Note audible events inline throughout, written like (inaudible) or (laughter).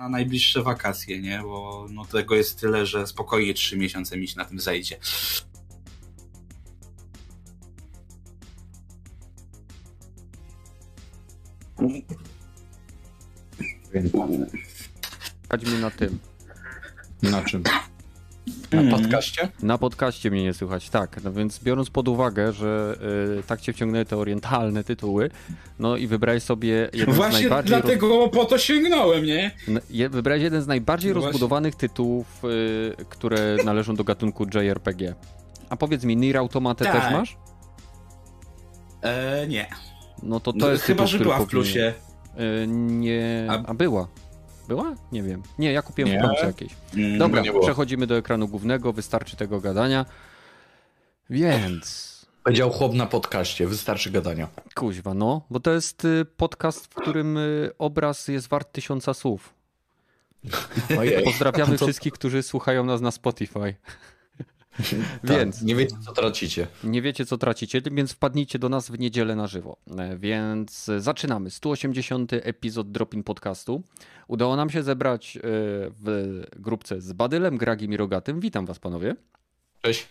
na najbliższe wakacje, nie? Bo no, tego jest tyle, że spokojnie trzy miesiące mi się na tym zajdzie. Chodźmy na tym. Na czym? Na Mhm. podcaście? Na podcaście mnie nie słychać, tak. No więc biorąc pod uwagę, że y, tak cię wciągnęły te orientalne tytuły, no i wybrałeś sobie jeden z Właśnie najbardziej... roz- dlatego po to sięgnąłem, nie? N- je- Wybrałeś jeden z najbardziej No właśnie. rozbudowanych tytułów, y, które należą do gatunku JRPG. A powiedz mi, Nier Automata Tak. też masz? E, nie. No to to No, jest chyba, tytuł, że była w powinien- plusie. Y, nie... A- A była? Była? Nie wiem. Nie, ja kupiłem Nie. w promce jakieś. Mm, Dobra, przechodzimy do ekranu głównego, wystarczy tego gadania. Więc... Powiedział chłop na podcaście, wystarczy gadania. Kuźwa, no, bo to jest y, podcast, w którym y, obraz jest wart tysiąca słów. Ojej. Pozdrawiamy To- wszystkich, którzy słuchają nas na Spotify. (laughs) Tak, Więc Nie wiecie, co tracicie. nie wiecie, co tracicie, więc wpadnijcie do nas w niedzielę na żywo. E, Więc zaczynamy. 180. epizod Dropin Podcastu. Udało nam się zebrać e, w grupce z Badylem, Gragim i Rogatym. Witam was, panowie. Cześć.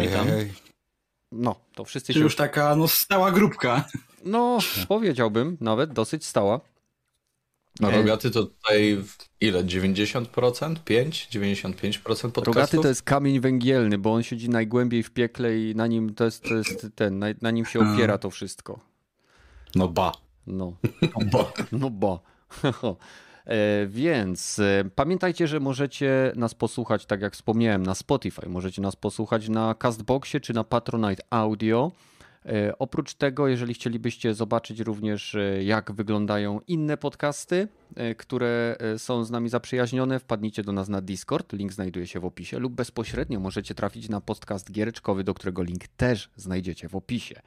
Witam. No, to wszyscy Czy się... już taka no, stała grupka. No, powiedziałbym nawet, dosyć stała. No rogaty to tutaj w- ile? 90%? 5? 95% podcastów? Rogaty to jest kamień węgielny, bo on siedzi najgłębiej w piekle i na nim to jest, to jest ten, na, na nim się opiera to wszystko. No ba. No, ba. (laughs) no bo. (laughs) E, Więc e, pamiętajcie, że możecie nas posłuchać, tak jak wspomniałem, na Spotify. Możecie nas posłuchać na Castboxie czy na Patronite Audio. E, Oprócz tego, jeżeli chcielibyście zobaczyć również, e, jak wyglądają inne podcasty, e, które są z nami zaprzyjaźnione, wpadnijcie do nas na Discord. Link znajduje się w opisie, lub bezpośrednio możecie trafić na podcast giereczkowy, do którego link też znajdziecie w opisie.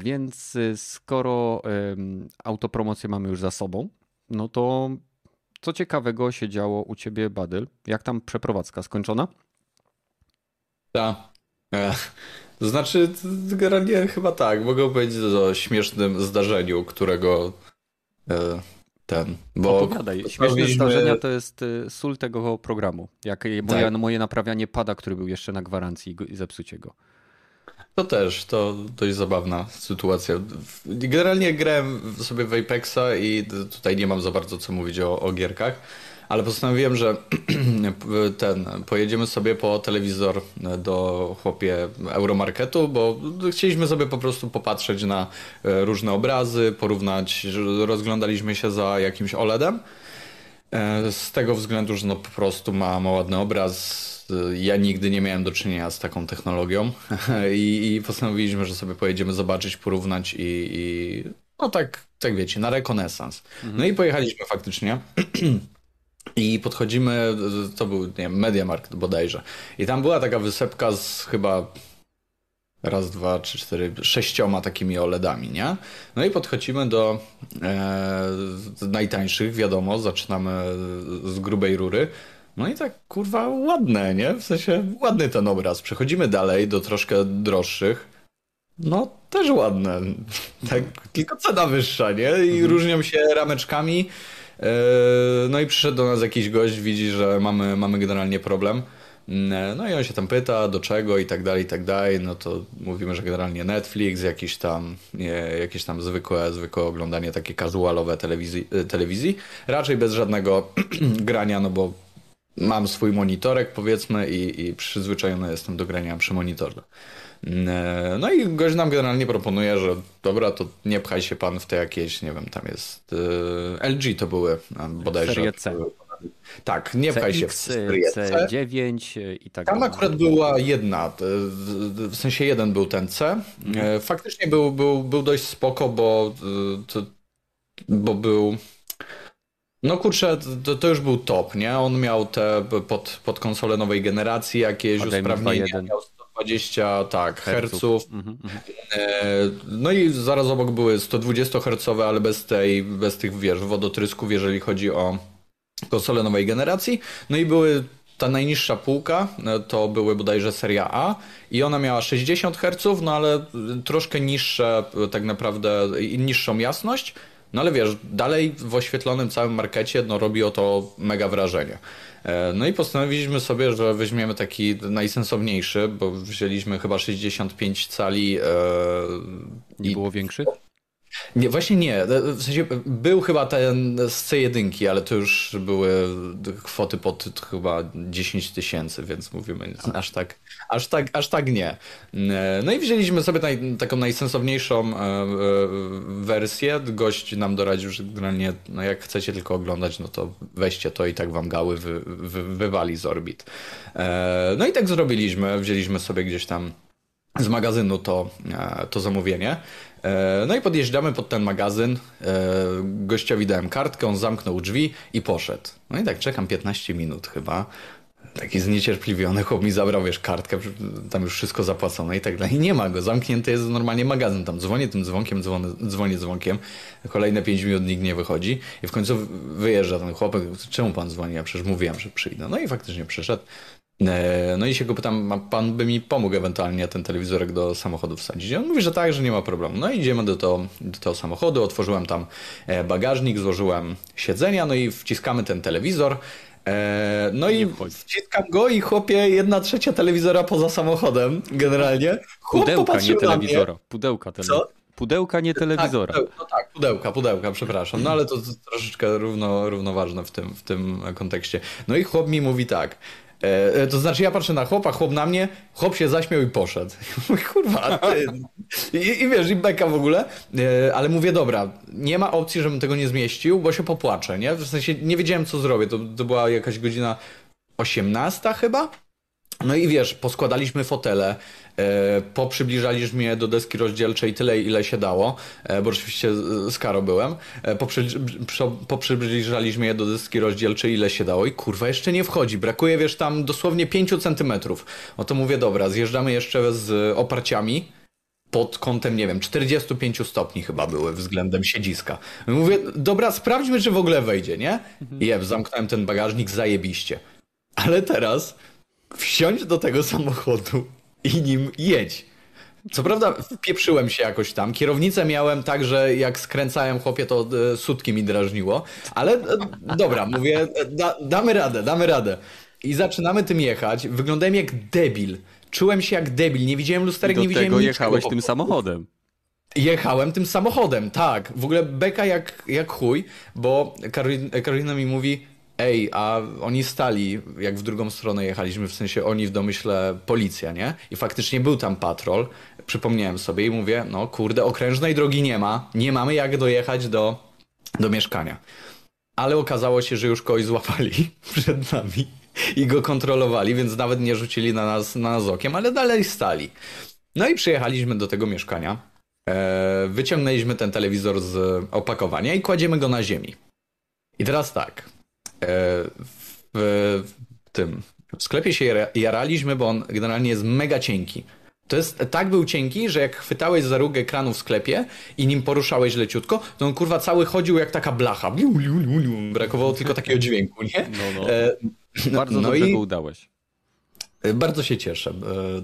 Więc skoro autopromocję mamy już za sobą, no to co ciekawego się działo u ciebie, Badyl? Jak tam przeprowadzka skończona? Tak. E, To znaczy, generalnie chyba tak. Mogę powiedzieć o śmiesznym zdarzeniu, którego e, ten, bo Opowiadaj. Śmieszne zdarzenia to jest y, sól tego programu. Jak je- moje, Tak. moje naprawianie pada, który był jeszcze na gwarancji i zepsucie go. To też, to dość zabawna sytuacja. Generalnie grałem sobie w Apexa i tutaj nie mam za bardzo co mówić o, o gierkach, ale postanowiłem, że (clears throat) ten, pojedziemy sobie po telewizor do chłopie Euromarketu, bo chcieliśmy sobie po prostu popatrzeć na e, różne obrazy, porównać, rozglądaliśmy się za jakimś OLEDem. E, Z tego względu, że no po prostu ma, ma ładny obraz. Ja nigdy nie miałem do czynienia z taką technologią (laughs) i, i postanowiliśmy, że sobie pojedziemy zobaczyć, porównać i, i no tak, tak wiecie, na rekonesans. No i pojechaliśmy faktycznie. (clears throat) I podchodzimy, to był, nie wiem, Mediamarkt bodajże. I tam była taka wysepka z chyba raz, dwa, trzy, cztery, sześcioma takimi OLEDami, nie? No i podchodzimy do e, najtańszych, wiadomo, zaczynamy z grubej rury. No i tak, kurwa, ładne, nie? W sensie, ładny ten obraz. Przechodzimy dalej do troszkę droższych. No, też ładne. Tak, tylko cena wyższa, nie? I różnią się rameczkami. E, No i przyszedł do nas jakiś gość, widzi, że mamy, mamy generalnie problem. Mm, No i on się tam pyta, do czego i tak dalej, i tak dalej. No to mówimy, że generalnie Netflix, jakieś tam, jakieś tam zwykłe, zwykłe oglądanie takie casualowe telewizji, e, telewizji. Raczej bez żadnego (clears throat) grania, no bo mam swój monitorek powiedzmy i, i przyzwyczajony jestem do grania przy monitorze. Mm, No i gość nam generalnie proponuje, że dobra, to nie pchaj się pan w te jakieś, nie wiem, tam jest e, LG to były bodajże. Serie C. Tak, nie pchaj się w serię C. C9 y, i tak Tam akurat była jedna, e, w sensie jeden był ten C. E, Faktycznie był, był, był dość spoko, bo, e, bo był. No kurczę, to, to już był top, nie? On miał te pod, pod konsolę nowej generacji jakieś HDMI usprawnienia, 2.1. miał 120 tak, herców. Mhm, mhm. E, No i zaraz obok były 120 hercowe, ale bez tej, bez tych wiesz, wodotrysków, jeżeli chodzi o konsole nowej generacji. No i były ta najniższa półka, e, to były bodajże seria A i ona miała 60 Hz, no ale troszkę niższe e, tak naprawdę niższą jasność. No ale wiesz, dalej w oświetlonym całym markecie no, robi o to mega wrażenie. E, no i postanowiliśmy sobie, że weźmiemy taki najsensowniejszy, bo wzięliśmy chyba 65 cali. E, Nie było większych? Nie, właśnie nie. W sensie był chyba ten z C1, ale to już były kwoty pod chyba 10 tysięcy, więc mówimy aż tak, aż tak, aż tak nie. No i wzięliśmy sobie naj, taką najsensowniejszą e, e, wersję. Gość nam doradził, że generalnie no jak chcecie tylko oglądać, no to weźcie to i tak wam gały wy, wy, wywali z orbit. E, no i tak zrobiliśmy. Wzięliśmy sobie gdzieś tam z magazynu to, to zamówienie. E, no i podjeżdżamy pod ten magazyn. E, gościowi dałem kartkę, on zamknął drzwi i poszedł. No i tak czekam 15 minut chyba. Taki zniecierpliwiony chłop mi zabrał, wiesz, kartkę, tam już wszystko zapłacone i tak dalej. Nie ma go, zamknięty jest normalnie magazyn. Tam dzwonię tym dzwonkiem, dzwonię, dzwonię dzwonkiem. Kolejne 5 minut nikt nie wychodzi. I w końcu wyjeżdża ten chłopak. Czemu pan dzwoni? Ja przecież mówiłem, że przyjdę. No i faktycznie przyszedł. E, no i się go pytam, pan by mi pomógł ewentualnie ten telewizorek do samochodu wsadzić. On mówi, że tak, że nie ma problemu. No i idziemy do, to, do tego samochodu, otworzyłem tam e, bagażnik, złożyłem siedzenia, no i wciskamy ten telewizor. E, no i wciskam go i chłopie jedna trzecia telewizora poza samochodem generalnie. Chłop Pudełka, nie telewizora. Pudełka telewizora. Pudełka, nie tak, telewizora. Tak, no tak, pudełka, pudełka, przepraszam. No ale to, to troszeczkę równo, równoważne w tym, w tym kontekście. No i chłop mi mówi tak. E, e, to znaczy ja patrzę na chłopa, chłop na mnie, chłop się zaśmiał i poszedł. (laughs) Kurwa, ty. I, I, wiesz, i beka w ogóle, e, ale mówię, dobra, nie ma opcji, żebym tego nie zmieścił, bo się popłaczę, nie? W sensie nie wiedziałem, co zrobię. To, to była jakaś godzina 18 chyba? No i wiesz, poskładaliśmy fotele, poprzybliżaliśmy je do deski rozdzielczej tyle, ile się dało, e, bo oczywiście z Karo byłem. E, poprzybliżaliśmy je do deski rozdzielczej, ile się dało i kurwa, jeszcze nie wchodzi. Brakuje, wiesz, tam dosłownie 5 centymetrów. No to mówię, dobra, zjeżdżamy jeszcze z oparciami, pod kątem, nie wiem, 45 stopni chyba były względem siedziska. Mówię, dobra, sprawdźmy, czy w ogóle wejdzie, nie? Mhm. Jeb, zamknąłem ten bagażnik, zajebiście. Ale teraz wsiąść do tego samochodu i nim jedź. Co prawda wpieprzyłem się jakoś tam. Kierownicę miałem tak, że jak skręcałem chłopie, to e, sutki mi drażniło. Ale e, dobra, mówię, e, da, damy radę, damy radę. I zaczynamy tym jechać. Wyglądałem jak debil. Czułem się jak debil. Nie widziałem lusterek, nie widziałem tego jechałeś tym samochodem. Jechałem tym samochodem, tak. W ogóle beka jak, jak chuj, bo Karolina, Karolina mi mówi, ej, a oni stali, jak w drugą stronę jechaliśmy, w sensie oni w domyśle policja, nie? I faktycznie był tam patrol. Przypomniałem sobie i mówię, no kurde, okrężnej drogi nie ma, nie mamy jak dojechać do, do mieszkania. Ale okazało się, że już kogoś złapali (laughs) przed nami i go kontrolowali, więc nawet nie rzucili na nas, na nas okiem, ale dalej stali. No i przyjechaliśmy do tego mieszkania. E, wyciągnęliśmy ten telewizor z opakowania i kładziemy go na ziemi. I teraz tak, w, tym w sklepie się jaraliśmy, bo on generalnie jest mega cienki. To jest, tak był cienki, że jak chwytałeś za róg ekranu w sklepie i nim poruszałeś leciutko, to on kurwa cały chodził jak taka blacha. Brakowało tylko takiego dźwięku, nie? No, no. E, Bardzo no dobrze i... go udałeś. E, bardzo się cieszę.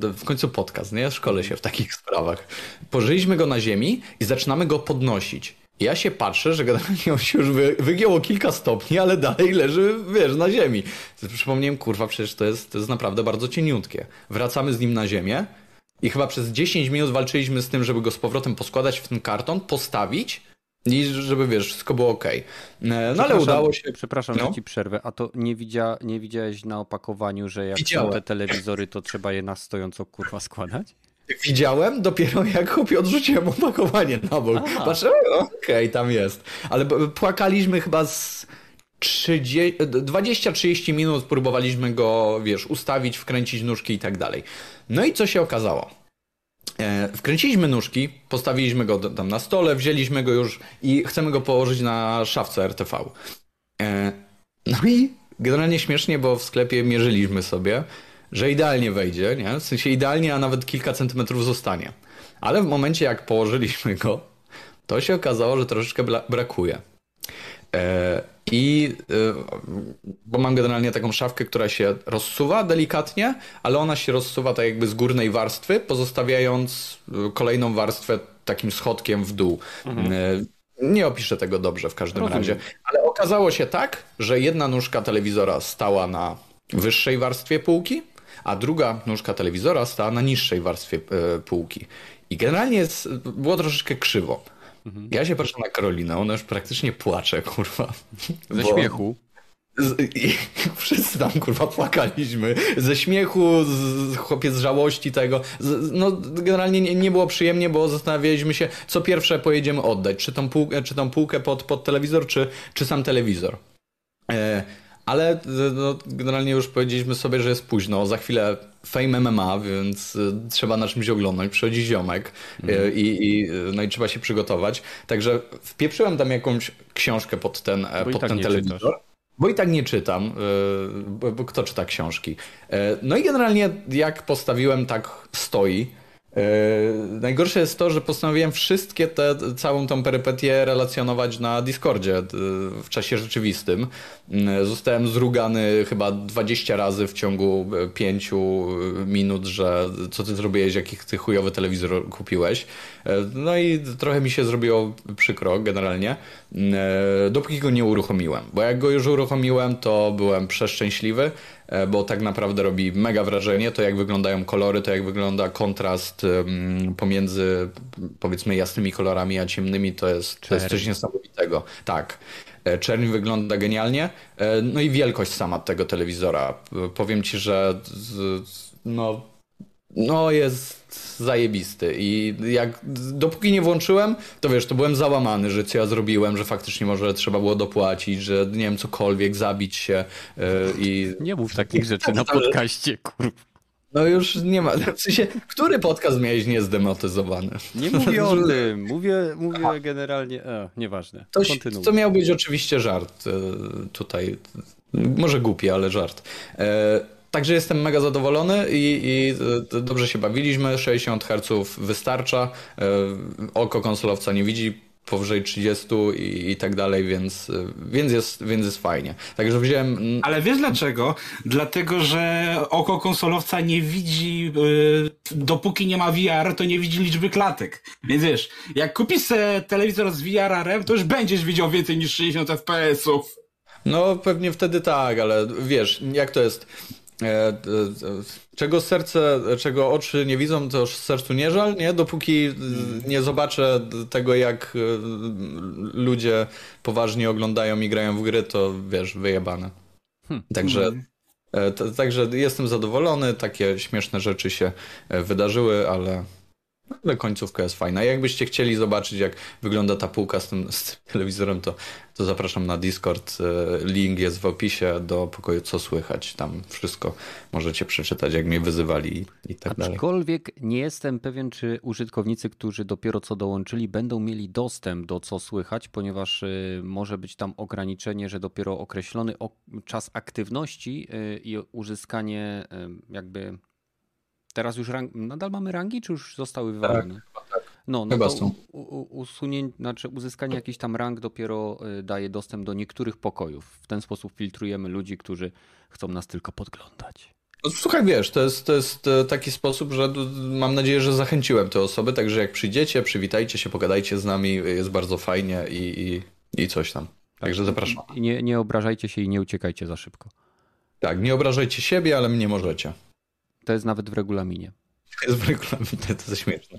W końcu podcast, nie? Szkole się w takich sprawach. Położyliśmy go na ziemi i zaczynamy go podnosić. Ja się patrzę, że generalnie on się już wy, wygięło kilka stopni, ale dalej leży, wiesz, na ziemi. Przypomniałem, kurwa, przecież to jest, to jest naprawdę bardzo cieniutkie. Wracamy z nim na ziemię i chyba przez 10 minut walczyliśmy z tym, żeby go z powrotem poskładać w ten karton, postawić i żeby, wiesz, wszystko było ok. E, no ale udało się... Przepraszam, no. że ci przerwę, a to nie, widzia, nie widziałeś na opakowaniu, że jak Widziałem. są te telewizory, to trzeba je na stojąco, kurwa, składać? Widziałem dopiero jak chłopie odrzuciłem opakowanie na bok. Aha. Patrzę, okej, okay, tam jest. Ale płakaliśmy chyba z 20-30 minut, próbowaliśmy go, wiesz, ustawić, wkręcić nóżki i tak dalej. No i co się okazało? E, wkręciliśmy nóżki, postawiliśmy go tam na stole, wzięliśmy go już i chcemy go położyć na szafce RTV. E, no i generalnie śmiesznie, bo w sklepie mierzyliśmy sobie że idealnie wejdzie, nie? w sensie idealnie, a nawet kilka centymetrów zostanie. Ale w momencie, jak położyliśmy go, to się okazało, że troszeczkę brakuje. E, I e, bo mam generalnie taką szafkę, która się rozsuwa delikatnie, ale ona się rozsuwa tak jakby z górnej warstwy, pozostawiając e, kolejną warstwę takim schodkiem w dół. Mhm. Nie opiszę tego dobrze w każdym Rozumiem. razie. Ale okazało się tak, że jedna nóżka telewizora stała na wyższej warstwie półki, a druga nóżka telewizora stała na niższej warstwie e, półki. I generalnie jest, było troszeczkę krzywo. Mhm. Ja się patrzę na Karolinę, ona już praktycznie płacze, kurwa. Ze Bo- śmiechu. z, i, (laughs) wszyscy tam kurwa płakaliśmy. Ze śmiechu, z, z chłopiec z żałości tego. Z, no generalnie nie, nie było przyjemnie, bo zastanawialiśmy się, co pierwsze pojedziemy oddać. Czy tą półkę, czy tą półkę pod, pod telewizor, czy, czy sam telewizor. E, ale e, no, generalnie już powiedzieliśmy sobie, że jest późno. Za chwilę Fame MMA, więc e, trzeba na czymś oglądać. Przychodzi ziomek e, i, i, e, no i trzeba się przygotować. Także wpieprzyłem tam jakąś książkę pod ten, Bo i pod tak ten telewizor. czytasz. Bo i tak nie czytam, bo, kto czyta książki. No i generalnie jak postawiłem, tak stoi. Yy, Najgorsze jest to, że postanowiłem wszystkie te, całą tą perypetię relacjonować na Discordzie yy, w czasie rzeczywistym. Yy, Zostałem zrugany chyba 20 razy w ciągu 5 minut, że co ty zrobiłeś, jaki ty chujowy telewizor kupiłeś. Yy, No i trochę mi się zrobiło przykro generalnie, yy, dopóki go nie uruchomiłem. Bo jak go już uruchomiłem, to byłem przeszczęśliwy, e, bo tak naprawdę robi mega wrażenie to, jak wyglądają kolory, to jak wygląda kontrast pomiędzy powiedzmy jasnymi kolorami a ciemnymi, to jest, to jest coś niesamowitego. Tak. E, Czerń wygląda genialnie. E, No i wielkość sama tego telewizora. E, Powiem ci, że no, no jest zajebisty i jak dopóki nie włączyłem, to wiesz, to byłem załamany, że co ja zrobiłem, że faktycznie może trzeba było dopłacić, że nie wiem, cokolwiek, zabić się e, i Nie mów takich rzeczy na podcaście, kurwa. no już nie ma, w sensie, który podcast miałeś niezdemotyzowany? Nie mówię o (laughs) tym. Mówię, mówię generalnie. E, nieważne. To, Kontynuuj. to miał być oczywiście żart e, tutaj. Może głupi, ale żart. Także jestem mega zadowolony i, i e, dobrze się bawiliśmy. 60 Hz wystarcza. E, Oko konsolowca nie widzi powyżej 30 i, i tak dalej, więc, e, więc, jest, więc jest fajnie. Także wziąłem. Ale wiesz dlaczego? Dlatego, że oko konsolowca nie widzi, yy, dopóki nie ma VR, to nie widzi liczby klatek. Więc wiesz, jak kupisz telewizor z VR-em, to już będziesz widział więcej niż 60 FPS-ów. No pewnie wtedy tak, ale wiesz, jak to jest. E, e, Czego serce, czego oczy nie widzą, to już sercu nie żal, nie? Dopóki e, nie zobaczę tego, jak e, ludzie poważnie oglądają i grają w gry, to wiesz, wyjebane. Także, e, t- także jestem zadowolony, takie śmieszne rzeczy się wydarzyły, ale, ale końcówka jest fajna. Jakbyście chcieli zobaczyć, jak wygląda ta półka z tym, z tym telewizorem, to, to zapraszam na Discord. E, Link jest w opisie do pokoju Co Słychać. Tam wszystko możecie przeczytać, jak mnie wyzywali i, i tak dalej. Aczkolwiek nie jestem pewien, czy użytkownicy, którzy dopiero co dołączyli, będą mieli dostęp do co słychać, ponieważ y, może być tam ograniczenie, że dopiero określony ok- czas aktywności y, i uzyskanie jakby. Teraz już rang... nadal mamy rangi, czy już zostały wywalone? No, no Chyba są. usunię, znaczy uzyskanie jakichś tam rang dopiero y, daje dostęp do niektórych pokojów. W ten sposób filtrujemy ludzi, którzy chcą nas tylko podglądać. No, słuchaj, wiesz, to jest, to jest taki sposób, że mam nadzieję, że zachęciłem te osoby, także jak przyjdziecie, przywitajcie się, pogadajcie z nami, jest bardzo fajnie i, i, i coś tam. Także zapraszam. Nie, nie obrażajcie się i nie uciekajcie za szybko. Tak, nie obrażajcie siebie, ale mnie możecie. To jest nawet w regulaminie. To jest w regulaminie, to jest śmieszne.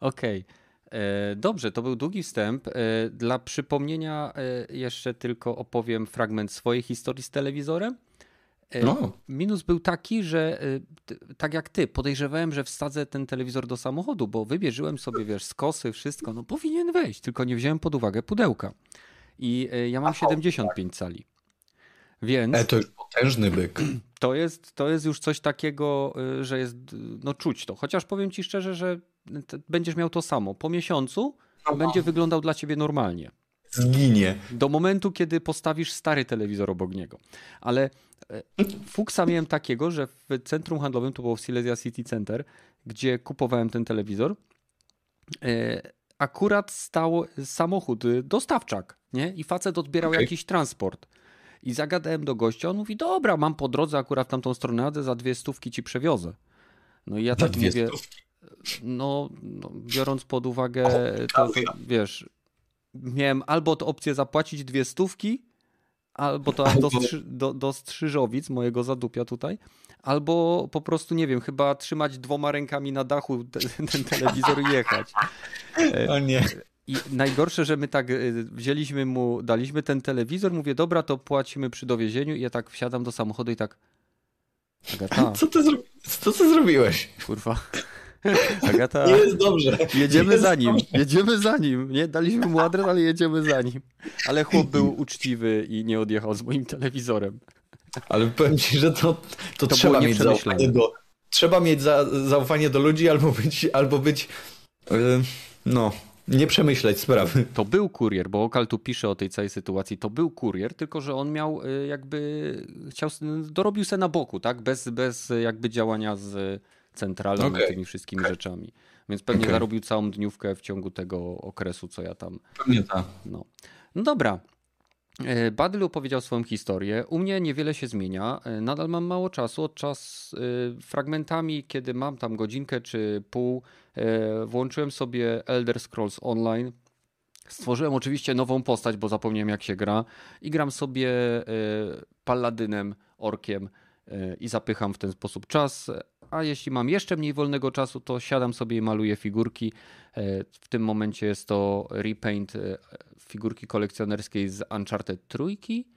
Okej. E, Dobrze, to był długi wstęp. E, Dla przypomnienia e, jeszcze tylko opowiem fragment swojej historii z telewizorem. No. Minus był taki, że tak jak ty, podejrzewałem, że wsadzę ten telewizor do samochodu, bo wybierzyłem sobie, wiesz, skosy, wszystko, no powinien wejść, tylko nie wziąłem pod uwagę pudełka. I ja mam 75 cali. Więc E, to już potężny byk. (clears throat) to jest, to jest już coś takiego, y, że jest, no czuć to. Chociaż powiem ci szczerze, że będziesz miał to samo. Po miesiącu będzie wyglądał dla ciebie normalnie. Zginie. Do momentu, kiedy postawisz stary telewizor obok niego. Ale e, fuksa miałem takiego, że w centrum handlowym, to było w Silesia City Center, gdzie kupowałem ten telewizor, e, akurat stał samochód, y, dostawczak, nie? I facet odbierał Okej. jakiś transport. I zagadałem do gościa, on mówi, dobra, mam po drodze akurat w tamtą stronę jadę, za dwie stówki ci przewiozę. No i ja tak mówię, no, no biorąc pod uwagę to, to wiesz, miałem albo to opcję zapłacić dwie stówki, albo to do, do, do strzyżowic mojego zadupia tutaj, albo po prostu, nie wiem, chyba trzymać dwoma rękami na dachu ten, ten telewizor i jechać. (laughs) O nie. I najgorsze, że my tak y, wzięliśmy mu, daliśmy ten telewizor, mówię, dobra, to płacimy przy dowiezieniu i ja tak wsiadam do samochodu i tak Agata. Co ty, zro... co ty zrobiłeś? Kurwa. (laughs) Agata. Nie jest dobrze. Jedziemy jest za nim. Dobrze. Jedziemy za nim. Nie daliśmy mu adres, ale jedziemy za nim. Ale chłop był uczciwy i nie odjechał z moim telewizorem. Ale powiem ci, że to, to, To trzeba mieć zaufanie do. Trzeba mieć za, zaufanie do ludzi albo być, albo być yy, no, nie przemyśleć sprawy. To był kurier, bo Okal tu pisze o tej całej sytuacji. To był kurier, tylko że on miał y, jakby chciał dorobił se na boku, tak? Bez, bez jakby działania z centralą Okay. i tymi wszystkimi rzeczami. Więc pewnie Okay. zarobił całą dniówkę w ciągu tego okresu, co ja tam Pewnie tak. No, no dobra. E, Badyl opowiedział swoją historię. U mnie niewiele się zmienia. E, Nadal mam mało czasu. Od czas e, fragmentami, kiedy mam tam godzinkę czy pół, włączyłem sobie Elder Scrolls Online. Stworzyłem oczywiście nową postać, bo zapomniałem jak się gra. I gram sobie paladynem, orkiem i zapycham w ten sposób czas. A jeśli mam jeszcze mniej wolnego czasu, to siadam sobie i maluję figurki. E, W tym momencie jest to repaint e, figurki kolekcjonerskiej z Uncharted trójki.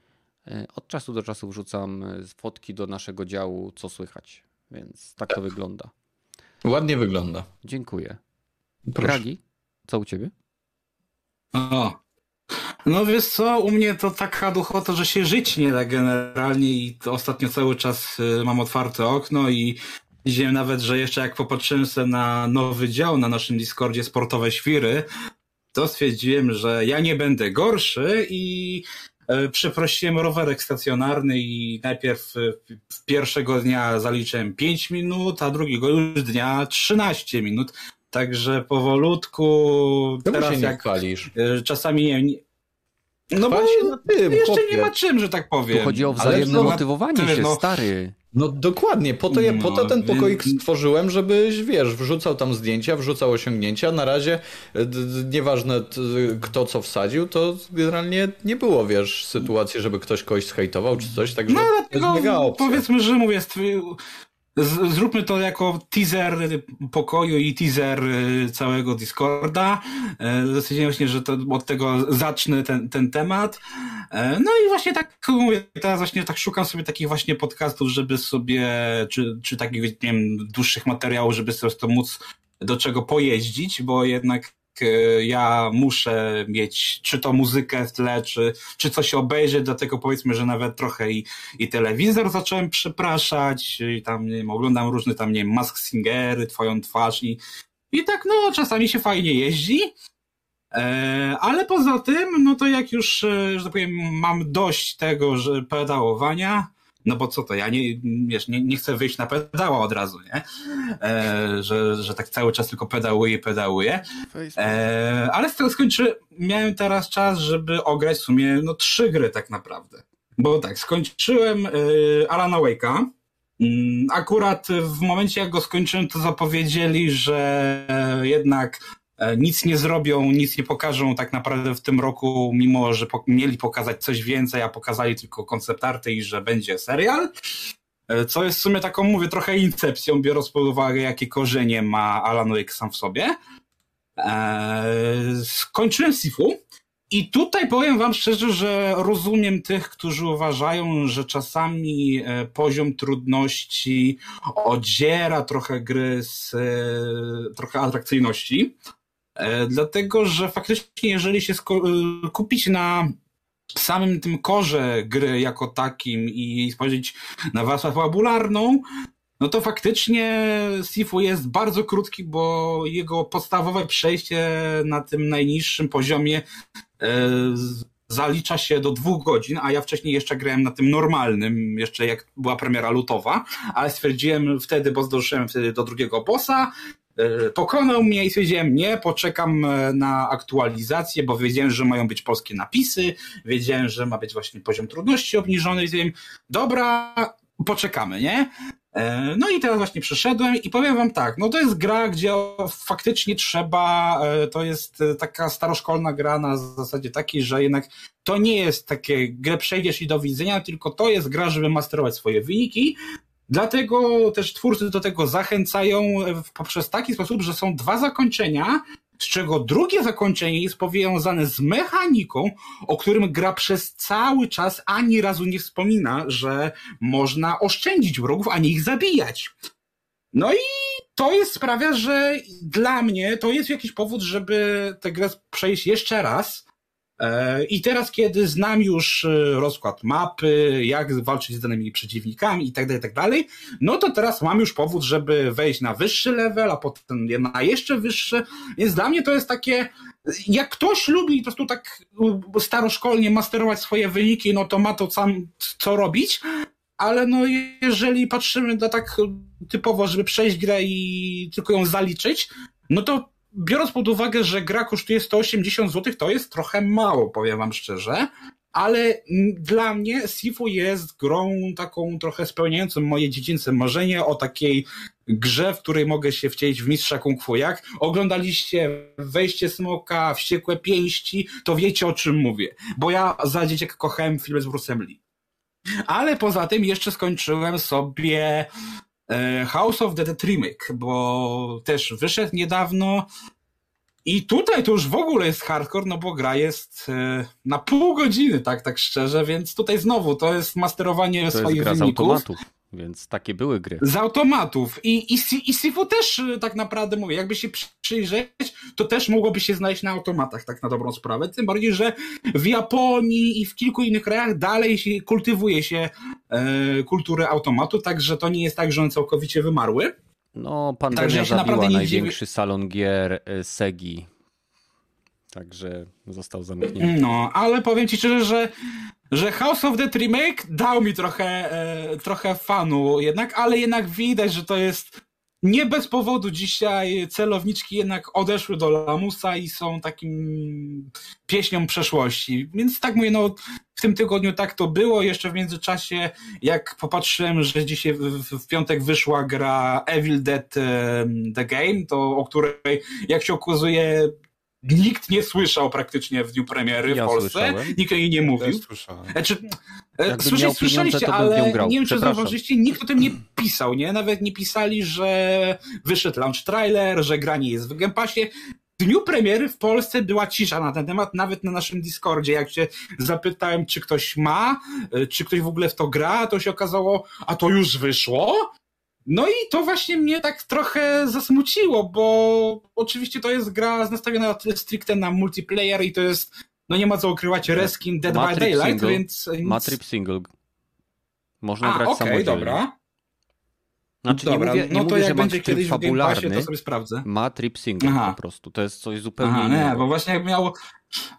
E, Od czasu do czasu wrzucam fotki do naszego działu, co słychać. Więc tak to wygląda. Ładnie wygląda. Dziękuję. Proszę. Gragi, co u ciebie? O. No wiesz co, u mnie to taka duchota, że się żyć nie da generalnie i to ostatnio cały czas y, mam otwarte okno i widziałem nawet, że jeszcze jak popatrzyłem sobie na nowy dział na naszym Discordzie Sportowe Świry, to stwierdziłem, że ja nie będę gorszy i e, przeprosiłem rowerek stacjonarny i najpierw e, w pierwszego dnia zaliczyłem 5 minut, a drugiego już dnia 13 minut. Także powolutku, Czemu teraz się nie jak chwalisz? e, czasami nie, nie no bo Chwal się na tym, jeszcze chłopie. nie ma czym, że tak powiem. Tu chodzi o Ale wzajemne to- motywowanie tyle, się, no. stary. No dokładnie, po to, je, po to No, ten pokoik więc- stworzyłem, żebyś, wiesz, wrzucał tam zdjęcia, wrzucał osiągnięcia. Na razie, d, nieważne kto co wsadził, to generalnie nie było, wiesz, sytuacji, żeby ktoś kogoś zhejtował czy coś, także No to jest mega dlatego opcja. powiedzmy, że mówię, z, zróbmy to jako teaser pokoju i teaser y, całego Discorda. E, Zdecydowanie właśnie, że to od tego zacznę ten, ten temat. E, No i właśnie tak mówię, teraz właśnie tak szukam sobie takich właśnie podcastów, żeby sobie, czy, czy takich, nie wiem, dłuższych materiałów, żeby sobie to móc do czego pojeździć, bo jednak e, ja muszę mieć czy to muzykę w tle, czy, czy coś obejrzeć, dlatego powiedzmy, że nawet trochę i, i telewizor zacząłem przepraszać i tam, nie wiem, oglądam różne tam, nie wiem, Mask Singery, Twoją twarz i, i tak, no, czasami się fajnie jeździ, e, ale poza tym, no to jak już, e, że tak powiem, mam dość tego, że pedałowania, no bo co to, ja nie, wiesz, nie, nie chcę wyjść na pedała od razu, nie? E, że, że tak cały czas tylko pedałuję i pedałuję. E, ale z tego skończy, miałem teraz czas, żeby ograć w sumie no, trzy gry tak naprawdę. Bo tak, skończyłem e, Alana Wake'a. Mm, Akurat w momencie, jak go skończyłem, to zapowiedzieli, że jednak nic nie zrobią, nic nie pokażą tak naprawdę w tym roku, mimo że po, mieli pokazać coś więcej, a pokazali tylko koncept arty i że będzie serial. E, Co jest w sumie taką, mówię, trochę incepcją, biorąc pod uwagę, jakie korzenie ma Alan Wake sam w sobie. Eee, skończyłem Sifu i tutaj powiem wam szczerze, że rozumiem tych, którzy uważają, że czasami e, poziom trudności odziera trochę gry z e, trochę atrakcyjności. E, Dlatego, że faktycznie jeżeli się e, kupić na samym tym korze gry jako takim i spojrzeć na warstwę fabularną, no to faktycznie Sifu jest bardzo krótki, bo jego podstawowe przejście na tym najniższym poziomie e, zalicza się do dwóch godzin, a ja wcześniej jeszcze grałem na tym normalnym, jeszcze jak była premiera lutowa, ale stwierdziłem wtedy, bo zdążyłem wtedy do drugiego bossa, pokonał mnie i stwierdziłem, nie, poczekam e, na aktualizację, bo wiedziałem, że mają być polskie napisy, wiedziałem, że ma być właśnie poziom trudności obniżony i stwierdziłem, dobra, poczekamy, nie? E, no i teraz właśnie przyszedłem i powiem wam tak, no to jest gra, gdzie faktycznie trzeba, e, to jest e, taka staroszkolna gra na zasadzie takiej, że jednak to nie jest takie grę przejdziesz i do widzenia, tylko to jest gra, żeby masterować swoje wyniki. Dlatego też twórcy do tego zachęcają poprzez taki sposób, że są dwa zakończenia, z czego drugie zakończenie jest powiązane z mechaniką, o którym gra przez cały czas ani razu nie wspomina, że można oszczędzić wrogów, a nie ich zabijać. No i to jest sprawia, że dla mnie to jest jakiś powód, żeby tę grę przejść jeszcze raz, E, I teraz, kiedy znam już e, rozkład mapy, jak walczyć z danymi przeciwnikami i tak dalej, tak dalej, no to teraz mam już powód, żeby wejść na wyższy level, a potem na jeszcze wyższy. Więc dla mnie to jest takie, jak ktoś lubi po prostu tak staroszkolnie masterować swoje wyniki, no to ma to sam co robić, ale no jeżeli patrzymy na tak typowo, żeby przejść grę i tylko ją zaliczyć, no to biorąc pod uwagę, że gra kosztuje 180 zł, to jest trochę mało, powiem wam szczerze. Ale dla mnie Sifu jest grą taką trochę spełniającą moje dziecięce marzenie o takiej grze, w której mogę się wcielić w mistrza kung fu. Jak oglądaliście Wejście Smoka, Wściekłe Pięści, to wiecie o czym mówię. Bo ja za dzieciak kochałem filmy z Bruce'em Lee. Ale poza tym jeszcze skończyłem sobie House of the Dead Remake, bo też wyszedł niedawno i tutaj to już w ogóle jest hardcore, no bo gra jest e, na pół godziny, tak, tak szczerze, więc tutaj znowu to jest masterowanie to swoich jest gra wyników. Z. Więc takie były gry. Z automatów. I, i, i Sifu też y, tak naprawdę mówię, jakby się przyjrzeć, to też mogłoby się znaleźć na automatach, tak na dobrą sprawę. Tym bardziej, że w Japonii i w kilku innych krajach dalej się, kultywuje się e, kulturę automatu, także to nie jest tak, że one całkowicie wymarły. No, pandemia Także zabiła największy dziwi... salon gier e, Segi. Także został zamknięty. No, ale powiem ci szczerze, że że House of the Remake dał mi trochę, e, trochę fanu jednak, ale jednak widać, że to jest nie bez powodu dzisiaj celowniczki jednak odeszły do Lamusa i są takim pieśnią przeszłości. Więc tak mówię, no w tym tygodniu tak to było. Jeszcze w międzyczasie, jak popatrzyłem, że dzisiaj w, w piątek wyszła gra Evil Dead um, The Game, to o której, jak się okazuje, nikt nie słyszał praktycznie w dniu premiery ja w Polsce. Słyszałem. Nikt jej nie mówił. Ja słyszałem. Znaczy, e, słyszeć, słyszeliście, ale nie wiem, czy zauważyliście, nikt o tym nie pisał, nie? Nawet nie pisali, że wyszedł launch trailer, że granie jest w Game Passie. W dniu premiery w Polsce była cisza na ten temat, nawet na naszym Discordzie. Jak się zapytałem, czy ktoś ma, e, czy ktoś w ogóle w to gra, to się okazało, a to już wyszło? No i to właśnie mnie tak trochę zasmuciło, bo oczywiście to jest gra nastawiona stricte na multiplayer i to jest, no nie ma co ukrywać, reskin Dead by Daylight, single. więc... Nic... Matrix single. Można A, grać okay, samodzielnie. dobra. Znaczy Dobra, nie mówię, nie no to mówię, jak będzie kiedyś fabularny, w Game Passie, to sobie sprawdzę. Ma trip single Aha. po prostu, to jest coś zupełnie Aha, innego. Nie, bo właśnie jak miał,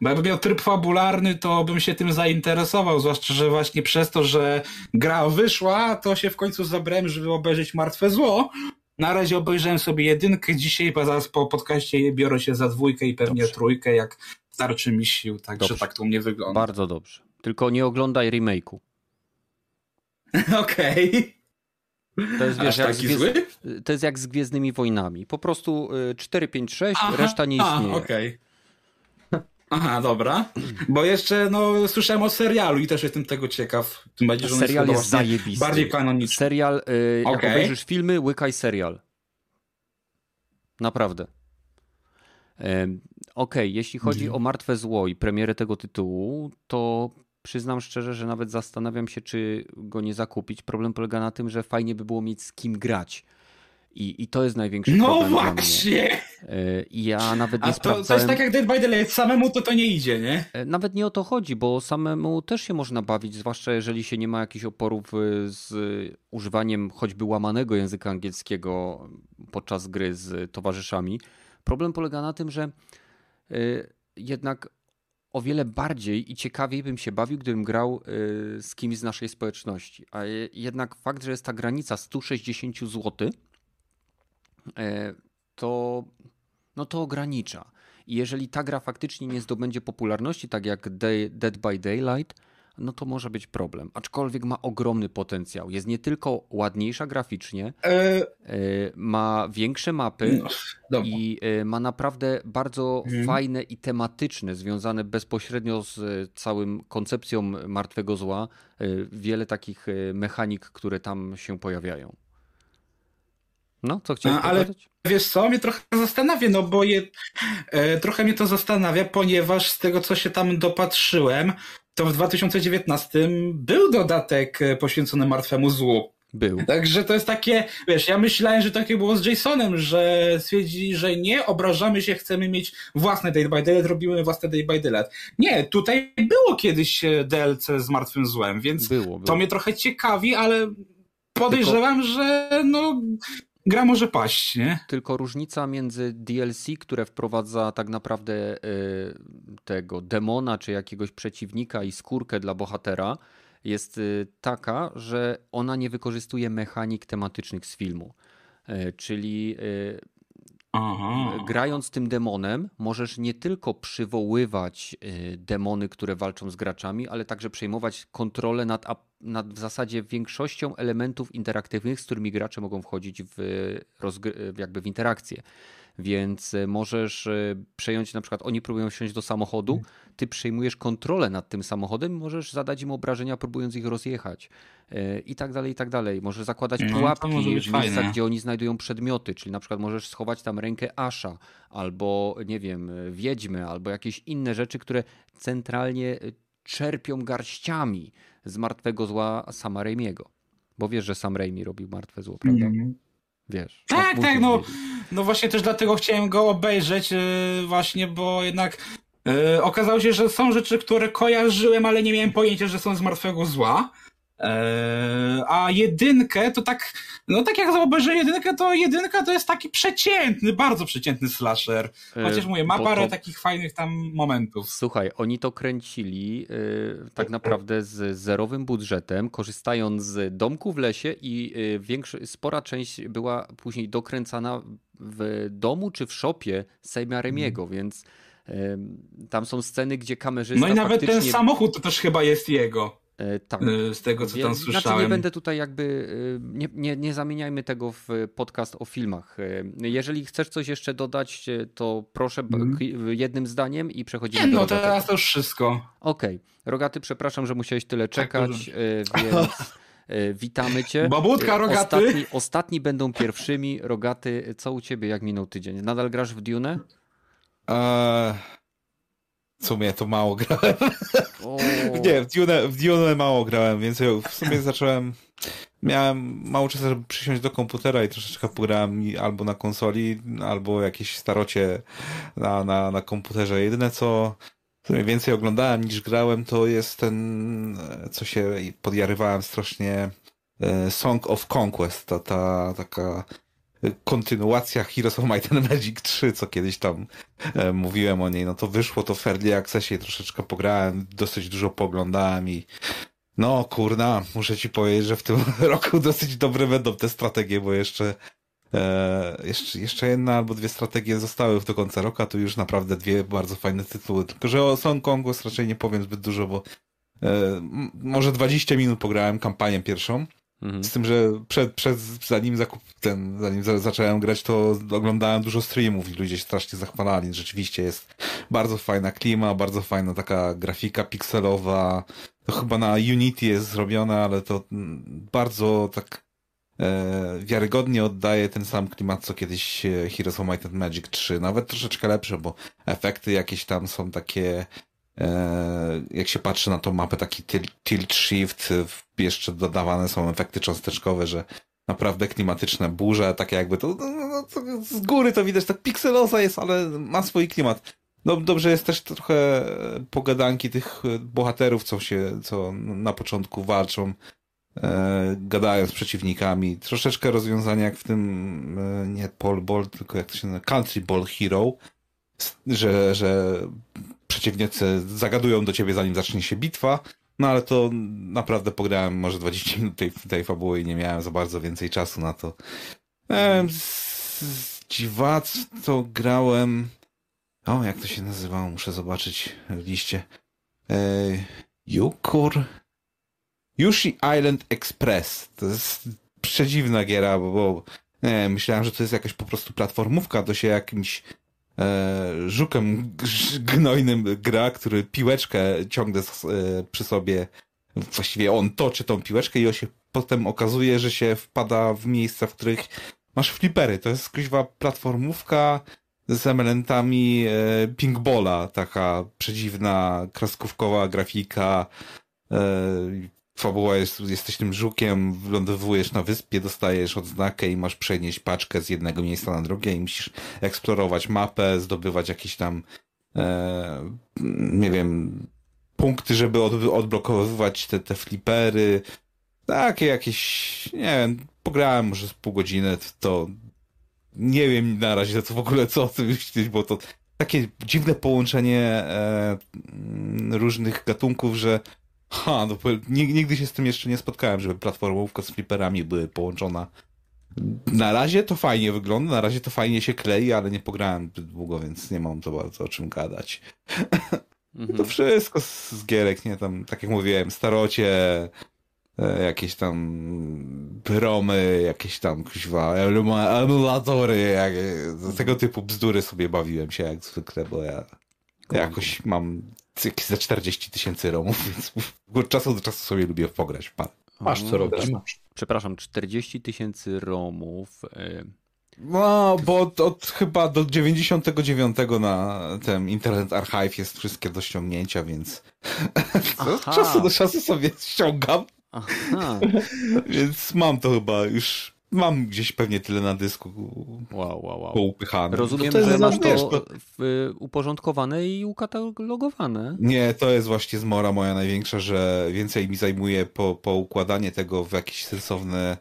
bo jakby miał tryb fabularny, to bym się tym zainteresował, zwłaszcza, że właśnie przez to, że gra wyszła, to się w końcu zabrałem, żeby obejrzeć Martwe Zło. Na razie obejrzałem sobie jedynkę, dzisiaj bo zaraz po podcaście biorę się za dwójkę i pewnie dobrze. trójkę, jak starczy mi sił, także dobrze. tak to mnie wygląda. Bardzo dobrze. Tylko nie oglądaj remake'u. (laughs) Okej. Okay. To jest, wiesz, taki zły? To jest jak z Gwiezdnymi Wojnami. Po prostu 4, 5, 6, reszta nie istnieje. okej. Okay. Aha, dobra. Bo jeszcze no, słyszałem o serialu i też jestem tego ciekaw. Tym bardziej, że serial jest, jest zajebisty. Bardziej kanoniczny. Serial, yy, okay. jak obejrzysz filmy, łykaj serial. Naprawdę. Yy, Okej, okay, jeśli chodzi mm. o Martwe Zło i premierę tego tytułu, to przyznam szczerze, że nawet zastanawiam się, czy go nie zakupić. Problem polega na tym, że fajnie by było mieć z kim grać. I, I to jest największy no problem. No właśnie! E, I ja nawet nie A to, sprawdzałem... to jest tak jak Dead by Daylight, samemu to to nie idzie, nie? E, nawet nie o to chodzi, bo samemu też się można bawić, zwłaszcza jeżeli się nie ma jakichś oporów e, z używaniem choćby łamanego języka angielskiego podczas gry z towarzyszami. Problem polega na tym, że jednak o wiele bardziej i ciekawiej bym się bawił, gdybym grał z kimś z naszej społeczności. A jednak fakt, że jest ta granica 160 zł, y, to, no to ogranicza. I jeżeli ta gra faktycznie nie zdobędzie popularności, tak jak Day, Dead by Daylight, no to może być problem. Aczkolwiek ma ogromny potencjał. Jest nie tylko ładniejsza graficznie, E, e, ma większe mapy no, i e, ma naprawdę bardzo Mhm. fajne i tematyczne, związane bezpośrednio z e, całym koncepcją martwego zła, e, wiele takich e, mechanik, które tam się pojawiają. No, co chciałeś ale- powiedzieć? Wiesz co, mnie trochę zastanawia, no bo je, e, trochę mnie to zastanawia, ponieważ z tego, co się tam dopatrzyłem, to w 2019 był dodatek e, poświęcony martwemu złu. Był. Także to jest takie, wiesz, ja myślałem, że takie było z Jasonem, że stwierdzili, że nie, obrażamy się, chcemy mieć własne Day by Daylight, robimy własne Day by Daylight. Nie, tutaj było kiedyś e, DLC z martwym złem, więc Było, było. to mnie trochę ciekawi, ale podejrzewam, że no, gra może paść, nie? Tylko różnica między DLC, które wprowadza tak naprawdę y, tego demona czy jakiegoś przeciwnika i skórkę dla bohatera, jest y, taka, że ona nie wykorzystuje mechanik tematycznych z filmu. Y, Czyli Aha. grając tym demonem, możesz nie tylko przywoływać y, demony, które walczą z graczami, ale także przejmować kontrolę nad, nad w zasadzie większością elementów interaktywnych, z którymi gracze mogą wchodzić w, jakby w interakcję. Więc y, możesz y, przejąć, na przykład oni próbują wsiąść do samochodu, ty przejmujesz kontrolę nad tym samochodem, możesz zadać im obrażenia, próbując ich rozjechać. y, I tak dalej, i tak dalej. Możesz zakładać No, pułapki w miejscach, fajne. gdzie oni znajdują przedmioty, czyli na przykład możesz schować tam rękę Asha, albo nie wiem, wiedźmy, albo jakieś inne rzeczy, które centralnie y, czerpią garściami z martwego zła sama Raimiego. Bo wiesz, że sam Raimi robił martwe zło, prawda? Mhm. Wiesz. Tak, tak, no, wiedzieć. no właśnie też dlatego chciałem go obejrzeć, yy, właśnie, bo jednak yy, okazało się, że są rzeczy, które kojarzyłem, ale nie miałem pojęcia, że są z martwego zła. Eee, a jedynkę to tak, no tak jak obejrzę jedynkę, to jedynka to jest taki przeciętny, bardzo przeciętny slasher. Chociaż E, mówię, ma bo parę to- takich fajnych tam momentów. Słuchaj, oni to kręcili tak naprawdę z zerowym budżetem, korzystając z domku w lesie i większo- spora część była później dokręcana w domu czy w szopie Sejma Remiego, więc y, tam są sceny, gdzie kamerzysta No i nawet faktycznie... ten samochód to też chyba jest jego, y, tak, yy, z tego co tam Znaczy nie słyszałem. będę tutaj jakby, y, nie, nie, nie zamieniajmy tego w podcast o filmach. Y, Jeżeli chcesz coś jeszcze dodać, y, to proszę k- jednym zdaniem i przechodzimy Nie, do no Rogatego. teraz to już wszystko. Okej, Rogaty, przepraszam, że musiałeś tyle Tak, czekać, y, więc y, witamy cię. (laughs) Babudka, Y, Rogaty. Ostatni, ostatni będą pierwszymi. Rogaty, co u ciebie, jak minął tydzień? Nadal grasz w Dune? Eee, w sumie to mało grałem. (laughs) Nie, w Dune, w Dune mało grałem, więc w sumie zacząłem. Miałem mało czasu, żeby przysiąść do komputera i troszeczkę pograłem albo na konsoli, albo jakieś starocie na, na, na komputerze. Jedyne co w sumie więcej oglądałem niż grałem, to jest ten, e, co się podjarywałem strasznie, e, Song of Conquest, ta, ta taka kontynuacja Heroes of Might and Magic 3, co kiedyś tam e, mówiłem o niej, no to wyszło to w Early Accessie, troszeczkę pograłem, dosyć dużo poglądałem i no kurna, muszę ci powiedzieć, że w tym (laughs) roku dosyć dobre będą te strategie, bo jeszcze e, jeszcze, jeszcze jedna albo dwie strategie zostały do końca roku, a tu już naprawdę dwie bardzo fajne tytuły. Tylko, że o Song Conquest raczej nie powiem zbyt dużo, bo e, może 20 minut pograłem kampanię pierwszą. Mhm. Z tym, że przed, przed, zanim zakup ten, zanim za, zacząłem grać, to oglądałem dużo streamów i ludzie się strasznie zachwalali. Rzeczywiście jest bardzo fajna klima, bardzo fajna taka grafika pikselowa. To chyba na Unity jest zrobione, ale to bardzo tak e, wiarygodnie oddaje ten sam klimat, co kiedyś e, Heroes of Might and Magic 3. Nawet troszeczkę lepsze, bo efekty jakieś tam są takie jak się patrzy na tą mapę, taki tilt, shift, e, jeszcze dodawane są efekty cząsteczkowe, że naprawdę klimatyczne burze, takie jakby to, no, to z góry to widać, tak pikseloza jest, ale ma swój klimat. No, dobrze jest też trochę pogadanki tych e, bohaterów, co się, co na początku walczą, e, gadają z przeciwnikami. Troszeczkę rozwiązania jak w tym, e, nie Pole Ball, tylko jak to się nazywa, Country Ball Hero, że, że przeciwnicy zagadują do ciebie zanim zacznie się bitwa, no ale to naprawdę pograłem może 20 minut tej, tej fabuły i nie miałem za bardzo więcej czasu na to. E, z, z dziwac to grałem... O, jak to się nazywało? Muszę zobaczyć w liście. E, Yukur? Yushi Island Express. To jest przedziwna giera, bo, bo nie, myślałem, że to jest jakaś po prostu platformówka, to się jakimś e, żukiem gnojnym gra, który piłeczkę ciągle e, przy sobie, właściwie on toczy tą piłeczkę i on się potem okazuje, że się wpada w miejsca, w których masz flipery. To jest kuźwa platformówka z elementami e, pingbola, taka przedziwna, kreskówkowa grafika, e, fabuła jest, jesteś tym żukiem, wylądowujesz na wyspie, dostajesz odznakę i masz przenieść paczkę z jednego miejsca na drugie i musisz eksplorować mapę, zdobywać jakieś tam e, nie wiem punkty, żeby od, odblokowywać te, te flipery. Takie jakieś, nie wiem, pograłem może z pół godziny, to nie wiem na razie to w ogóle co o tym myśleć, bo to takie dziwne połączenie e, różnych gatunków, że ha, no, nigdy się z tym jeszcze nie spotkałem, żeby platformówka z fliperami były połączona. Na razie to fajnie wygląda, na razie to fajnie się klei, ale nie pograłem zbyt długo, więc nie mam to bardzo o czym gadać. Mhm. To wszystko z gierek, nie? Tam, tak jak mówiłem, starocie, E, jakieś tam promy, jakieś tam kuźwa, emulatory, jak, tego typu bzdury sobie bawiłem się jak zwykle, bo ja jakoś mam za 40 tysięcy romów, (laughs) więc od czasu do czasu sobie lubię pograć. Masz co robić. Przepraszam, 40 tysięcy romów. E, no, bo od, od, chyba do 99 na ten Internet Archive jest wszystkie do ściągnięcia, więc (laughs) od czasu do czasu sobie ściągam. Aha. (laughs) Więc mam to chyba już. Mam gdzieś pewnie tyle na dysku. Wow, wow, wow. Poupychane. Rozumiem, no to że masz to w, uporządkowane i ukatalogowane. Nie, to jest właśnie zmora moja największa, że więcej mi zajmuje po, po układanie tego w jakieś sensowne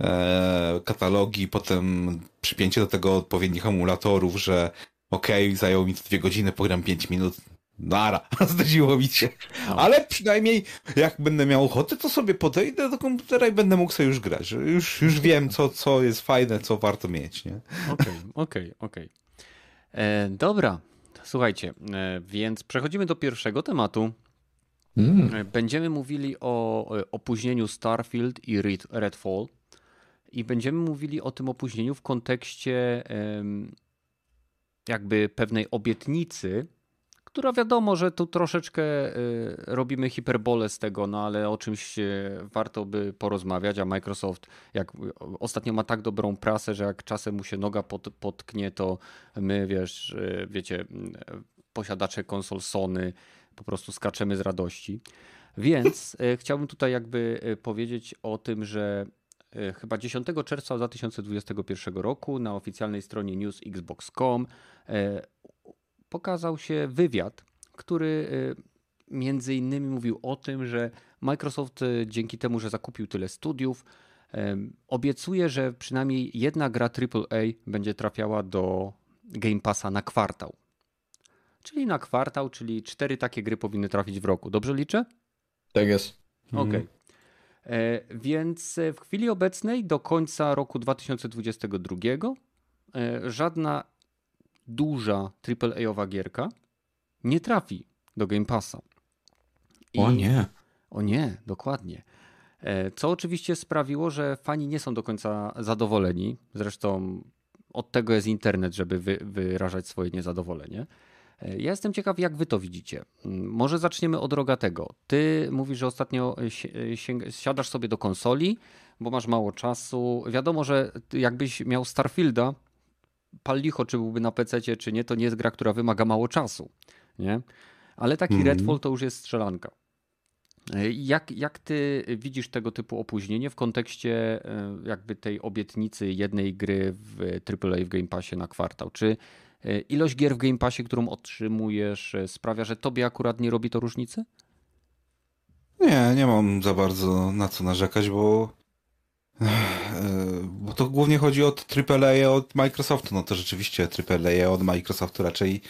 e, katalogi, potem przypięcie do tego odpowiednich emulatorów, że okej, okay, zajęło mi to dwie godziny, pogram pięć minut, Nara, (laughs) zdarzyło mi się. No. Ale przynajmniej jak będę miał ochotę, to sobie podejdę do komputera i będę mógł sobie już grać. Już, już wiem, co, co jest fajne, co warto mieć. Nie? Okej, (laughs) okej, okej. E, dobra, słuchajcie, e, więc przechodzimy do pierwszego tematu. Mm. E, będziemy mówili o e, opóźnieniu Starfield i Redfall. I będziemy mówili o tym opóźnieniu w kontekście jakby pewnej obietnicy, która wiadomo, że tu troszeczkę y, robimy hiperbolę z tego, no ale o czymś warto by porozmawiać, a Microsoft jak ostatnio ma tak dobrą prasę, że jak czasem mu się noga pot, potknie, to my, wiesz, y, wiecie, posiadacze konsol Sony po prostu skaczemy z radości. Więc y, chciałbym tutaj jakby powiedzieć o tym, że chyba 10 czerwca 2021 roku na oficjalnej stronie newsxbox.com pokazał się wywiad, który y, między innymi mówił o tym, że Microsoft y, dzięki temu, że zakupił tyle studiów, obiecuje, że przynajmniej jedna gra AAA będzie trafiała do Game Passa na kwartał. Czyli na kwartał, czyli cztery takie gry powinny trafić w roku. Dobrze liczę? Tak jest. Okej. Okay. E, więc w chwili obecnej do końca roku 2022 e, żadna duża AAA-owa gierka nie trafi do Game Passa. I... O nie. O nie, dokładnie. E, co oczywiście sprawiło, że fani nie są do końca zadowoleni. Zresztą od tego jest internet, żeby wy, wyrażać swoje niezadowolenie. E, ja jestem ciekaw, jak wy to widzicie. Mm, może zaczniemy od Rogatego. Ty mówisz, że ostatnio siadasz sobie do konsoli, bo masz mało czasu. Wiadomo, że jakbyś miał Starfielda, pal licho, czy byłby na PC, czy nie, to nie jest gra, która wymaga mało czasu. Nie? Ale taki mm. Redfall to już jest strzelanka. E, jak, jak ty widzisz tego typu opóźnienie w kontekście e, jakby tej obietnicy jednej gry w AAA w Game Passie na kwartał? Czy e, ilość gier w Game Passie, którą otrzymujesz, sprawia, że tobie akurat nie robi to różnicy? Nie, nie mam za bardzo na co narzekać, bo bo to głównie chodzi o AAA od Microsoftu. No to rzeczywiście AAA od Microsoftu raczej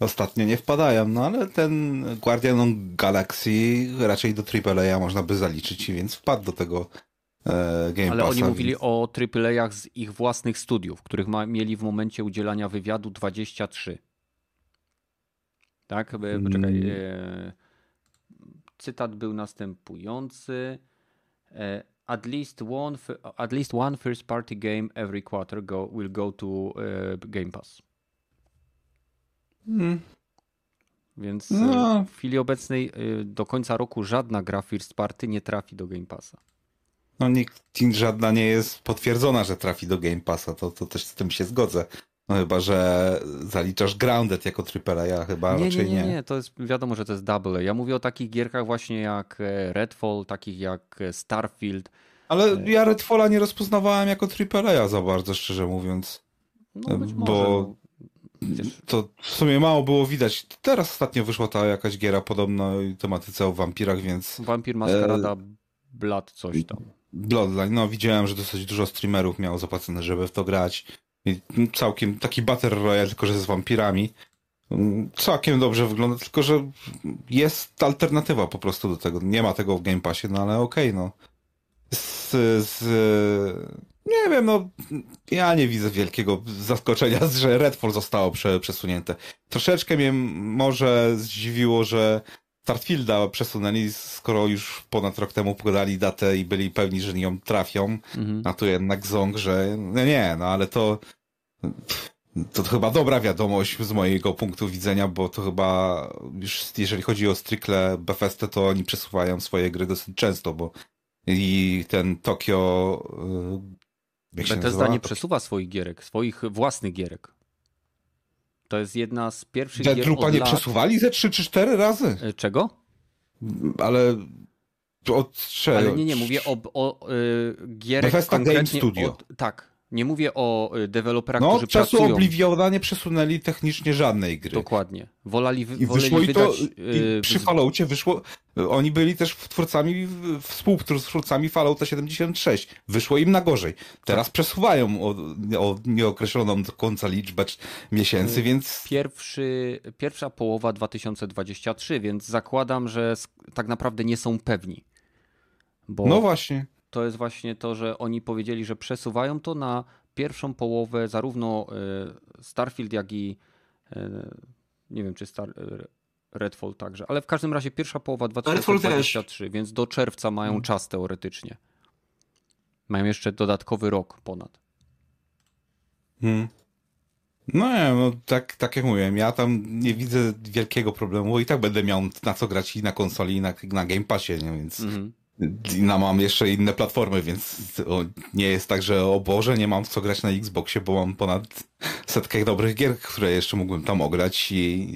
ostatnio nie wpadają, no ale ten Guardian Galaxy raczej do AAA można by zaliczyć, więc wpadł do tego e, Game Ale Passa, oni mówili więc... o AAA z ich własnych studiów, których ma, mieli w momencie udzielania wywiadu 23. Tak? Poczekaj. Mm. E cytat był następujący. E, at least one, at least one first party game every quarter go, will go to e, Game Pass. Hmm. Więc no. w chwili obecnej do końca roku żadna gra first party nie trafi do Game Passa. No nikt, żadna nie jest potwierdzona, że trafi do Game Passa, to, to też z tym się zgodzę. No chyba, że zaliczasz Grounded jako AAA, ja chyba nie, raczej nie. Nie, nie, to jest wiadomo, że to jest double. Ja mówię o takich gierkach właśnie jak e, Redfall, takich jak e, Starfield. Ale e, ja Redfalla nie rozpoznawałem jako AAA za bardzo, szczerze mówiąc. No, być bo może. to w sumie mało było widać. Teraz ostatnio wyszła ta jakaś giera podobno tematyce o wampirach, więc... Wampir Maskarada, e... Blood coś tam. Bloodline, no widziałem, że dosyć dużo streamerów miało zapłacone, żeby w to grać. I całkiem taki Battle Royale, tylko że z wampirami. Całkiem dobrze wygląda, tylko że jest alternatywa po prostu do tego. Nie ma tego w Game Passie, no ale okej, okay, no. Z, z, nie wiem, no ja nie widzę wielkiego zaskoczenia, (laughs) że Redfall zostało prze, przesunięte. Troszeczkę mnie może zdziwiło, że Starfielda przesunęli, skoro już ponad rok temu podali datę i byli pewni, że ją trafią, mhm. a tu jednak ząg, że no nie, no ale to to chyba dobra wiadomość z mojego punktu widzenia, bo to chyba już jeżeli chodzi o stricte Bethesda, to oni przesuwają swoje gry dosyć często, bo i ten Tokio... Y, Bethesda nie przesuwa swoich gierek, swoich własnych gierek. To jest jedna z pierwszych gier Deadloopa nie lat... przesuwali ze 3 czy 4 razy? E, czego? Ale od Ale nie, nie, mówię o, o y, gierek Bethesda Game Studio. Od, tak, nie mówię o y, deweloperach, no, którzy czasu pracują... Obliviona nie przesunęli technicznie żadnej gry. Dokładnie. Wolali, I wyszło i to, i y, przy Falloutie wyszło, oni byli też twórcami, współtwórcami Fallouta 76. Wyszło im na gorzej. Teraz tak. przesuwają o, o, nieokreśloną do końca liczbę miesięcy, y, więc... Pierwszy, pierwsza połowa 2023, więc zakładam, że tak naprawdę nie są pewni. Bo... No właśnie to jest właśnie to, że oni powiedzieli, że przesuwają to na pierwszą połowę zarówno e, Starfield, jak i e, nie wiem, czy Star, e, Redfall także, ale w każdym razie pierwsza połowa 2023, więc do czerwca mają hmm. czas teoretycznie. Mają jeszcze dodatkowy rok ponad. Hmm. No nie, no tak, tak jak mówiłem, ja tam nie widzę wielkiego problemu, bo i tak będę miał na co grać i na konsoli, i na, na Game Passie, nie? więc mm no, mam jeszcze inne platformy, więc nie jest tak, że o Boże, nie mam co grać na Xboxie, bo mam ponad setkę dobrych gier, które jeszcze mógłbym tam ograć i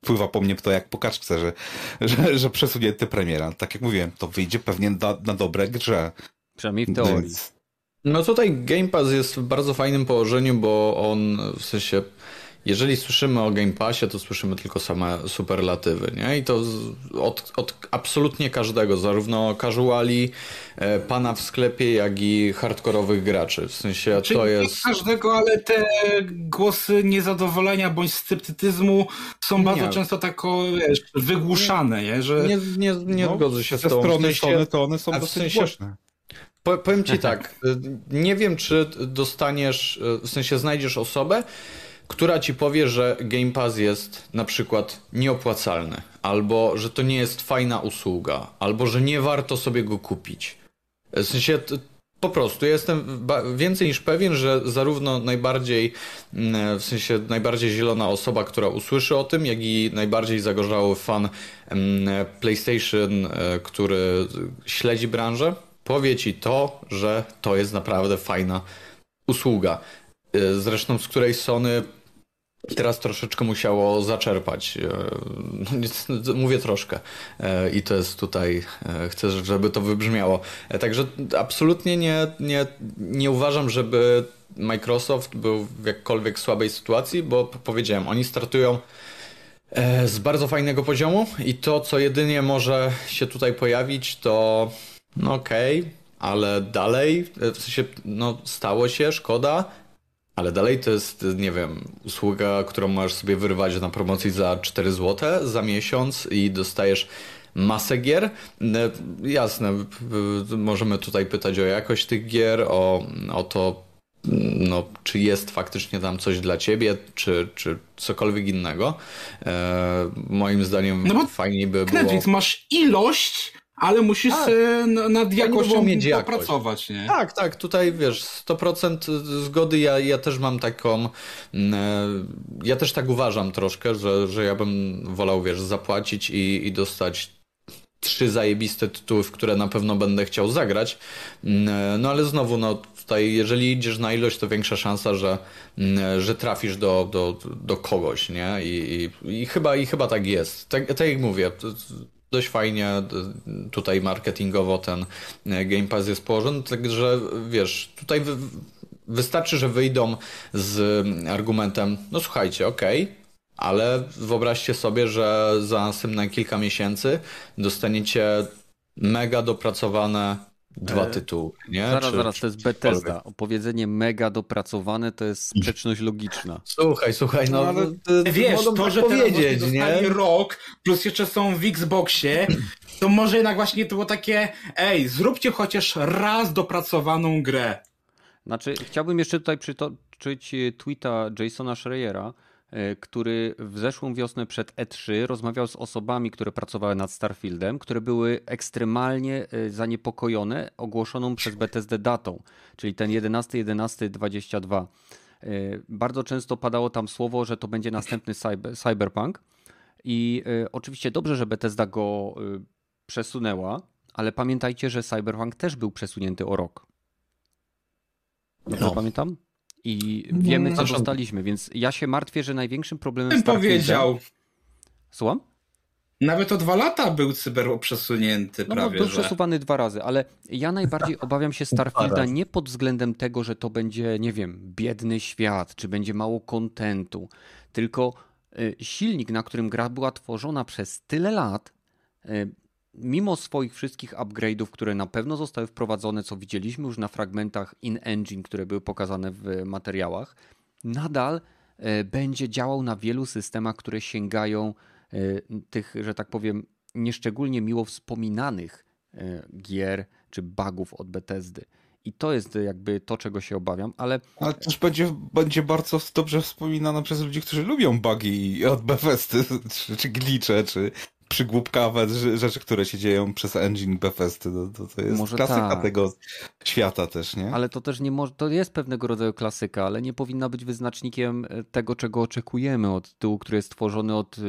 pływa po mnie to jak po kaczce, że, że, że przesunięty premiera. Tak jak mówiłem, to wyjdzie pewnie na, na dobre grze. Przynajmniej w teorii. Więc... No tutaj Game Pass jest w bardzo fajnym położeniu, bo on w sensie jeżeli słyszymy o Game Passie, to słyszymy tylko same superlatywy, nie? I to od, od absolutnie każdego, zarówno casuali, e, pana w sklepie, jak i hardkorowych graczy. W sensie Czyli to jest... Nie każdego, ale te głosy niezadowolenia bądź sceptycyzmu są bardzo nie. często tak wiesz, wygłuszane, nie? Że... Nie, nie, nie no, zgodzę się z tą. strony w sensie, to one są dosyć sensie... głośne. Powiem ci (laughs) tak, nie wiem, czy dostaniesz, w sensie znajdziesz osobę, która ci powie, że Game Pass jest na przykład nieopłacalny, albo że to nie jest fajna usługa, albo że nie warto sobie go kupić. W sensie po prostu jestem więcej niż pewien, że zarówno najbardziej mm, w sensie najbardziej zielona osoba, która usłyszy o tym, jak i najbardziej zagorzały fan mm, PlayStation, e, który śledzi branżę, powie ci to, że to jest naprawdę fajna usługa. E, zresztą z której Sony teraz troszeczkę musiało zaczerpać. E, no, mówię troszkę e, i to jest tutaj, e, chcę, żeby to wybrzmiało. Także absolutnie nie, nie, nie uważam, żeby Microsoft był w jakkolwiek słabej sytuacji, bo powiedziałem, oni startują z bardzo fajnego poziomu i to, co jedynie może się tutaj pojawić, to no okej, okay, ale dalej, w sensie, no stało się, szkoda, ale dalej to jest, nie wiem, usługa, którą możesz sobie wyrwać na promocji za 4 zł za miesiąc i dostajesz masę gier. Jasne, możemy tutaj pytać o jakość tych gier, o, o to, no, czy jest faktycznie tam coś dla ciebie, czy, czy cokolwiek innego. E, moim zdaniem no fajniej by było... Netflix, masz ilość, ale musisz tak. nad jakością mieć popracować, nie? Tak, tak, tutaj wiesz, 100% zgody, ja, ja też mam taką, e, ja też tak uważam troszkę, że, że ja bym wolał, wiesz, zapłacić i, i dostać trzy zajebiste tytuły, w które na pewno będę chciał zagrać. E, no ale znowu, no tutaj jeżeli idziesz na ilość, to większa szansa, że, że trafisz do, do, do kogoś, nie? I, i, i chyba, I chyba tak jest. Tak, tak jak mówię, dość fajnie tutaj marketingowo ten e, Game Pass jest położony, także wiesz, tutaj wystarczy, że wyjdą z argumentem, no słuchajcie, okej, okay, ale wyobraźcie sobie, że za następne kilka miesięcy dostaniecie mega dopracowane dwa e, tytuły, nie? Zaraz, czy, zaraz, to jest Bethesda. Opowiedzenie mega dopracowane to jest (laughs) sprzeczność logiczna. Słuchaj, słuchaj, no, no ale wiesz, to, tak że powiedzieć, nie? rok, plus jeszcze są w Xboxie, to może jednak właśnie to było takie, ej, zróbcie chociaż raz dopracowaną grę. Znaczy, chciałbym jeszcze tutaj przytoczyć tweeta Jasona Schreiera, E, który w zeszłą wiosnę przed E3 rozmawiał z osobami, które pracowały nad Starfieldem, które były ekstremalnie e, zaniepokojone ogłoszoną przez BTSD datą, czyli ten 11-11-22. E, bardzo często padało tam słowo, że to będzie następny cyber, cyberpunk i oczywiście dobrze, że Bethesda go przesunęła, ale pamiętajcie, że cyberpunk też był przesunięty o rok. Dobrze no. pamiętam? I wiemy, co dostaliśmy, więc ja się martwię, że największym problemem Bym powiedział. Słucham? Nawet o dwa lata był cyber przesunięty no, prawie. No, był że... przesuwany dwa razy, ale ja najbardziej (laughs) obawiam się Starfielda nie pod względem tego, że to będzie, nie wiem, biedny świat, czy będzie mało kontentu, tylko y, silnik, na którym gra była tworzona przez tyle lat, y, mimo swoich wszystkich upgrade'ów, które na pewno zostały wprowadzone, co widzieliśmy już na fragmentach in-engine, które były pokazane w materiałach, nadal e, będzie działał na wielu systemach, które sięgają e, tych, że tak powiem, nieszczególnie miło wspominanych e, gier czy bugów od Bethesdy. I to jest jakby to, czego się obawiam, ale... Ale też będzie, będzie bardzo dobrze wspominane przez ludzi, którzy lubią bugi od Bethesdy, czy, czy glicze, czy przygłupkawe rzeczy, które się dzieją przez engine Bethesdy. To, to, to jest może klasyka tak. tego świata też, nie? Ale to też nie może, to jest pewnego rodzaju klasyka, ale nie powinna być wyznacznikiem e, tego, czego oczekujemy od tyłu, który jest tworzony od, e,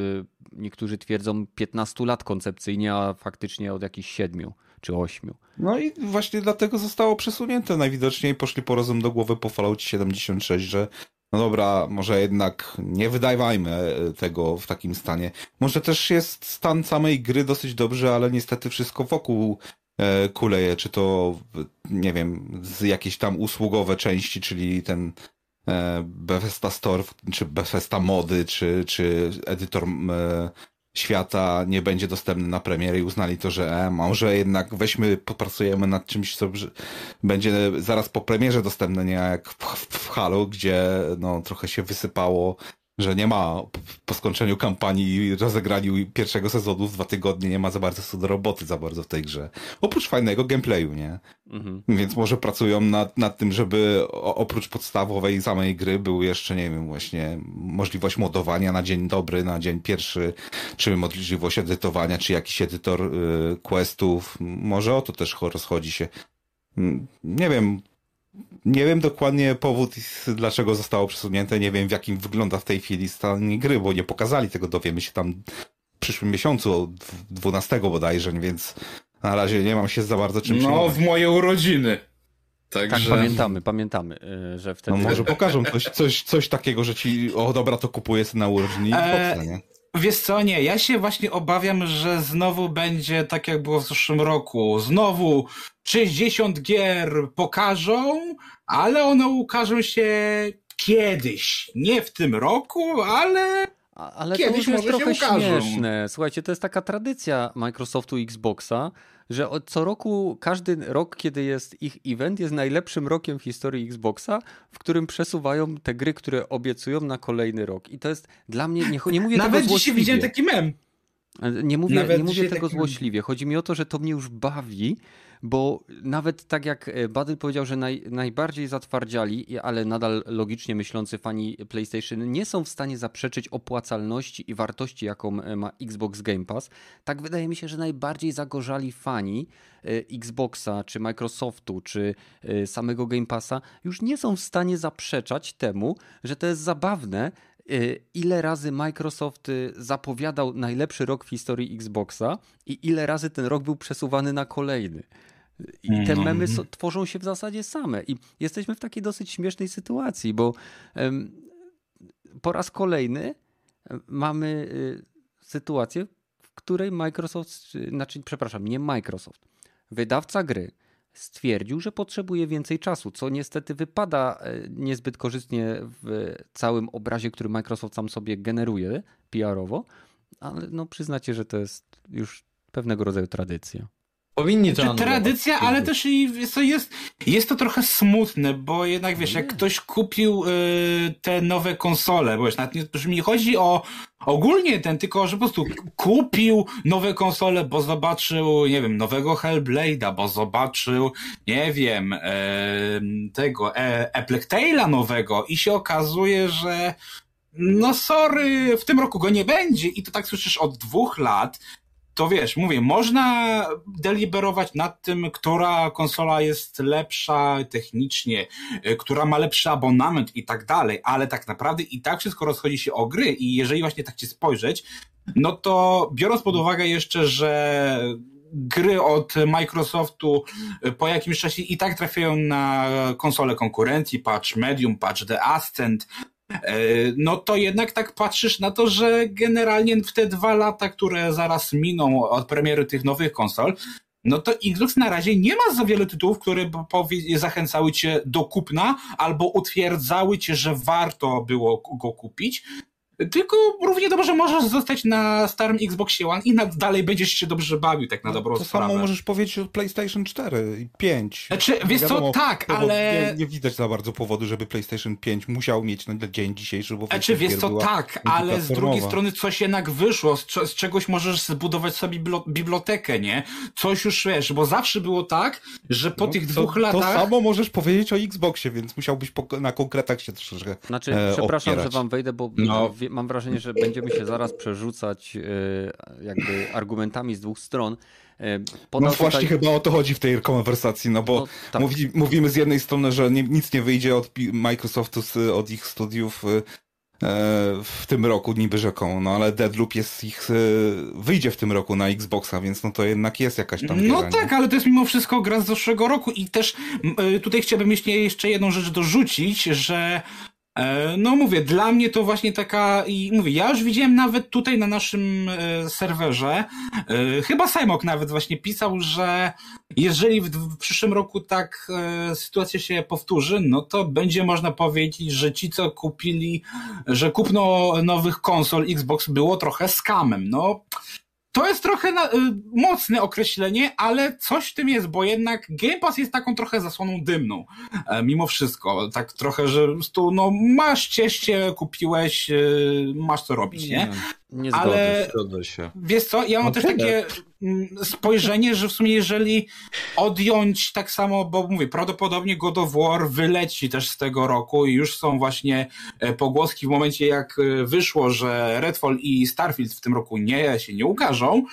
niektórzy twierdzą, 15 lat koncepcyjnie, a faktycznie od jakichś 7 czy 8. No i właśnie dlatego zostało przesunięte najwidoczniej. Poszli po rozum do głowy po Fallout 76, że no dobra, może jednak nie wydawajmy e, tego w takim stanie. Może też jest stan samej gry dosyć dobry, ale niestety wszystko wokół e, kuleje, czy to, nie wiem, z jakieś tam usługowe części, czyli ten e, Bethesda Store, czy Bethesda Mody, czy, czy edytor świata nie będzie dostępny na premierę i uznali to, że e, może jednak weźmy, popracujemy nad czymś, co będzie zaraz po premierze dostępne, nie? Jak w, w Halo, gdzie no, trochę się wysypało że nie ma po skończeniu kampanii i rozegraniu pierwszego sezonu w dwa tygodnie nie ma za bardzo co do roboty za bardzo w tej grze. Oprócz fajnego gameplayu, nie? Mhm. Więc może pracują nad, nad tym, żeby oprócz podstawowej samej gry był jeszcze, nie wiem, właśnie możliwość modowania na dzień dobry, na dzień pierwszy, czy możliwość edytowania, czy jakiś edytor y, questów. Może o to też rozchodzi się. Mm, nie wiem, nie wiem dokładnie powód, dlaczego zostało przesunięte. Nie wiem, w jakim wygląda w tej chwili stan gry, bo nie pokazali tego. Dowiemy się tam w przyszłym miesiącu, 12 bodajże, więc na razie nie mam się za bardzo czym No, w moje urodziny. Także... Tak, pamiętamy, pamiętamy, y, że wtedy... No może pokażą coś, coś, coś takiego, że ci, o dobra, to kupuję na urodziny i eee, nie? Wiesz co, nie, ja się właśnie obawiam, że znowu będzie tak jak było w zeszłym roku. Znowu 60 gier pokażą, ale one ukażą się kiedyś. Nie w tym roku, ale ale Kiedyś to już jest trochę śmieszne. Słuchajcie, to jest taka tradycja Microsoftu Xboxa, że od co roku, każdy rok, kiedy jest ich event, jest najlepszym rokiem w historii Xboxa, w którym przesuwają te gry, które obiecują na kolejny rok. I to jest dla mnie, nie, nie mówię Nawet tego dzisiaj widziałem taki mem. Nie mówię, nie mówię tego złośliwie. Chodzi mi o to, że to mnie już bawi, bo nawet tak jak e, Badyl powiedział, że naj, najbardziej zatwardziali, ale nadal logicznie myślący fani PlayStation nie są w stanie zaprzeczyć opłacalności i wartości, jaką e, ma Xbox Game Pass, tak wydaje mi się, że najbardziej zagorzali fani e, Xboxa, czy Microsoftu, czy samego Game Passa już nie są w stanie zaprzeczać temu, że to jest zabawne, ile razy Microsoft zapowiadał najlepszy rok w historii Xboxa i ile razy ten rok był przesuwany na kolejny. I te mhm. memy so, tworzą się w zasadzie same. I jesteśmy w takiej dosyć śmiesznej sytuacji, bo um, po raz kolejny mamy y, sytuację, w której Microsoft, znaczy, przepraszam, nie Microsoft, wydawca gry stwierdził, że potrzebuje więcej czasu, co niestety wypada e, niezbyt korzystnie w całym obrazie, który Microsoft sam sobie generuje PR-owo, ale no przyznacie, że to jest już pewnego rodzaju tradycja. Powinni to znaczy, Tradycja, ale też i jest, jest to trochę smutne, bo jednak wiesz, jak ktoś kupił y, te nowe konsole, bo wiesz, nawet nie, chodzi o ogólnie ten, tylko że po prostu kupił nowe konsole, bo zobaczył, nie wiem, nowego Hellblade'a, bo zobaczył, nie wiem, e, tego e, Apple Tale'a nowego i się okazuje, że no sorry, w tym roku go nie będzie i to tak słyszysz od dwóch lat, to wiesz, mówię, można deliberować nad tym, która konsola jest lepsza technicznie, y, która ma lepszy abonament i tak dalej, ale tak naprawdę i tak wszystko rozchodzi się o gry i jeżeli właśnie tak ci spojrzeć, no to biorąc pod uwagę jeszcze, że gry od Microsoftu y, po jakimś czasie i tak trafiają na konsole konkurencji, patch Medium, patch The Ascent, no to jednak tak patrzysz na to, że generalnie w te dwa lata, które zaraz miną od premiery tych nowych konsol, no to Xbox na razie nie ma za wiele tytułów, które zachęcały cię do kupna albo utwierdzały cię, że warto było go kupić. Tylko równie dobrze możesz zostać na starym Xboxie One i dalej będziesz się dobrze bawił, tak na no, dobrą to sprawę. To samo możesz powiedzieć o PlayStation 4 i 5. Znaczy, wiesz co, tak, ale... Nie, nie, widać za bardzo powodu, żeby PlayStation 5 musiał mieć na dzień dzisiejszy, bo Znaczy, wiesz co, tak, ale z drugiej strony coś jednak wyszło, z, z czegoś możesz zbudować sobie bibliotekę, nie? Coś już, wiesz, bo zawsze było tak, że po no, tych dwóch to, latach... To samo możesz powiedzieć o Xboxie, więc musiałbyś po, na konkretach się troszeczkę Znaczy, e, przepraszam, opierać. że wam wejdę, bo no mam wrażenie, że będziemy się zaraz przerzucać e, jakby argumentami z dwóch stron. E, podał no właśnie tutaj... chyba o to chodzi w tej konwersacji, no bo no, tak. mówi, mówimy z jednej strony, że nie, nic nie wyjdzie od Microsoftu, od ich studiów e, w tym roku niby rzeką, no ale Deadloop jest ich, wyjdzie w tym roku na Xboxa, więc no to jednak jest jakaś tam No tak, ale to jest mimo wszystko gra z zeszłego roku i też tutaj chciałbym jeszcze jedną rzecz dorzucić, że no mówię, dla mnie to właśnie taka i mówię, ja już widziałem nawet tutaj na naszym e, serwerze, e, chyba Simok nawet właśnie pisał, że jeżeli w przyszłym roku tak sytuacja się powtórzy, no to będzie można powiedzieć, że ci co kupili, że kupno nowych konsol Xbox było trochę skamem. No to jest trochę na, y, mocne określenie, ale coś w tym jest, bo jednak Game Pass jest taką trochę zasłoną dymną. E, mimo wszystko. Tak trochę, że tu, no, masz cieście, kupiłeś, y, masz co robić, nie? nie. Nie zgodzę, Ale zgodzę się. Wiesz co, ja mam no też tyle. takie mm, spojrzenie, że w sumie jeżeli odjąć tak samo, bo mówię, prawdopodobnie God of War wyleci też z tego roku i już są właśnie e, pogłoski w momencie jak e, wyszło, że Redfall i Starfield w tym roku nie się nie ukażą,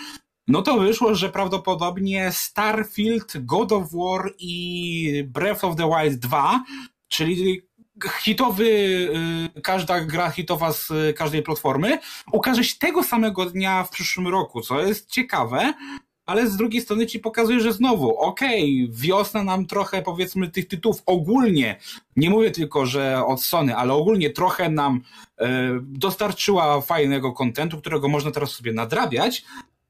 no to wyszło, że prawdopodobnie Starfield, God of War i Breath of the Wild 2, czyli hitowy, y, każda gra hitowa z każdej platformy ukaże się tego samego dnia w przyszłym roku, co jest ciekawe, ale z drugiej strony ci pokazuje, że znowu, okej, okay, wiosna nam trochę powiedzmy tych tytułów ogólnie, nie mówię tylko, że od Sony, ale ogólnie trochę nam y, dostarczyła fajnego kontentu, którego można teraz sobie nadrabiać,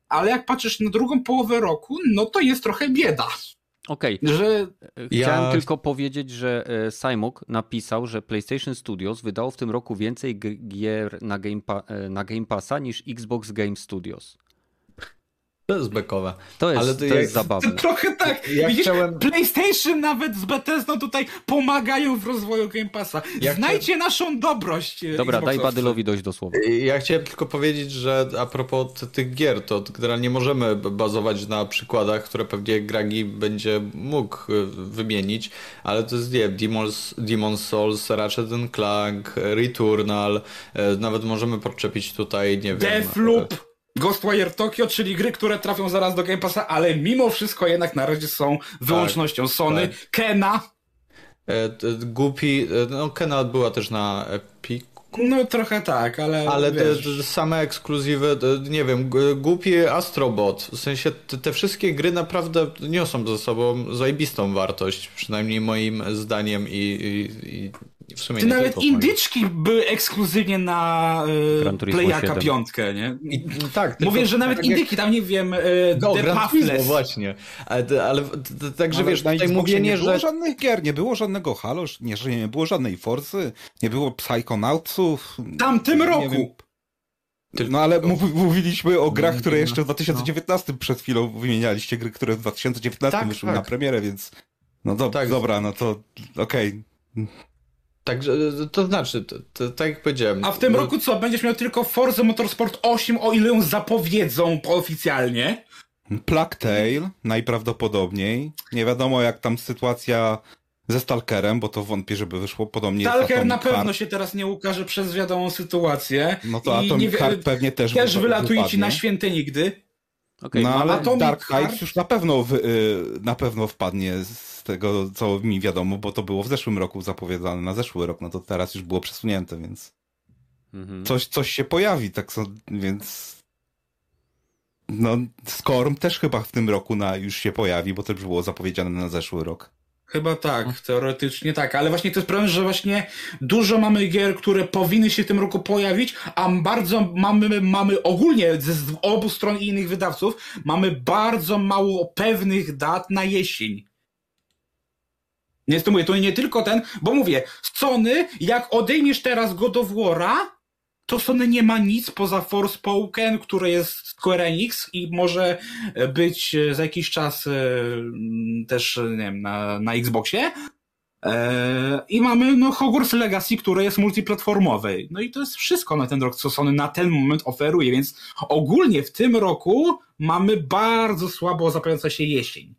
ale jak patrzysz na drugą połowę roku, no to jest trochę bieda. Okej. Okay. Że... Chciałem ja... tylko powiedzieć, że e, Simok napisał, że PlayStation Studios wydało w tym roku więcej gier na Game, pa... E, na Game Passa niż Xbox Game Studios. To jest bekowe. To jest, Ale to to jest jak- zabawne. (laughs) Trochę tak. Ja Widzisz, chciałem- PlayStation nawet z Bethesdą tutaj pomagają w rozwoju Game Passa. Ja Znajdźcie naszą dobrość. e, Dobra, daj. Badylowi dojść do słowa. Ja chciałem tylko powiedzieć, że a propos tych gier, to generalnie możemy bazować na przykładach, które pewnie Gragi będzie mógł y, wymienić, ale to jest, nie wiem, Demon's, Demon's Souls, Ratchet and Clank, Returnal, e, nawet możemy podczepić tutaj, nie wiem... Deathloop, Ghostwire Tokyo, czyli gry, które trafią zaraz do Game Passa, ale mimo wszystko jednak na razie są wyłącznością Sony. tak. Kena, E, t- Gupi, e, no Kenal była też na Epic, no trochę tak, ale, Ale te, te same ekskluzywy, te, nie wiem, głupi Astrobot, w sensie te, te wszystkie gry naprawdę niosą ze sobą zajebistą wartość, przynajmniej moim zdaniem i, i, i w sumie Ty nie nawet tylko indyczki były ekskluzywnie na e, Playaka 7. piątkę, nie? I, tak, Mówię, że nawet tak jak- indyki, tam nie wiem, e, No, The właśnie. Ale, także Ale wiesz, na tutaj mówienie, nie było że... żadnych gier, nie było żadnego Halo, nie, że nie było żadnej Forzy, nie było Psychonautsów. W tamtym nie roku. wiem. Tylko- No ale mów, mówiliśmy o grach, No, które no, jeszcze w 2019 przed chwilą wymienialiście, gry, które w 2019 Tak, wyszły tak. na premierę, więc no do, Tak. dobra, no to okej. Także to znaczy, to, to, tak jak powiedziałem... A w tym no, roku co? Będziesz miał tylko Forza Motorsport 8, o ile ją zapowiedzą oficjalnie. Plague Tale najprawdopodobniej. Nie wiadomo jak tam sytuacja ze Stalkerem, bo to wątpię, żeby wyszło podobnie. Stalker na pewno Heart. się teraz nie ukaże przez wiadomą sytuację. No to I Atomic nie Heart pewnie też Też wy- wylatuje ci na święte nigdy. Okej, No ale Atomic Dark Heart- już na pewno, wy, y, na pewno wpadnie z tego, co mi wiadomo, bo to było w zeszłym roku zapowiadane na zeszły rok, no to teraz już było przesunięte, więc Mhm. coś, coś się pojawi, tak so, więc no Skorm też chyba w tym roku na, już się pojawi, bo to już było zapowiedziane na zeszły rok. Chyba tak, teoretycznie tak, ale właśnie to jest problem, że właśnie dużo mamy gier, które powinny się w tym roku pojawić, a bardzo mamy, mamy ogólnie z z obu stron i innych wydawców, mamy bardzo mało pewnych dat na jesień. Więc to mówię, to nie tylko ten, bo mówię, Sony, jak odejmiesz teraz God of War'a, to Sony nie ma nic poza Forspoken, które jest Square Enix i może być e, za jakiś czas e, też, e, nie wiem, na, na Xboxie. E, I mamy no, Hogwarts Legacy, które jest multiplatformowe. No i to jest wszystko na ten rok, co Sony na ten moment oferuje, więc ogólnie w tym roku mamy bardzo słabo zapowiadająca się jesień.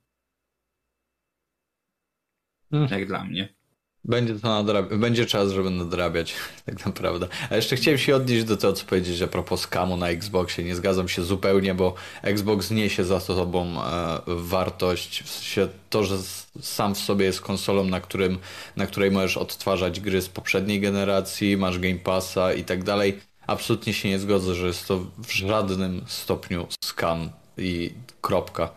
Hmm. Jak dla mnie. Będzie to nadrabiać, będzie czas, żeby nadrabiać, (laughs) tak naprawdę. A jeszcze chciałem się odnieść do tego, co powiedzieć a propos skamu na Xboxie. Nie zgadzam się zupełnie, bo Xbox niesie za sobą e, wartość, w sensie to, że sam w sobie jest konsolą, na, którym, na której możesz odtwarzać gry z poprzedniej generacji, masz Game Passa i tak dalej. Absolutnie się nie zgodzę, że jest to w żadnym stopniu skam i kropka.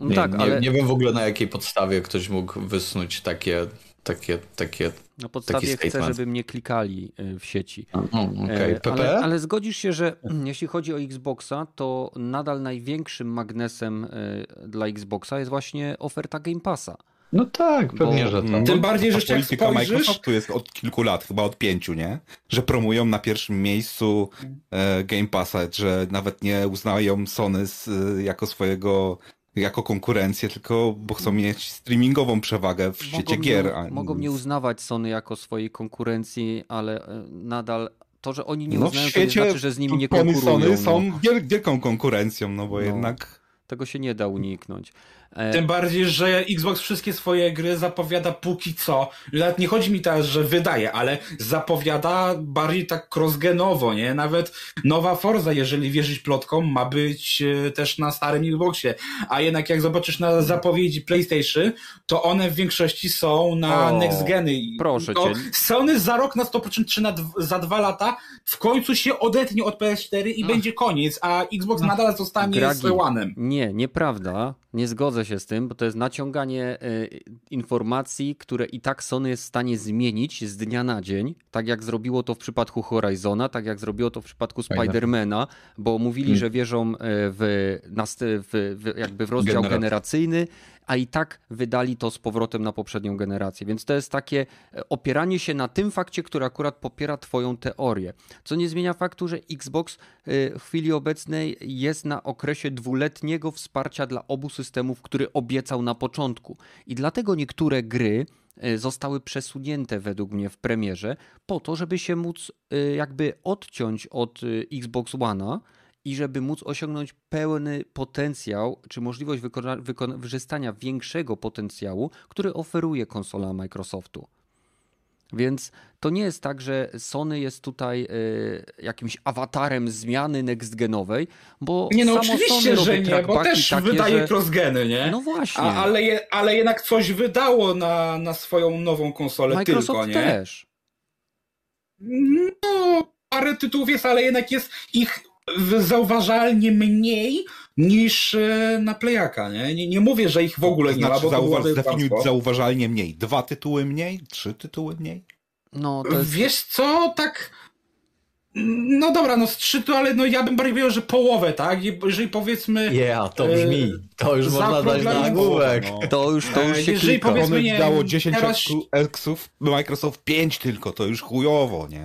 No Nie, tak, nie, ale nie wiem w ogóle na jakiej podstawie ktoś mógł wysnuć takie, takie, takie na podstawie chcę, żeby mnie klikali y, w sieci. O, Okej, E, PP? ale, ale zgodzisz się, że (clears throat) jeśli chodzi o Xboxa, to nadal największym magnesem y, dla Xboxa jest właśnie oferta Game Passa. No tak, pewnie, Bo- że tak. Mm, Tym bardziej, że jak spojrzysz- Microsoftu jest od kilku lat, chyba od pięciu, nie? Że promują na pierwszym miejscu e, Game Passa, że nawet nie uznają Sony z, e, jako swojego jako konkurencję, tylko bo chcą mieć streamingową przewagę w świecie Mogą gier. Nie, mogą nie uznawać Sony jako swojej konkurencji, ale e, nadal to, że oni nie no uznają, to nie znaczy, że z nimi nie konkurują. Sony no. są wiel, wielką konkurencją, no bo No. jednak Tego się nie da uniknąć. E, Tym bardziej, że Xbox wszystkie swoje gry zapowiada póki co. Nawet nie chodzi mi teraz, że wydaje, ale zapowiada bardziej tak crossgenowo, nie? Nawet nowa Forza, jeżeli wierzyć plotkom, ma być e, też na starym Xboxie. A jednak jak zobaczysz na zapowiedzi PlayStation, to one w większości są na O, next geny. Proszę to cię. Sony za rok na 100% czy na za dwa lata w końcu się odetnie od PS4 i będzie koniec, a Xbox nadal zostanie Gragi. z One-em. Nie, nieprawda. Nie zgodzę się z tym, bo to jest naciąganie e, informacji, które i tak Sony jest w stanie zmienić z dnia na dzień, tak jak zrobiło to w przypadku Horizona, tak jak zrobiło to w przypadku. Spidermana, bo mówili, Hmm. że wierzą e, w, w, w jakby w rozdział Generacja. generacyjny, a i tak wydali to z powrotem na poprzednią generację. Więc to jest takie e, opieranie się na tym fakcie, który akurat popiera Twoją teorię. Co nie zmienia faktu, że Xbox e, w chwili obecnej jest na okresie dwuletniego wsparcia dla obu systemów, który obiecał na początku. I dlatego niektóre gry e, zostały przesunięte według mnie w premierze po to, żeby się móc jakby odciąć od Xbox One'a i żeby móc osiągnąć pełny potencjał, czy możliwość wykorzystania większego potencjału, który oferuje konsola Microsoftu. Więc to nie jest tak, że Sony jest tutaj y, jakimś awatarem zmiany next-genowej, bo Nie no oczywiście, że nie, bo też takie, wydaje że... cross-geny, nie? No właśnie. A, ale, je, ale jednak coś wydało na, na swoją nową konsolę Microsoft tylko, nie? też. No, parę tytułów jest, ale jednak jest ich zauważalnie mniej niż e, na Playaka, nie? nie? Nie mówię, że ich w ogóle to nie znaczy, ma, bo zauważ, to zdefiniuj zauważalnie mniej. Dwa tytuły mniej? Trzy tytuły mniej? No, to jest... Wiesz co, tak... No dobra, no z trzy to, ale no ja bym bardziej powiedział, że połowę, tak? Jeżeli powiedzmy... Yeah, to brzmi. To już można dać na nagłówek. No. To już, to już się Jeżeli klika. powiedzmy, nie, dało 10 teraz... eksów, Microsoft 5 tylko, to już chujowo, nie?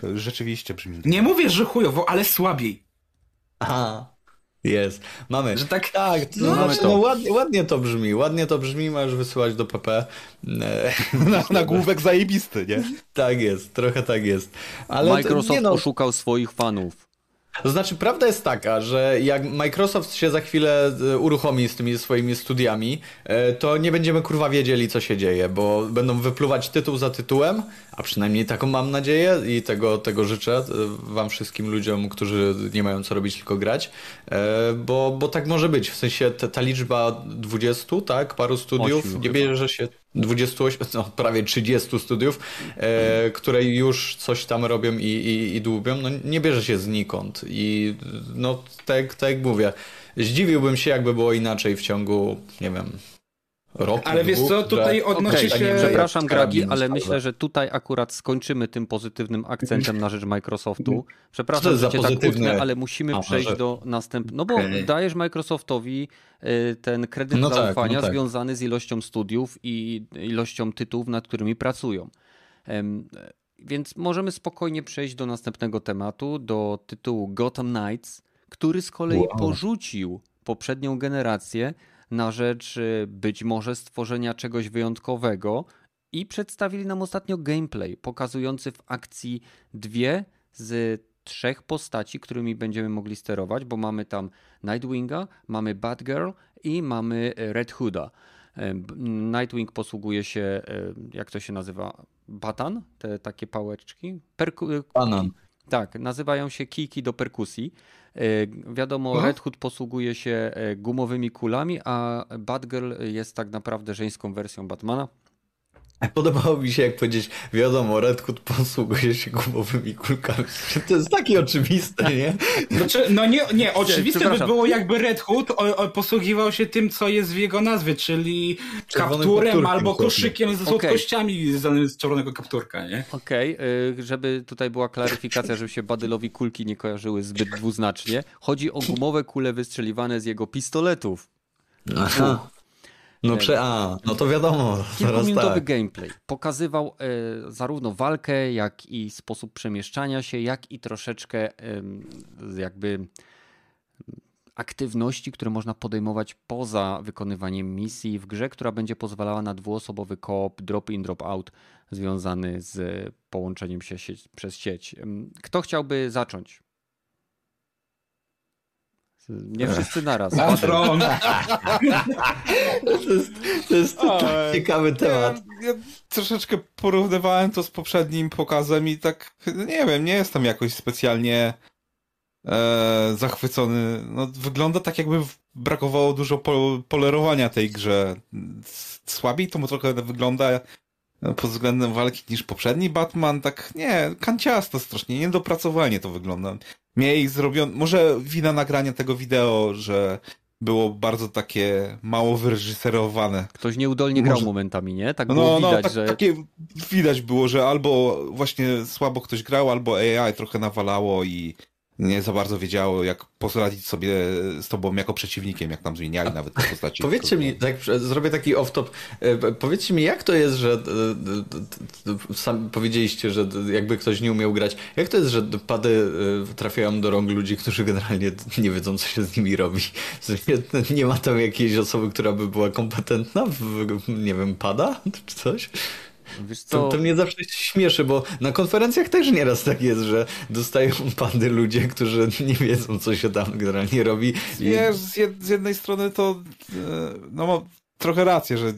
To rzeczywiście brzmi. Nie mówię, że chujowo, ale słabiej. Aha. Jest. Mamy. Że tak, tak, to, no, znaczy, no ładnie, ładnie to brzmi, ładnie to brzmi, możesz wysyłać do PP. (laughs) Na, nagłówek zajebisty, nie? tak jest, trochę tak jest. Ale Microsoft to, nie no, oszukał swoich fanów. To znaczy, prawda jest taka, że jak Microsoft się za chwilę e, uruchomi z tymi swoimi studiami, e, to nie będziemy kurwa wiedzieli, co się dzieje, bo będą wypluwać tytuł za tytułem, a przynajmniej taką mam nadzieję i tego, tego życzę e, wam wszystkim ludziom, którzy nie mają co robić, tylko grać, bo, bo tak może być. W sensie ta, ta liczba 20, tak, paru studiów, 8, nie bierze się 28, no, prawie 30 studiów, e, które już coś tam robią i, i, i dłubią, no nie bierze się znikąd. I no tak, tak jak mówię, zdziwiłbym się, jakby było inaczej w ciągu, nie wiem, roku. Ale wiesz co, tutaj odnosi okay, się... Przepraszam Gragi, ale myślę, że tutaj akurat skończymy tym pozytywnym akcentem na rzecz Microsoftu. (laughs) Przepraszam, że cię tak utnę, ale musimy A, przejść może... do następnego. No bo okay. dajesz Microsoftowi y, ten kredyt no zaufania tak, no tak. związany z ilością studiów i ilością tytułów, nad którymi pracują. Więc możemy spokojnie przejść do następnego tematu, do tytułu Gotham Knights, który z kolei wow. porzucił poprzednią generację na rzecz y, być może stworzenia czegoś wyjątkowego i przedstawili nam ostatnio gameplay pokazujący w akcji dwie z trzech postaci, którymi będziemy mogli sterować, bo mamy tam Nightwinga, mamy Batgirl i mamy Red Hooda. Nightwing posługuje się, jak to się nazywa? Batan? Te takie pałeczki? Perku... Banan. Tak, nazywają się kijki do perkusji. E, wiadomo, no. Red Hood posługuje się e, gumowymi kulami, a Batgirl jest tak naprawdę żeńską wersją Batmana. (laughs) Podobało mi się, jak powiedzieć, wiadomo, Red Hood posługuje się gumowymi kulkami. To jest takie oczywiste, nie? Znaczy, no nie, nie oczywiste by było, jakby Red Hood o, o, posługiwał się tym, co jest w jego nazwie, czyli kapturem albo koszykiem ze słodkościami okay. z czerwonego kapturka, nie? Okej, okay. żeby tutaj była klaryfikacja, żeby się Badylowi kulki nie kojarzyły zbyt dwuznacznie. Chodzi o gumowe kule wystrzeliwane z jego pistoletów. Aha. No, prze, a, no to wiadomo. Kilkuminutowy tak. gameplay pokazywał e, zarówno walkę, jak i sposób przemieszczania się, jak i troszeczkę e, jakby aktywności, które można podejmować poza wykonywaniem misji w grze, która będzie pozwalała na dwuosobowy koop drop-in, drop-out związany z połączeniem się sieć, przez sieć. Kto chciałby zacząć? Nie wszyscy naraz. Patron! to jest, to jest tak ciekawy temat. Ja, ja, troszeczkę porównywałem to z poprzednim pokazem i tak, nie wiem, nie jestem jakoś specjalnie e, zachwycony. No, wygląda tak, jakby brakowało dużo pol polerowania tej grze. Słabiej to mu trochę wygląda pod względem walki niż poprzedni Batman. Tak, nie, kanciasto strasznie, niedopracowanie to wygląda mieli zrobione, może wina nagrania tego wideo, że było bardzo takie mało wyreżyserowane. Ktoś nieudolnie grał może... momentami, nie? Tak no, było no, widać, tak, że... takie widać było, że albo właśnie słabo ktoś grał, albo AI trochę nawalało i nie za bardzo wiedziało, jak poradzić sobie z tobą jako przeciwnikiem, jak tam zmieniali nawet te postaci. Powiedzcie mi, tak, zrobię taki off-top, e, powiedzcie mi, jak to jest, że e, e, sam powiedzieliście, że jakby ktoś nie umiał grać, jak to jest, że pady trafiają do rąk ludzi, którzy generalnie nie wiedzą, co się z nimi robi? Nie ma tam jakiejś osoby, która by była kompetentna w, nie wiem, pada czy coś? Wiesz co? To, to mnie zawsze śmieszy, bo na konferencjach też nieraz tak jest, że dostają pady ludzie, którzy nie wiedzą, co się tam generalnie robi. Wiesz, z, jed z jednej strony to e, no trochę rację, że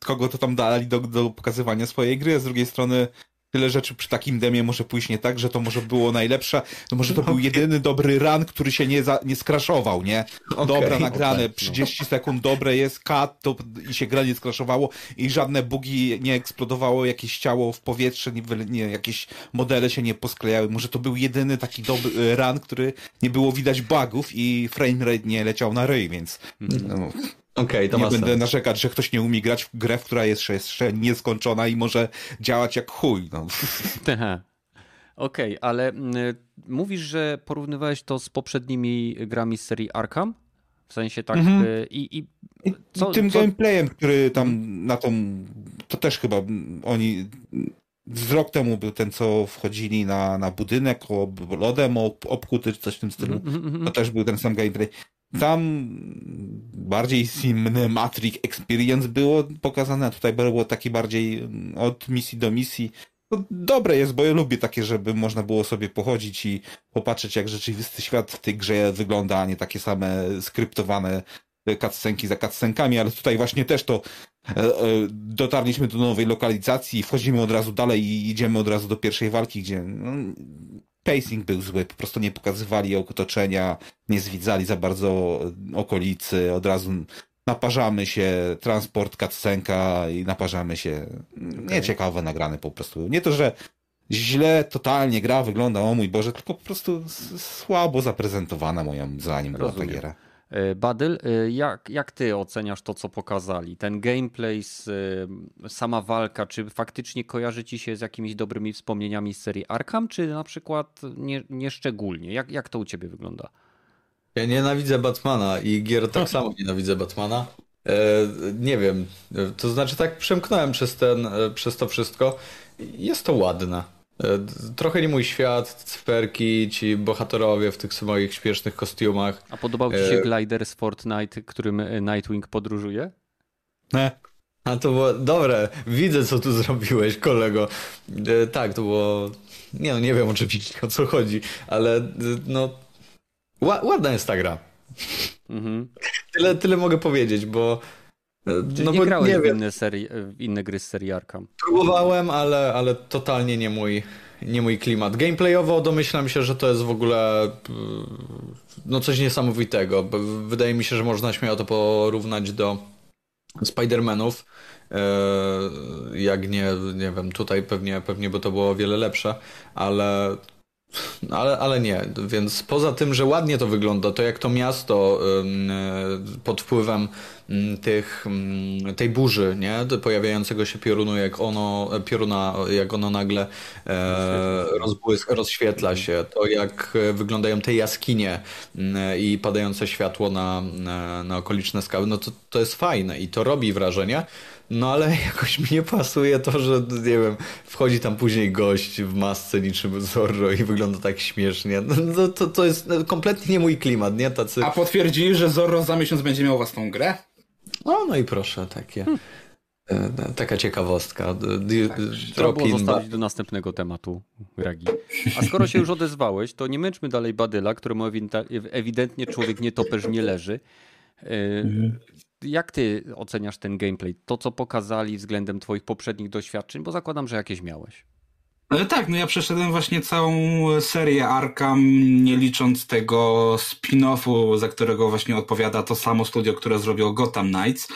kogo to tam dali do, do pokazywania swojej gry, a z drugiej strony tyle rzeczy przy takim demie może pójść nie tak, że to może było najlepsze, no może to okay. był jedyny dobry run, który się nie, za, nie skraszował, nie? Okay, Dobra, nagrane, okay, 30 no. sekund, dobre jest, cut to, i się gra nie skraszowało i żadne bugi nie eksplodowało, jakieś ciało w powietrze, nie, nie, jakieś modele się nie posklejały. Może to był jedyny taki dobry run, który nie było widać bugów i framerate nie leciał na ryj, więc... Mhm. No, Okay, to nie będę sens. narzekać, że ktoś nie umie grać w grę, która jest jeszcze nieskończona i może działać jak chuj. No. (laughs) Okej, okay, ale y, mówisz, że porównywałeś to z poprzednimi grami z serii Arkham? W sensie tak. Mhm. Y, i, i, co, tym co... gameplayem, który tam na tą. To też chyba oni. Z rok temu był ten, co wchodzili na, na budynek ob, lodem ob, obkuty, czy coś w tym stylu. Mm -hmm. To też był ten sam gameplay. Tam bardziej cinematic experience było pokazane, a tutaj było taki bardziej mm, od misji do misji. To dobre jest, bo ja lubię takie, żeby można było sobie pochodzić i popatrzeć, jak rzeczywisty świat w tej grze wygląda, a nie takie same skryptowane cutscenki za cutscenkami, ale tutaj właśnie też to dotarliśmy do nowej lokalizacji, wchodzimy od razu dalej i idziemy od razu do pierwszej walki, gdzie no, pacing był zły, po prostu nie pokazywali otoczenia, nie zwidzali za bardzo okolicy, od razu naparzamy się, transport, cutscenka i naparzamy się. Okay. Nieciekawe nagrane po prostu. Nie to, że źle totalnie gra wygląda, o mój Boże, tylko po prostu słabo zaprezentowana moim zdaniem była ta giera. E, Badyl, e, jak, jak ty oceniasz to, co pokazali? Ten gameplay, e, sama walka, czy faktycznie kojarzy ci się z jakimiś dobrymi wspomnieniami z serii Arkham, czy na przykład nie, nieszczególnie? Jak, jak to u ciebie wygląda? Ja nienawidzę Batmana i gier tak samo nienawidzę Batmana. nie wiem, to znaczy tak przemknąłem przez, ten, przez to wszystko. Jest to ładne. E, trochę nie mój świat, cyferki, ci bohaterowie w tych swoich śpiesznych kostiumach. A podobał ci się e... glider z Fortnite, którym e, Nightwing podróżuje? Nie. A to było dobre. Widzę, co tu zrobiłeś, kolego. E, tak, to było. Nie, no, nie wiem oczywiście o co chodzi, ale no. Ładna jest ta gra. Mhm. Tyle, tyle mogę powiedzieć, bo Czyli no nie grałeś nie w, inne serii, w inne gry z serii Arkham? Próbowałem, ale, ale totalnie nie mój, nie mój klimat. Gameplayowo domyślam się, że to jest w ogóle no coś niesamowitego. Wydaje mi się, że można śmiało to porównać do Spider-Manów. E, jak nie, nie wiem, tutaj pewnie, pewnie by to było o wiele lepsze, ale ale, ale nie, więc poza tym, że ładnie to wygląda, to jak to miasto pod wpływem tych, tej burzy, nie? Pojawiającego się piorunu, jak ono, pioruna, jak ono nagle e, rozbłysk, rozświetla się, to jak wyglądają te jaskinie i padające światło na, na, na okoliczne skały, no to, to jest fajne i to robi wrażenie. No ale (laughs) jakoś mi nie pasuje to, że nie wiem, wchodzi tam później gość w masce niczym Zorro i wygląda tak śmiesznie. No, to, to jest kompletnie nie mój klimat, nie? Tacy... A potwierdzili, że Zorro za miesiąc będzie miał własną grę? No, no i proszę, takie. Hmm. Taka ciekawostka. Tak, trzeba było zostawić do następnego tematu, Ragi. A skoro się już odezwałeś, to nie męczmy dalej Badyla, któremu ewidentnie człowiek nietoperz nie leży. Jak ty oceniasz ten gameplay? To, co pokazali względem twoich poprzednich doświadczeń, bo zakładam, że jakieś miałeś. Ale tak, no ja przeszedłem właśnie całą serię Arkham, nie licząc tego spin-offu, za którego właśnie odpowiada to samo studio, które zrobiło Gotham Knights.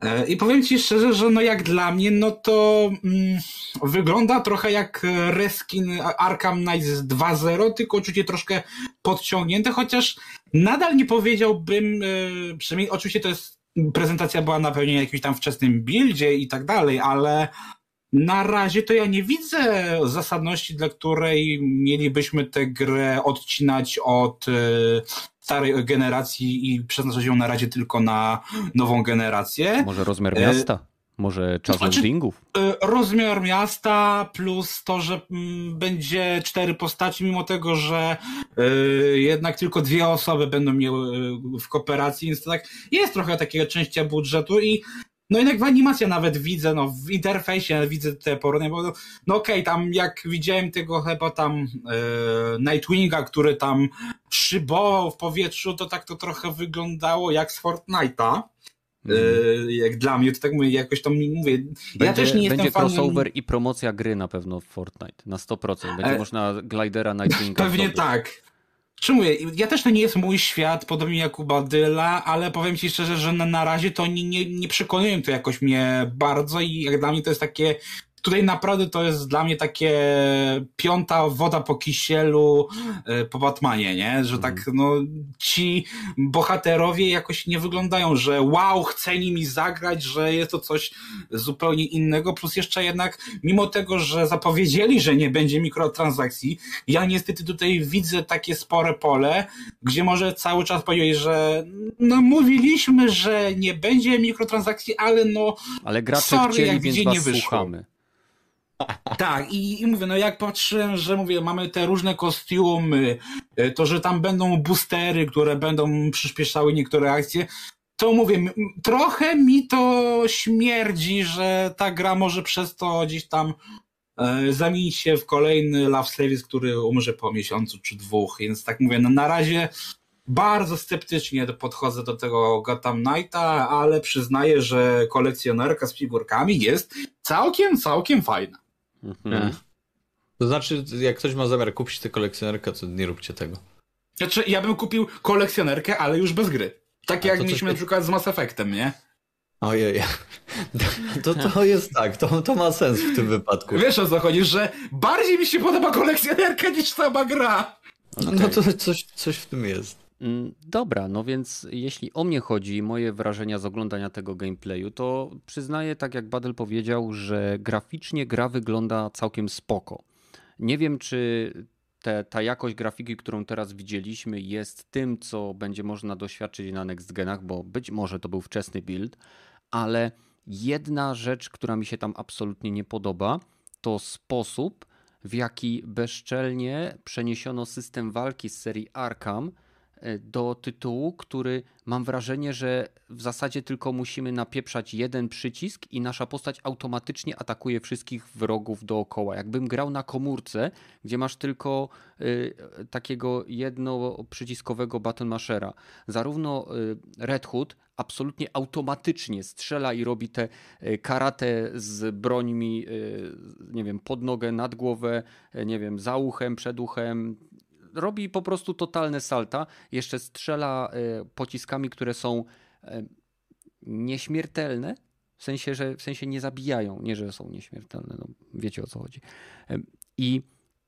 E, I powiem ci szczerze, że no jak dla mnie, no to mm, wygląda trochę jak reskin Arkham Knights 2.0, tylko czucie troszkę podciągnięte, chociaż nadal nie powiedziałbym, e, przynajmniej oczywiście to jest prezentacja była na pewnie jakimś tam wczesnym buildzie i tak dalej, ale na razie to ja nie widzę zasadności, dla której mielibyśmy tę grę odcinać od e, starej generacji i przeznaczać ją na razie tylko na nową generację. Może rozmiar miasta? Może czas znaczy, loadingów? Rozmiar miasta plus to, że mm, będzie cztery postaci, mimo tego, że jednak tylko dwie osoby będą miały w kooperacji, więc to tak jest trochę takiego części budżetu i no jednak w animacji nawet widzę, no w interfejsie widzę te porównania, bo no okej, okay, tam jak widziałem tego chyba tam e, Nightwinga, który tam szybował w powietrzu, to tak to trochę wyglądało jak z Fortnite'a. Mm. jak dla mnie, to tak mówię, jakoś tam mówię. Będzie, ja też nie jestem Będzie crossover fanem... i promocja gry na pewno w Fortnite, na 100%. Będzie e... można glidera (laughs) Nightwinga Pewnie tak. Czy mówię, ja też to nie jest mój świat, podobnie jak u Badyla, ale powiem ci szczerze, że na, na razie to nie, nie, nie przekonują to jakoś mnie bardzo i jak dla mnie to jest takie tutaj naprawdę to jest dla mnie takie piąta woda po kisielu e, po Batmanie, nie? Że tak, mhm. no, ci bohaterowie jakoś nie wyglądają, że wow, chce nimi zagrać, że jest to coś zupełnie innego, plus jeszcze jednak, mimo tego, że zapowiedzieli, że nie będzie mikrotransakcji, ja niestety tutaj widzę takie spore pole, gdzie może cały czas powiedzieć, że no mówiliśmy, że nie będzie mikrotransakcji, ale no ale gracze sorry, chcieli, jak więc nie wyszło. Słuchamy. Tak, i, i mówię, no jak patrzę, że mówię, mamy te różne kostiumy, e, to, że tam będą boostery, które będą przyspieszały niektóre akcje, to mówię, trochę mi to śmierdzi, że ta gra może przez to gdzieś tam e, zamienić się w kolejny Love Service, który umrze po miesiącu czy dwóch, więc tak mówię, no na razie bardzo sceptycznie podchodzę do tego Gotham Knighta, ale przyznaję, że kolekcjonerka z figurkami jest całkiem, całkiem fajna. Mhm. To znaczy, jak ktoś ma zamiar kupić tę kolekcjonerkę, to nie róbcie tego. Znaczy, ja bym kupił kolekcjonerkę, ale już bez gry. Tak jak mieliśmy na przykład z Mass Effectem, nie? Ojej. (laughs) To, to jest tak, to, to ma sens w tym wypadku. Wiesz o co chodzi, że bardziej mi się podoba kolekcjonerka niż sama gra. Okay. No to coś, coś w tym jest. Mm, dobra, no więc jeśli o mnie chodzi, moje wrażenia z oglądania tego gameplayu, to przyznaję, tak jak Badel powiedział, że graficznie gra wygląda całkiem spoko. Nie wiem, czy te, ta jakość grafiki, którą teraz widzieliśmy, jest tym, co będzie można doświadczyć na next genach, bo być może to był wczesny build, ale jedna rzecz, która mi się tam absolutnie nie podoba, to sposób, w jaki bezczelnie przeniesiono system walki z serii Arkham do tytułu, który mam wrażenie, że w zasadzie tylko musimy napieprzać jeden przycisk i nasza postać automatycznie atakuje wszystkich wrogów dookoła. Jakbym grał na komórce, gdzie masz tylko y, takiego jednoprzyciskowego button. Zarówno y, Red Hood absolutnie automatycznie strzela i robi te karate z brońmi, y, nie wiem, pod nogę, nad głowę, nie wiem, za uchem, przed uchem, robi po prostu totalne salta. Jeszcze strzela e, pociskami, które są e, nieśmiertelne. W sensie, że w sensie nie zabijają, nie, że są nieśmiertelne. No, wiecie o co chodzi. E, I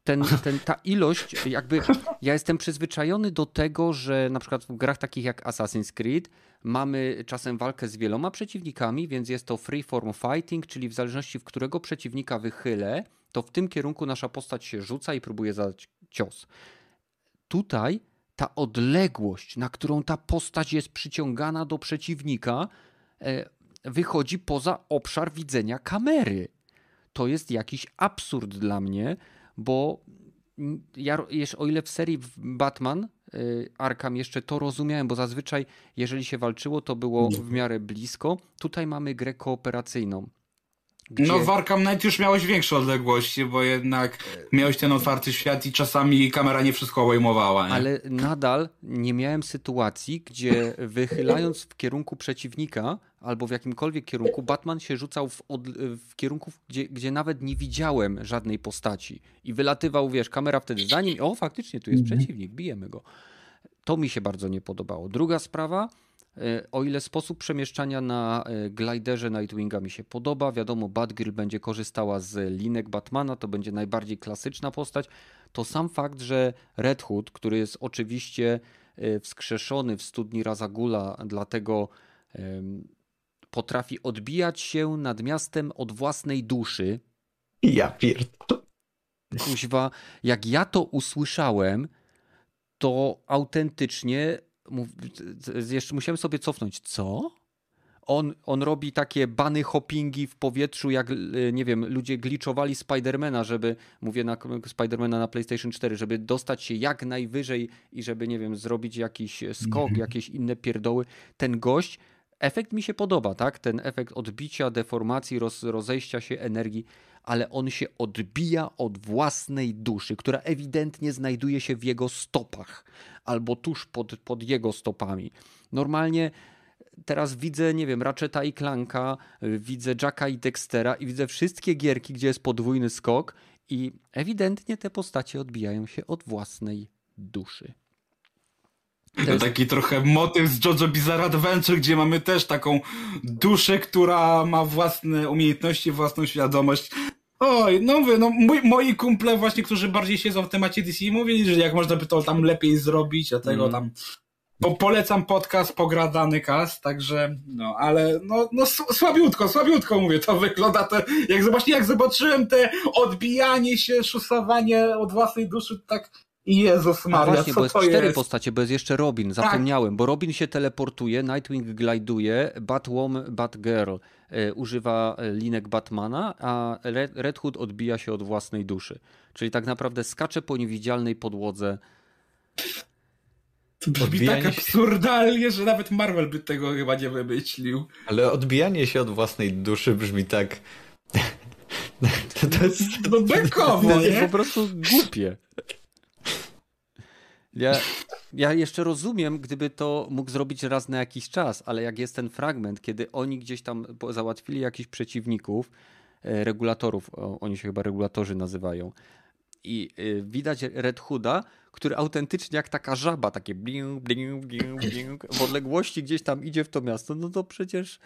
ten, ten, ta ilość, jakby ja jestem przyzwyczajony do tego, że na przykład w grach takich jak Assassin's Creed mamy czasem walkę z wieloma przeciwnikami, więc jest to free form fighting, czyli w zależności w którego przeciwnika wychylę, to w tym kierunku nasza postać się rzuca i próbuje zadać cios tutaj ta odległość, na którą ta postać jest przyciągana do przeciwnika, e, wychodzi poza obszar widzenia kamery. To jest jakiś absurd dla mnie, bo ja, o ile w serii Batman e, Arkham jeszcze to rozumiałem, bo zazwyczaj jeżeli się walczyło, to było w miarę blisko. Tutaj mamy grę kooperacyjną. Gdzie... No w Arkham Knight już miałeś większe odległości, bo jednak miałeś ten otwarty świat i czasami kamera nie wszystko obejmowała. Nie? Ale nadal nie miałem sytuacji, gdzie wychylając w kierunku przeciwnika albo w jakimkolwiek kierunku, Batman się rzucał w, od... w kierunku, gdzie, gdzie nawet nie widziałem żadnej postaci. I wylatywał, wiesz, kamera wtedy za nim. O, faktycznie, tu jest mhm. przeciwnik, bijemy go. To mi się bardzo nie podobało. Druga sprawa o ile sposób przemieszczania na e, gliderze Nightwinga mi się podoba, wiadomo, Batgirl będzie korzystała z linek Batmana, to będzie najbardziej klasyczna postać, to sam fakt, że Red Hood, który jest oczywiście e, wskrzeszony w studni Razagula, dlatego potrafi odbijać się nad miastem od własnej duszy, Ja pierdolę. Kuźwa, jak ja to usłyszałem, to autentycznie jeszcze musiałem sobie cofnąć. Co? On, on robi takie bany hoppingi w powietrzu, jak nie wiem, ludzie glitchowali Spidermana, żeby, mówię na Spidermana na PlayStation 4, żeby dostać się jak najwyżej i żeby, nie wiem, zrobić jakiś skok, -hmm. jakieś inne pierdoły. Ten gość, efekt mi się podoba, tak? Ten efekt odbicia, deformacji, roz, rozejścia się energii, ale on się odbija od własnej duszy, która ewidentnie znajduje się w jego stopach albo tuż pod, pod jego stopami. Normalnie teraz widzę, nie wiem, Ratcheta i Clanka, widzę Jacka i Dextera i widzę wszystkie gierki, gdzie jest podwójny skok i ewidentnie te postacie odbijają się od własnej duszy. To jest... taki trochę motyw z JoJo Bizarre Adventure, gdzie mamy też taką duszę, która ma własne umiejętności, własną świadomość. Oj, no mówię, no mój, moi kumple właśnie, którzy bardziej siedzą w temacie DC mówili, że jak można by to tam lepiej zrobić, a tego mm. tam po, polecam podcast Pogradany Cast, także no, ale no, no słabiutko, słabiutko mówię, to wygląda to, jak właśnie jak zobaczyłem te odbijanie się, szusowanie od własnej duszy, tak Jezus Maria, A właśnie, bo jest cztery jest? postacie, bo jest jeszcze Robin, tak. zapomniałem, tak. bo Robin się teleportuje, Nightwing gliduje, Batwoman, Batgirl e, używa e, linek Batmana, a Red, Hood odbija się od własnej duszy. Czyli tak naprawdę skacze po niewidzialnej podłodze. To brzmi odbijanie tak absurdalnie, że nawet Marvel by tego chyba nie wymyślił. Ale odbijanie się od własnej duszy brzmi tak... To, (laughs) to jest... No bekowo, nie? po prostu głupie. Ja, ja jeszcze rozumiem, gdyby to mógł zrobić raz na jakiś czas, ale jak jest ten fragment, kiedy oni gdzieś tam załatwili jakichś przeciwników, e, regulatorów, oni się chyba regulatorzy nazywają, i e, widać Red Hooda, który autentycznie jak taka żaba, takie bling, bling, bling, bling, w odległości gdzieś tam idzie w to miasto, no to przecież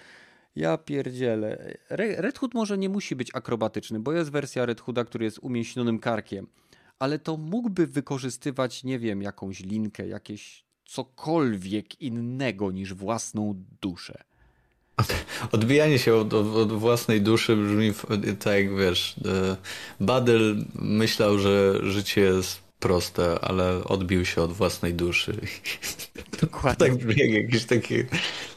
ja pierdzielę. Red Hood może nie musi być akrobatyczny, bo jest wersja Red Hooda, który jest umięśnionym karkiem ale to mógłby wykorzystywać, nie wiem, jakąś linkę, jakieś cokolwiek innego niż własną duszę. Odbijanie się od, od, własnej duszy brzmi tak jak wiesz, e, Badyl myślał, że życie jest proste, ale odbił się od własnej duszy. (laughs) Dokładnie. tak brzmi jak jakiś taki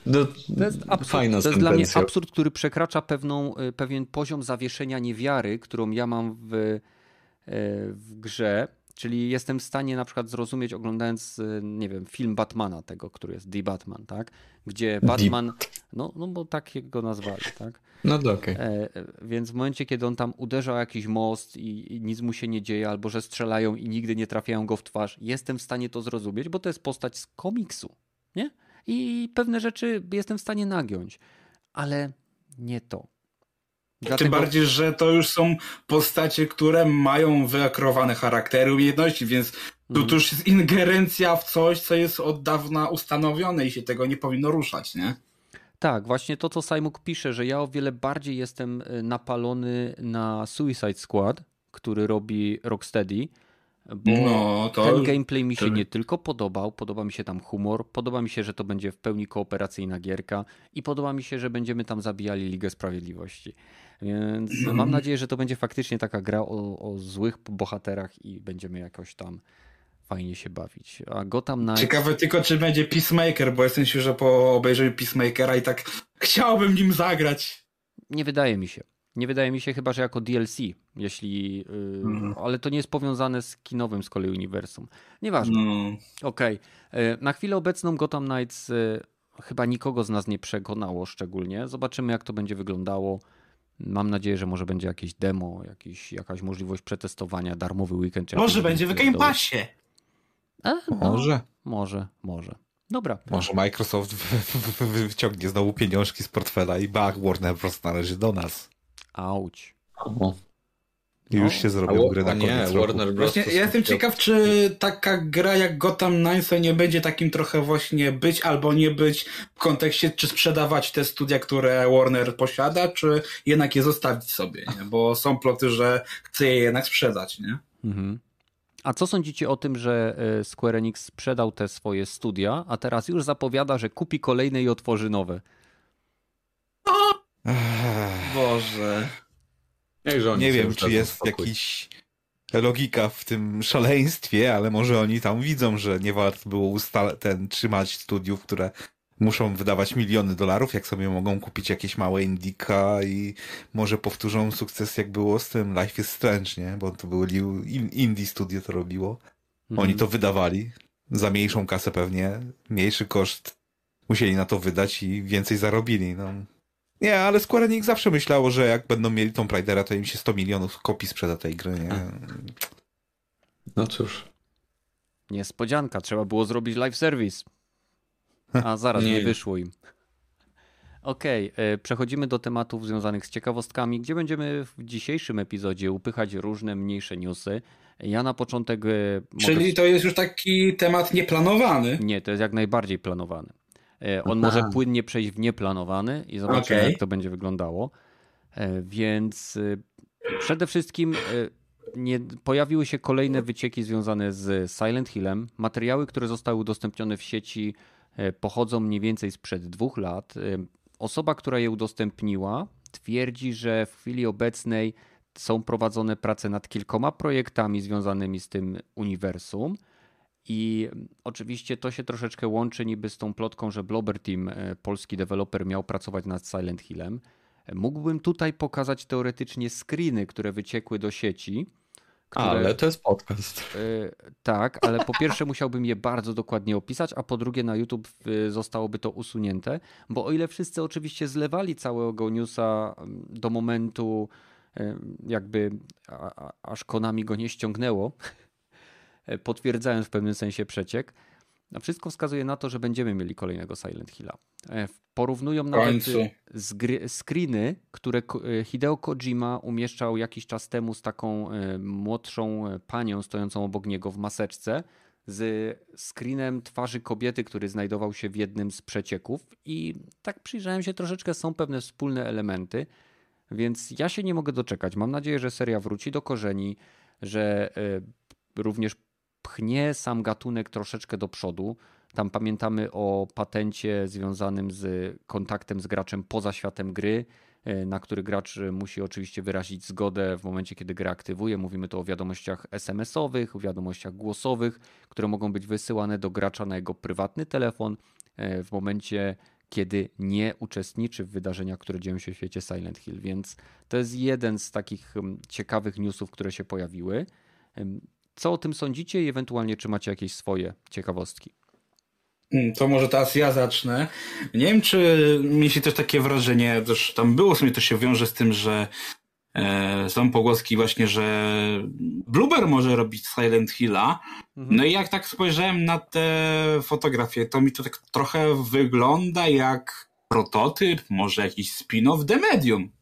no, to jest absurd, fajna To jest dla mnie absurd, który przekracza pewną, e, pewien poziom zawieszenia niewiary, którą ja mam w w grze, czyli jestem w stanie na przykład zrozumieć oglądając, y, nie wiem, film Batmana tego, który jest The Batman, tak? Gdzie Batman, no, no bo tak go nazwali, tak? No to okej. Okay. E, więc w momencie, kiedy on tam uderza o jakiś most i, i, nic mu się nie dzieje, albo że strzelają i nigdy nie trafiają go w twarz, jestem w stanie to zrozumieć, bo to jest postać z komiksu, nie? I pewne rzeczy jestem w stanie nagiąć, ale nie to. Dlatego... Tym bardziej, że to już są postacie, które mają wyakrowane charaktery, umiejętności, więc tu, tu mhm. już jest ingerencja w coś, co jest od dawna ustanowione i się tego nie powinno ruszać, nie? Tak, właśnie to, co Simuk pisze, że ja o wiele bardziej jestem y, napalony na Suicide Squad, który robi Rocksteady, bo no, to... ten gameplay mi się nie tylko podobał, podoba mi się tam humor, podoba mi się, że to będzie w pełni kooperacyjna gierka i podoba mi się, że będziemy tam zabijali Ligę Sprawiedliwości. Więc mm. mam nadzieję, że to będzie faktycznie taka gra o, o złych bohaterach i będziemy jakoś tam fajnie się bawić. A Gotham Knights... Ciekawe tylko, czy będzie Peacemaker, bo jestem że po obejrzeniu Peacemakera i tak chciałbym nim zagrać. Nie wydaje mi się. Nie wydaje mi się chyba, że jako DLC, jeśli. Yy, mm. Ale to nie jest powiązane z kinowym z kolei uniwersum. Nieważne. Mm. Okej. Okay. Na chwilę obecną Gotham Knights yy, chyba nikogo z nas nie przekonało szczególnie. Zobaczymy, jak to będzie wyglądało. Mam nadzieję, że może będzie jakieś demo, jakiś, jakaś możliwość przetestowania, darmowy weekend. Może będzie w Game Passie. A, no, może. Może, może. Dobra. Może Microsoft wyciągnie znowu pieniążki z portfela i bach, Warner Bros. należy do nas. Auć. I już no. się zrobił grę na koniec nie, Warner Bros. Właśnie, ja jestem ciekaw, czy taka gra jak Gotham Knights nie będzie takim trochę właśnie być albo nie być w kontekście, czy sprzedawać te studia, które Warner posiada, czy jednak je zostawić sobie, nie? bo są ploty, że chce je jednak sprzedać, nie? Mhm. A co sądzicie o tym, że e, Square Enix sprzedał te swoje studia, a teraz już zapowiada, że kupi kolejne i otworzy nowe? Boże. Nie wiem, czy jest spokój. jakiś logika w tym szaleństwie, ale może oni tam widzą, że nie warto było ustal- ten trzymać studiów, które muszą wydawać miliony dolarów, jak sobie mogą kupić jakieś małe indika i może powtórzą sukces, jak było z tym Life is Strange, nie? Bo to były indie studio to robiło. Mhm. Oni to wydawali za mniejszą kasę pewnie, mniejszy koszt musieli na to wydać i więcej zarobili, no. Nie, ale Square Enix zawsze myślało, że jak będą mieli Tomb Raidera, to im się 100 milionów kopii sprzeda tej gry, nie? No cóż. Niespodzianka, trzeba było zrobić live service. A zaraz nie, nie wyszło im. Okej, okay, e, przechodzimy do tematów związanych z ciekawostkami, gdzie będziemy w dzisiejszym epizodzie upychać różne mniejsze newsy. Ja na początek. E, Czyli mogę... to jest już taki temat nieplanowany? Nie, to jest jak najbardziej planowany. E, on Aha. może płynnie przejść w nieplanowany i zobaczymy, okay. jak to będzie wyglądało. Więc przede wszystkim nie, pojawiły się kolejne wycieki związane z Silent Hillem. Materiały, które zostały udostępnione w sieci E, pochodzą mniej więcej sprzed dwóch lat. E, osoba, która je udostępniła, twierdzi, że w chwili obecnej są prowadzone prace nad kilkoma projektami związanymi z tym uniwersum. I oczywiście to się troszeczkę łączy niby z tą plotką, że Blobber Team, e, polski deweloper, miał pracować nad Silent Hillem. Mógłbym tutaj pokazać teoretycznie screeny, które wyciekły do sieci które... Ale to jest podcast. Yy, tak, ale po pierwsze musiałbym je bardzo dokładnie opisać, a po drugie na YouTube zostałoby to usunięte, bo o ile wszyscy oczywiście zlewali całego newsa mm, do momentu, y, jakby a, a, aż Konami go nie ściągnęło, potwierdzając w pewnym sensie przeciek, a wszystko wskazuje na to, że będziemy mieli kolejnego Silent Hilla. E, porównują nawet screeny, które e, Hideo Kojima umieszczał jakiś czas temu z taką e, młodszą panią stojącą obok niego w maseczce z screenem twarzy kobiety, który znajdował się w jednym z przecieków i tak przyjrzałem się troszeczkę, są pewne wspólne elementy, więc ja się nie mogę doczekać. Mam nadzieję, że seria wróci do korzeni, że również pchnie sam gatunek troszeczkę do przodu. Tam pamiętamy o patencie związanym z kontaktem z graczem poza światem gry, e, na który gracz musi oczywiście wyrazić zgodę w momencie, kiedy grę aktywuje. Mówimy tu o wiadomościach SMS-owych, wiadomościach głosowych, które mogą być wysyłane do gracza na jego prywatny telefon e, w momencie, kiedy nie uczestniczy w wydarzeniach, które dzieją się w świecie Silent Hill. Więc to jest jeden z takich mm, ciekawych newsów, które się pojawiły. Co o tym sądzicie i ewentualnie czy macie jakieś swoje ciekawostki? Hmm, to może teraz ja zacznę. Nie wiem, czy mieliście też takie wrażenie, też tam było, w sumie to się wiąże z tym, że e, są pogłoski właśnie, że Blueber może robić Silent Hilla. Mhm. No i jak tak spojrzałem na te fotografie, to mi to tak trochę wygląda jak prototyp, może jakiś spin-off The Medium.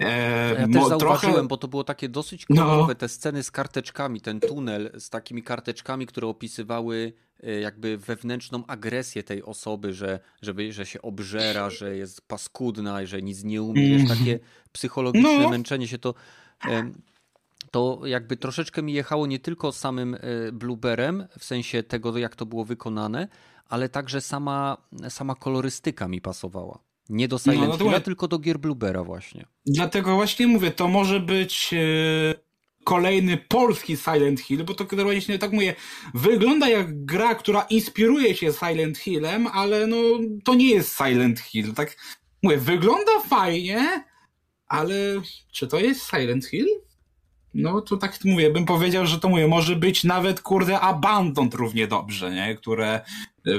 E, ja też zauważyłem, trochę... bo to było takie dosyć kolorowe, no. te sceny z karteczkami, ten tunel z takimi karteczkami, które opisywały e, jakby wewnętrzną agresję tej osoby, że, żeby, że się obżera, że jest paskudna, że nic nie umie, mm. takie psychologiczne no. męczenie się to to jakby troszeczkę mi jechało nie tylko samym e, blueberem, w sensie tego, jak to było wykonane, ale także sama, sama kolorystyka mi pasowała. Nie do Silent no, no Hilla, tylko do gier Bluebera właśnie. Dlatego właśnie mówię, to może być e, kolejny polski Silent Hill, bo to właśnie tak mówię, wygląda jak gra, która inspiruje się Silent Hillem, ale no to nie jest Silent Hill. Tak mówię, wygląda fajnie, ale czy to jest Silent Hill? No to tak mówię, bym powiedział, że to mówię, może być nawet kurde Abandoned równie dobrze, nie? Które y,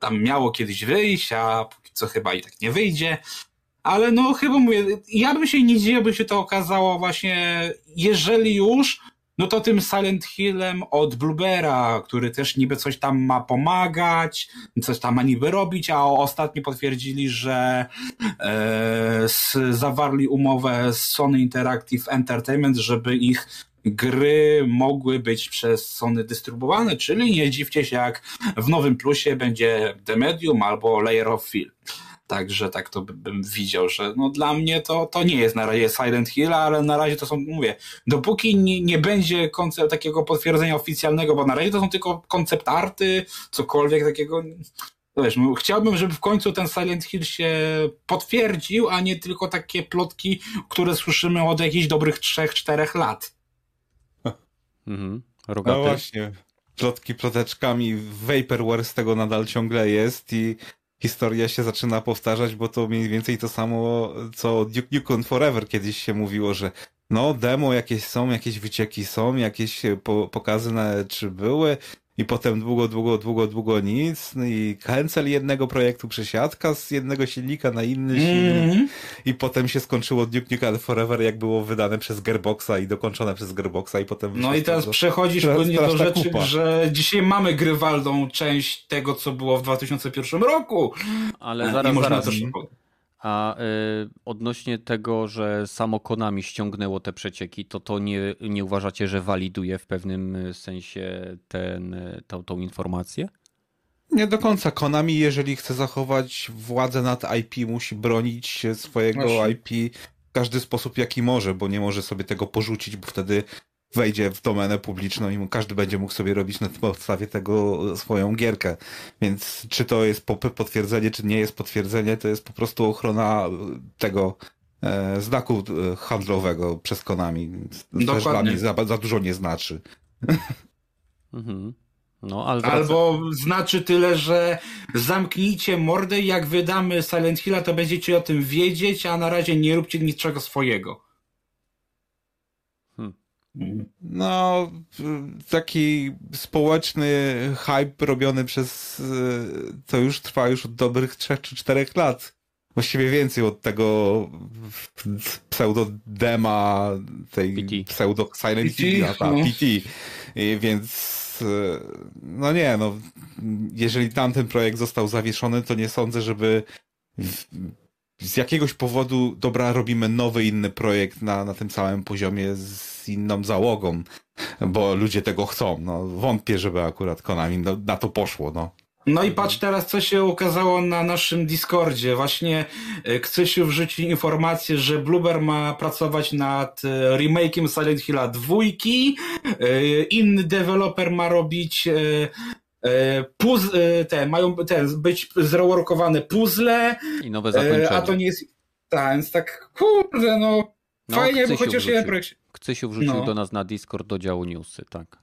tam miało kiedyś wyjść, a co chyba i tak nie wyjdzie. Ale no chyba mówię, ja bym się nie dziwił, by się to okazało właśnie, jeżeli już, no to tym Silent Hillem od Bluebera, który też niby coś tam ma pomagać, coś tam ma niby robić, a ostatnio potwierdzili, że e, zawarli umowę z Sony Interactive Entertainment, żeby ich gry mogły być przez Sony dystrybuowane, czyli nie dziwcie się jak w nowym plusie będzie The Medium albo Layer of Film. Także tak to bym widział, że no dla mnie to, to nie jest na razie Silent Hill, ale na razie to są, mówię, dopóki nie, nie będzie koncept, takiego potwierdzenia oficjalnego, bo na razie to są tylko koncept arty, cokolwiek takiego, wiesz, no, chciałbym, żeby w końcu ten Silent Hill się potwierdził, a nie tylko takie plotki, które słyszymy od jakichś dobrych 3-4 lat. Mhm. No Rogaty. właśnie, plotki ploteczkami, Vaporware z tego nadal ciągle jest i historia się zaczyna powtarzać, bo to mniej więcej to samo, co Duke Nukem Forever kiedyś się mówiło, że no demo jakieś są, jakieś wycieki są, jakieś po, pokazy na czy były i potem długo, długo, długo, długo nic no i cancel jednego projektu przesiadka z jednego silnika na inny silnik Mm. i potem się skończyło Duke Nukem Forever jak było wydane przez Gearboxa i dokończone przez Gearboxa i potem No i teraz przechodzisz płynnie do rzeczy, kupa. że dzisiaj mamy grywalną część tego, co było w 2001 roku. Ale I zaraz, można zaraz. też- A y, odnośnie tego, że samo Konami ściągnęło te przecieki, to to nie, nie uważacie, że waliduje w pewnym y, sensie ten, y, tą, tą informację? Nie do końca. Konami, jeżeli chce zachować władzę nad IP, musi bronić swojego Właśnie. IP w każdy sposób, jaki może, bo nie może sobie tego porzucić, bo wtedy wejdzie w domenę publiczną i mu- każdy będzie mógł sobie robić na podstawie tego swoją gierkę. Więc czy to jest po- potwierdzenie, czy nie jest potwierdzenie, to jest po prostu ochrona e, tego e, znaku e, handlowego przez Konami. To też dla Dokładnie. mnie za, za dużo nie znaczy. (laughs) Mhm. No, ale wraca... Albo znaczy tyle, że zamknijcie mordę i jak wydamy Silent Hilla, to będziecie o tym wiedzieć, a na razie nie róbcie niczego swojego. No, taki społeczny hype robiony przez. To już trwa już od dobrych trzech czy czterech lat. Właściwie więcej od tego pseudo-dema, tej PT. pseudo Silent PT, ta, no. PT. I Więc y, no nie, no jeżeli tamten projekt został zawieszony, to nie sądzę, żeby w- z jakiegoś powodu, dobra, robimy nowy, inny projekt na, na tym samym poziomie z inną załogą, bo ludzie tego chcą. No, wątpię, żeby akurat Konami no, na to poszło, no. No i patrz teraz, co się ukazało na naszym Discordzie. Właśnie e, Kcysiu wrzucił informację, że Bloober ma pracować nad e, remake'iem Silent Hilla dwójki. E, Inny deweloper ma robić puz, e, te, mają te, być zreworkowane puzzle, I nowe e, zakończenie. a to nie jest... Tak, więc tak, kurde, no, No, fajnie, bo chociaż jeden projekt... Kcysiu wrzucił No. do nas na Discord do działu newsy, tak.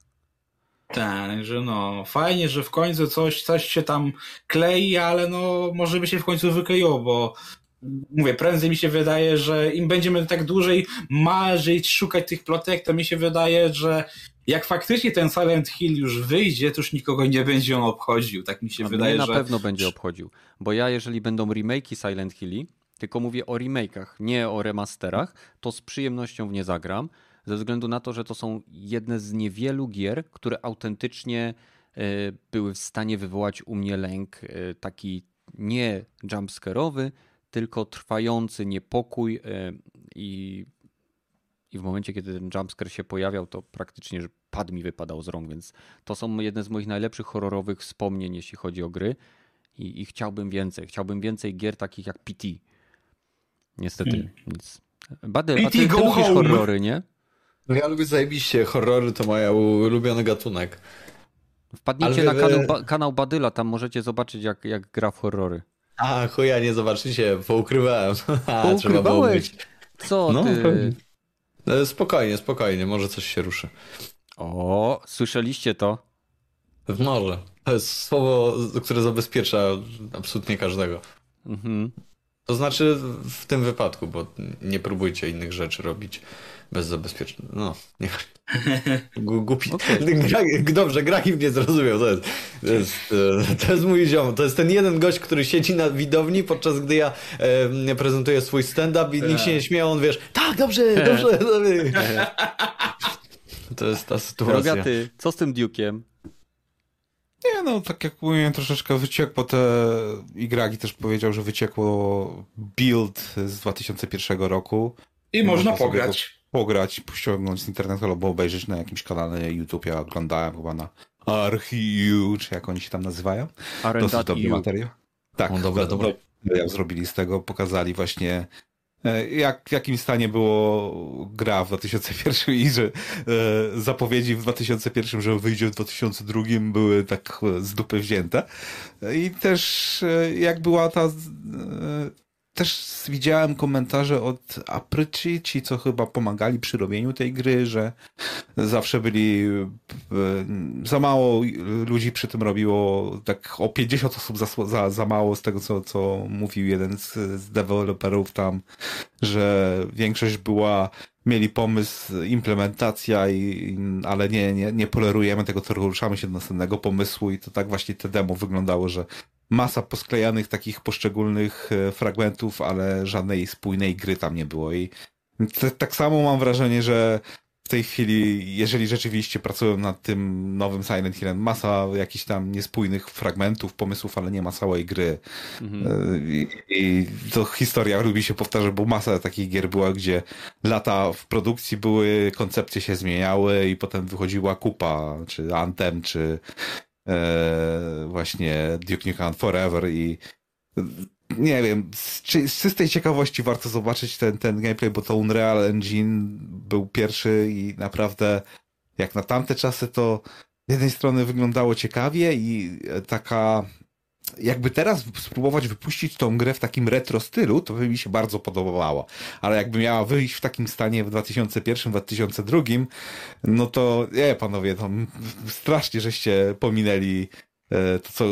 Tak, że no, fajnie, że w końcu coś, coś się tam klei, ale no, może by się w końcu wykleiło, bo mówię, prędzej mi się wydaje, że im będziemy tak dłużej marzyć, szukać tych plotek, to mi się wydaje, że jak faktycznie ten Silent Hill już wyjdzie, to już nikogo nie będzie on obchodził. Tak mi się A wydaje, mnie na że... pewno będzie obchodził, bo ja jeżeli będą remake'i Silent Hilli, tylko mówię o remake'ach, nie o remasterach, to z przyjemnością w nie zagram, ze względu na to, że to są jedne z niewielu gier, które autentycznie e, były w stanie wywołać u mnie lęk e, taki nie jumpscare'owy, tylko trwający niepokój e, i, i w momencie, kiedy ten jumpscare się pojawiał, to praktycznie że pad mi wypadał z rąk, więc to są jedne z moich najlepszych horrorowych wspomnień, jeśli chodzi o gry i, i chciałbym więcej. Chciałbym więcej gier takich jak PT. Niestety Hmm. nic. Badyl, a PT ty, ty go lubisz horrory, nie? No ja lubię zajebiście, horrory to mój ulubiony gatunek. Wpadnijcie Ale na wy- kanał, ba, kanał Badyla, tam możecie zobaczyć jak, jak gra w horrory. A, chuja, nie zobaczycie, poukrywałem. (laughs) A, trzeba było być. Co No, ty? E, Spokojnie, spokojnie, może coś się ruszy. O, słyszeliście to? Może. To jest słowo, które zabezpiecza absolutnie każdego. Mhm. To znaczy w tym wypadku, bo nie próbujcie innych rzeczy robić bez zabezpieczenia. No, nie. Głupi. Okej. (laughs) Gra, dobrze, Grahim mnie zrozumiał. To jest, to, jest, e, to jest mój ziom. To jest ten jeden gość, który siedzi na widowni, podczas gdy ja e, prezentuję swój stand-up i nikt się nie śmieje, on wiesz, tak, dobrze, (laughs) dobrze. dobrze. To jest ta sytuacja. Rogaty, co z tym Duke'iem? Nie no, tak jak mówiłem, troszeczkę wyciekło te... I Gragi też powiedział, że wyciekło build z 2001 roku. I można sobie pograć. Pograć, ściągnąć z internetu albo obejrzeć na jakimś kanale YouTube. Ja oglądałem chyba na Archiu, czy jak oni się tam nazywają. Dosyć dobry materiał. Tak, O, dobra, do- dobra. do- jak zrobili z tego, pokazali właśnie e, jak, w jakim stanie było gra w 2001 i że e, zapowiedzi w 2001, że wyjdzie w 2002 były tak z dupy wzięte. I też e, jak była ta też widziałem komentarze od Apryci, ci co chyba pomagali przy robieniu tej gry, że zawsze byli za mało ludzi przy tym robiło, tak o 50 osób za, za, za mało z tego, co, co mówił jeden z, z deweloperów tam, że większość była mieli pomysł, implementacja, i, ale nie, nie, nie polerujemy tego, to ruszamy się do następnego pomysłu i to tak właśnie te demo wyglądało, że masa posklejanych takich poszczególnych e, fragmentów, ale żadnej spójnej gry tam nie było i tak samo mam wrażenie, że w tej chwili, jeżeli rzeczywiście pracują nad tym nowym Silent Hillem, masa jakichś tam niespójnych fragmentów, pomysłów, ale nie ma całej gry. Mhm. E, I, I, to historia lubi się powtarzać, bo masa takich gier była, gdzie lata w produkcji były, koncepcje się zmieniały i potem wychodziła kupa, czy Anthem, czy e, właśnie Duke Nukem Forever i nie wiem, z, z czystej ciekawości warto zobaczyć ten, ten gameplay, bo to Unreal Engine był pierwszy i naprawdę jak na tamte czasy to z jednej strony wyglądało ciekawie i taka jakby teraz spróbować wypuścić tą grę w takim retro stylu, to by mi się bardzo podobało. Ale jakby miała wyjść w takim stanie w 2001-2002, no to nie, panowie, to strasznie żeście pominęli E, to co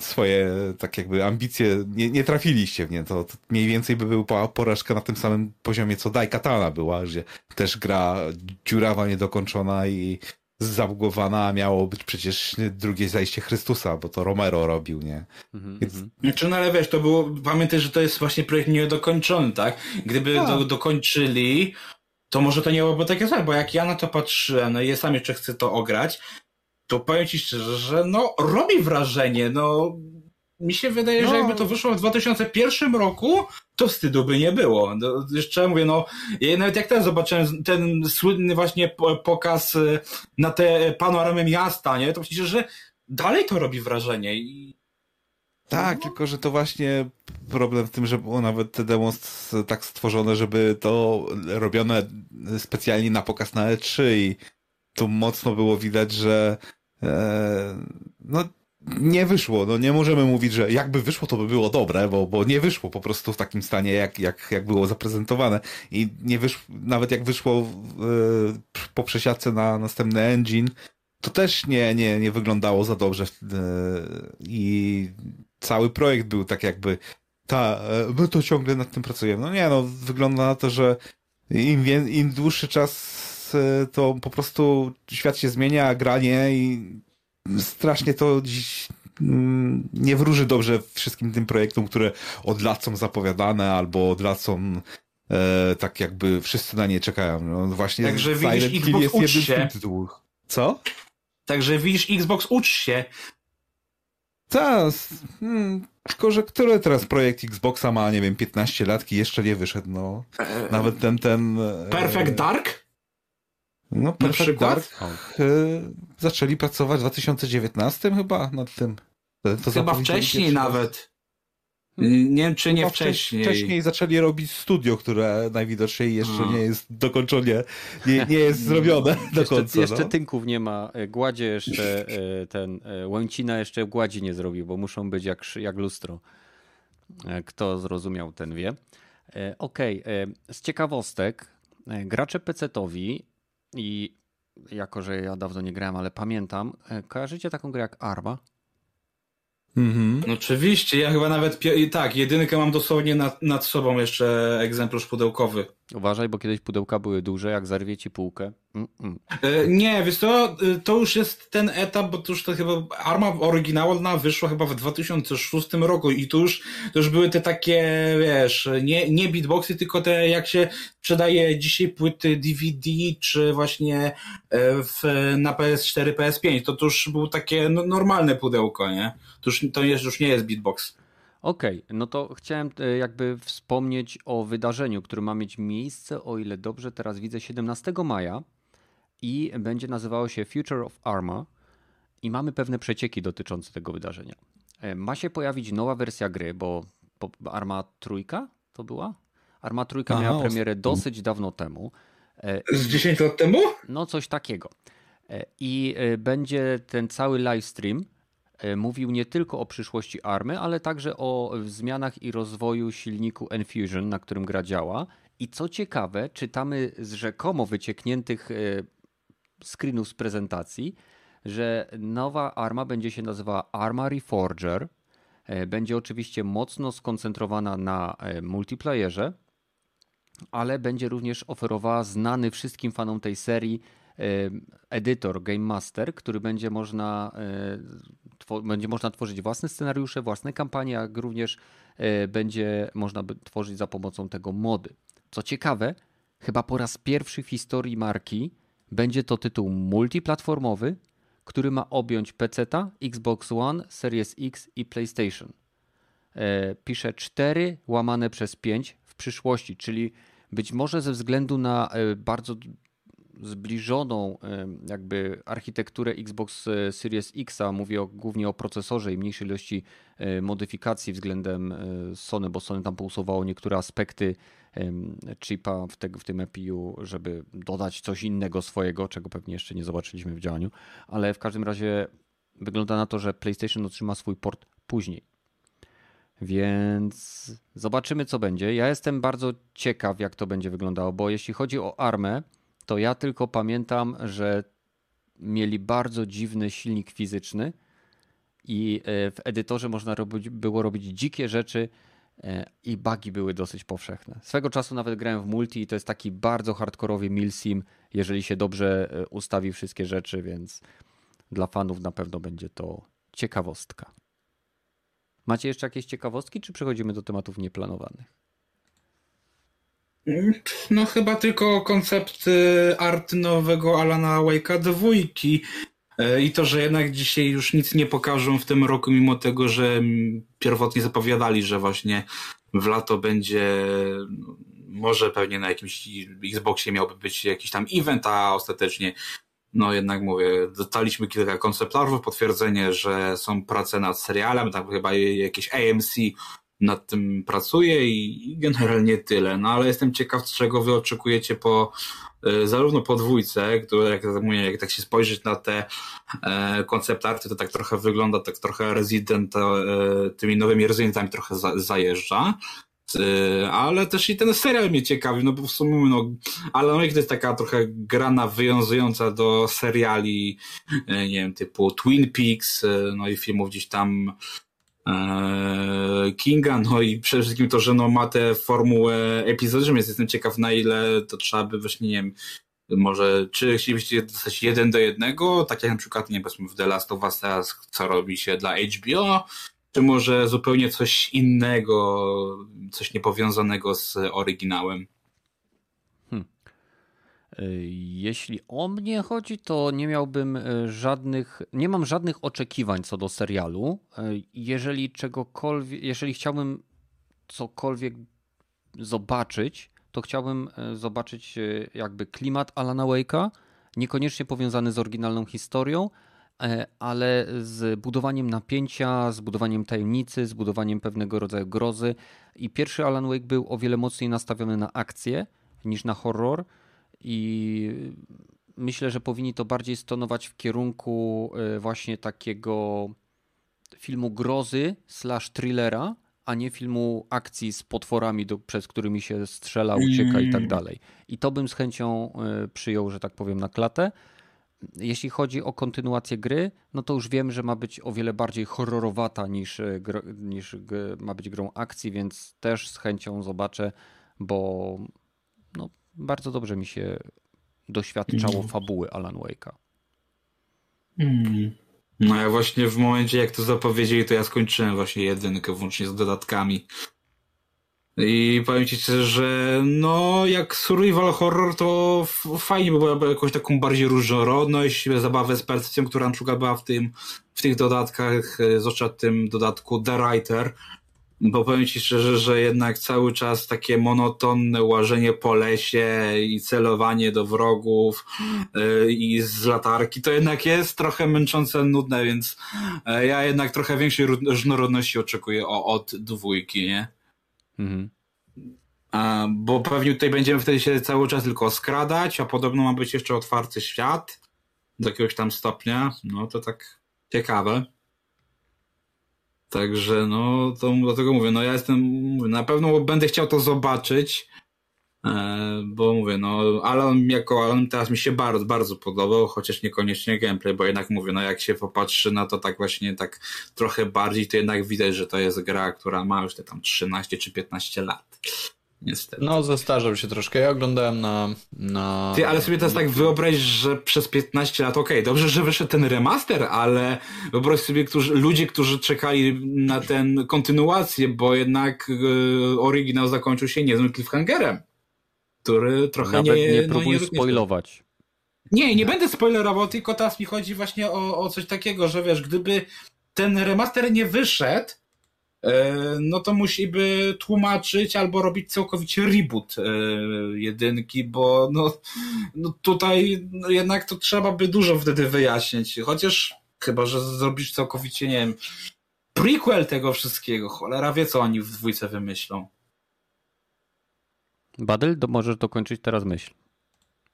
swoje tak jakby ambicje nie, nie trafiliście w nie. To, to mniej więcej by była porażka na tym samym poziomie co Dai Katana była, gdzie też gra dziurawa, niedokończona i zabugowana, a miało być przecież drugie zajście Chrystusa, bo to Romero robił, nie? Mm-hmm. Więc... Znaczy, no ale wiesz, to było, pamiętaj, że to jest właśnie projekt niedokończony, tak? Gdyby do, dokończyli, to może to nie byłoby takie złe, bo jak ja na to patrzyłem, no i ja sam jeszcze chcę to ograć, to powiem ci szczerze, że no robi wrażenie, no mi się wydaje, no. że jakby to wyszło w 2001 roku, to wstydu by nie było. No, jeszcze mówię, no, ja nawet jak teraz zobaczyłem ten słynny właśnie pokaz y, na te panoramy miasta, nie, to myślę, że dalej to robi wrażenie i tak, no. tylko że to właśnie problem w tym, że było nawet te demo tak stworzone, żeby to robione specjalnie na pokaz na E3 i tu mocno było widać, że e, no nie wyszło. No nie możemy mówić, że jakby wyszło, to by było dobre, bo, bo nie wyszło po prostu w takim stanie, jak, jak, jak było zaprezentowane. I nie wyszło, nawet jak wyszło e, po przesiadce na następny engine, to też nie, nie, nie wyglądało za dobrze. E, I cały projekt był tak jakby ta, e, my to ciągle nad tym pracujemy. No nie, no wygląda na to, że im, im dłuższy czas E, to po prostu świat się zmienia, granie i strasznie to dziś mm, nie wróży dobrze wszystkim tym projektom, które od lat są zapowiadane albo od lat są e, tak jakby wszyscy na nie czekają. No właśnie Także widzisz, Xbox jest ucz się. Co? Także widzisz, Xbox ucz się. Tak, hmm, tylko że który teraz projekt Xboxa ma, nie wiem, 15 lat i jeszcze nie wyszedł, no. E, Nawet ten, ten... Perfect Dark? No, Perfect Dark y, zaczęli pracować w 2019 chyba nad tym. To chyba wcześniej nawet. Nie wiem, czy nie wcześniej. Wcześniej zaczęli robić studio, które najwidoczniej jeszcze nie jest dokończone, nie, nie jest zrobione do jeszcze, końca. Jeszcze no. tynków nie ma. E, gładzie jeszcze, e, ten e, Łęcina jeszcze gładzi nie zrobił, bo muszą być jak, jak lustro. Kto zrozumiał, ten wie. Okej, okay. z ciekawostek, gracze PC-towi i jako, że ja dawno nie grałem, ale pamiętam, e, kojarzycie taką grę jak Arma? Mhm. No oczywiście, ja chyba nawet, tak, jedynkę mam dosłownie nad, nad sobą jeszcze egzemplarz pudełkowy. Uważaj, bo kiedyś pudełka były duże, jak zarwie ci półkę. Mm -mm. Nie, wiesz to, e, to już jest ten etap, bo to już to chyba Arma oryginalna wyszła chyba w 2006 roku i tu już, to już były te takie, wiesz, nie, nie beatboxy, tylko te jak się sprzedaje dzisiaj płyty DVD, czy właśnie e, w, na PS4, PS5, to, to już było takie no, normalne pudełko, nie? To już, to już nie jest beatbox. Okej, okay, no to chciałem e, jakby wspomnieć o wydarzeniu, które ma mieć miejsce, o ile dobrze teraz widzę, 17 maja i będzie nazywało się Future of Arma i mamy pewne przecieki dotyczące tego wydarzenia. E, ma się pojawić nowa wersja gry, bo Arma trójka to była? Arma Trójka miała premierę dosyć dawno temu. Z 10 lat temu? No coś takiego. I będzie ten cały livestream mówił nie tylko o przyszłości Army, ale także o zmianach i rozwoju silniku Enfusion, na którym gra działa. I co ciekawe, czytamy z rzekomo wyciekniętych screenów z prezentacji, że nowa arma będzie się nazywała Arma Reforger. E, będzie oczywiście mocno skoncentrowana na e, multiplayerze, ale będzie również oferowała znany wszystkim fanom tej serii e, edytor Game Master, który będzie można, będzie można tworzyć własne scenariusze, własne kampanie, jak również będzie można tworzyć za pomocą tego mody. Co ciekawe, chyba po raz pierwszy w historii marki będzie to tytuł multiplatformowy, który ma objąć PC, Xbox One, Series X i PlayStation. E, pisze 4 łamane przez 5 w przyszłości, czyli być może ze względu na e, bardzo zbliżoną e, jakby architekturę Xbox Series X, mówię o, głównie o procesorze i mniejszej ilości modyfikacji względem Sony, bo Sony tam pousuwało niektóre aspekty chipa w, te, w tym EPU, żeby dodać coś innego swojego, czego pewnie jeszcze nie zobaczyliśmy w działaniu, ale w każdym razie wygląda na to, że PlayStation otrzyma swój port później. Więc zobaczymy, co będzie. Ja jestem bardzo ciekaw, jak to będzie wyglądało, bo jeśli chodzi o armę, to ja tylko pamiętam, że mieli bardzo dziwny silnik fizyczny i e, w edytorze można robić, było robić dzikie rzeczy, E, i bugi były dosyć powszechne. Swego czasu nawet grałem w multi i to jest taki bardzo hardkorowy milsim, jeżeli się dobrze e, ustawi wszystkie rzeczy, więc dla fanów na pewno będzie to ciekawostka. Macie jeszcze jakieś ciekawostki, czy przechodzimy do tematów nieplanowanych? No chyba tylko koncept art nowego Alana Wake'a dwójki, E, I to, że jednak dzisiaj już nic nie pokażą w tym roku, mimo tego, że pierwotnie zapowiadali, że właśnie w lato będzie, no, może pewnie na jakimś Xboxie miałby być jakiś tam event, a ostatecznie, no jednak mówię, dostaliśmy kilka konceptorów, potwierdzenie, że są prace nad serialem, tam chyba jakieś AMC nad tym pracuje i generalnie tyle. No ale jestem ciekaw, czego wy oczekujecie po E, zarówno podwójce, które jak, mówię, jak tak się spojrzeć na te e, koncept arty, to tak trochę wygląda, tak trochę Resident, e, tymi nowymi Residentami trochę za, zajeżdża. Ale też i ten serial mnie ciekawi, no bo w sumie, no, ale no, to jest taka trochę gra nawiązująca do seriali, nie wiem, typu Twin Peaks, no i filmów gdzieś tam Kinga, no i przede wszystkim to, że no ma tę formułę epizodyczną, więc jestem ciekaw na ile to trzeba by właśnie, nie wiem, może czy chcielibyście dostać jeden do jednego, tak jak na przykład, nie wiem, w The Last of Us teraz, co robi się dla HBO, czy może zupełnie coś innego, coś niepowiązanego z oryginałem. Jeśli o mnie chodzi, to nie miałbym e, żadnych, nie mam żadnych oczekiwań co do serialu. E, jeżeli czegokolwiek, jeżeli chciałbym cokolwiek zobaczyć, to chciałbym e, zobaczyć jakby klimat Alana Wake'a, niekoniecznie powiązany z oryginalną historią, ale z budowaniem napięcia, z budowaniem tajemnicy, z budowaniem pewnego rodzaju grozy. I pierwszy Alan Wake był o wiele mocniej nastawiony na akcję niż na horror i myślę, że powinni to bardziej stonować w kierunku e, właśnie takiego filmu grozy slash thrillera, a nie filmu akcji z potworami, do, przez którymi się strzela, ucieka i tak mm. dalej. I to bym z chęcią e, przyjął, że tak powiem, na klatę. Jeśli chodzi o kontynuację gry, no to już wiem, że ma być o wiele bardziej horrorowata niż, e, niż ma być grą akcji, więc też z chęcią zobaczę, bo bardzo dobrze mi się doświadczało mm. fabuły Alan Wake'a. Mm. No ja właśnie w momencie jak to zapowiedzieli, to ja skończyłem właśnie jedynkę włącznie z dodatkami. I powiem ci szczerze, że no jak survival horror to fajnie by było jakąś taką bardziej różnorodność, zabawę z percepcją, która na przykład była w tym, w tych dodatkach, e, zwłaszcza w tym dodatku The Writer, bo powiem ci szczerze, że jednak cały czas takie monotonne łażenie po lesie i celowanie do wrogów yy, i z latarki to jednak jest trochę męczące, nudne, więc yy, ja jednak trochę większej różnorodności oczekuję o, od dwójki, nie? Mhm. bo pewnie tutaj będziemy wtedy się cały czas tylko skradać, a podobno ma być jeszcze otwarty świat do jakiegoś tam stopnia. No to tak ciekawe. Także no, to dlatego mówię, no ja jestem, na pewno będę chciał to zobaczyć, e, bo mówię, no Alan jako Alan teraz mi się bardzo, bardzo podobał, chociaż niekoniecznie gameplay, bo jednak mówię, no jak się popatrzy na to tak właśnie tak trochę bardziej, to jednak widać, że to jest gra, która ma już te tam 13 czy 15 lat niestety. No, zestarzał się troszkę. Ja oglądałem na. na... Ty, ale sobie teraz tak wyobraź, że przez 15 lat, okej, okay, dobrze, że wyszedł ten remaster, ale wyobraź sobie którzy, ludzie, którzy czekali na ten kontynuację, bo jednak y, oryginał zakończył się niezłym cliffhangerem, który trochę Nawet nie... nie próbuj no, spoilować. Nie, nie będę spoilerował, tylko teraz mi chodzi właśnie o, o coś takiego, że wiesz, gdyby ten remaster nie wyszedł, no to musiby tłumaczyć albo robić całkowicie reboot e, jedynki, bo no, no tutaj no jednak to trzeba by dużo wtedy wyjaśnić. Chociaż chyba, że zrobisz całkowicie, nie wiem, prequel tego wszystkiego. Cholera wie, co oni w dwójce wymyślą. Badyl, to możesz dokończyć teraz myśl.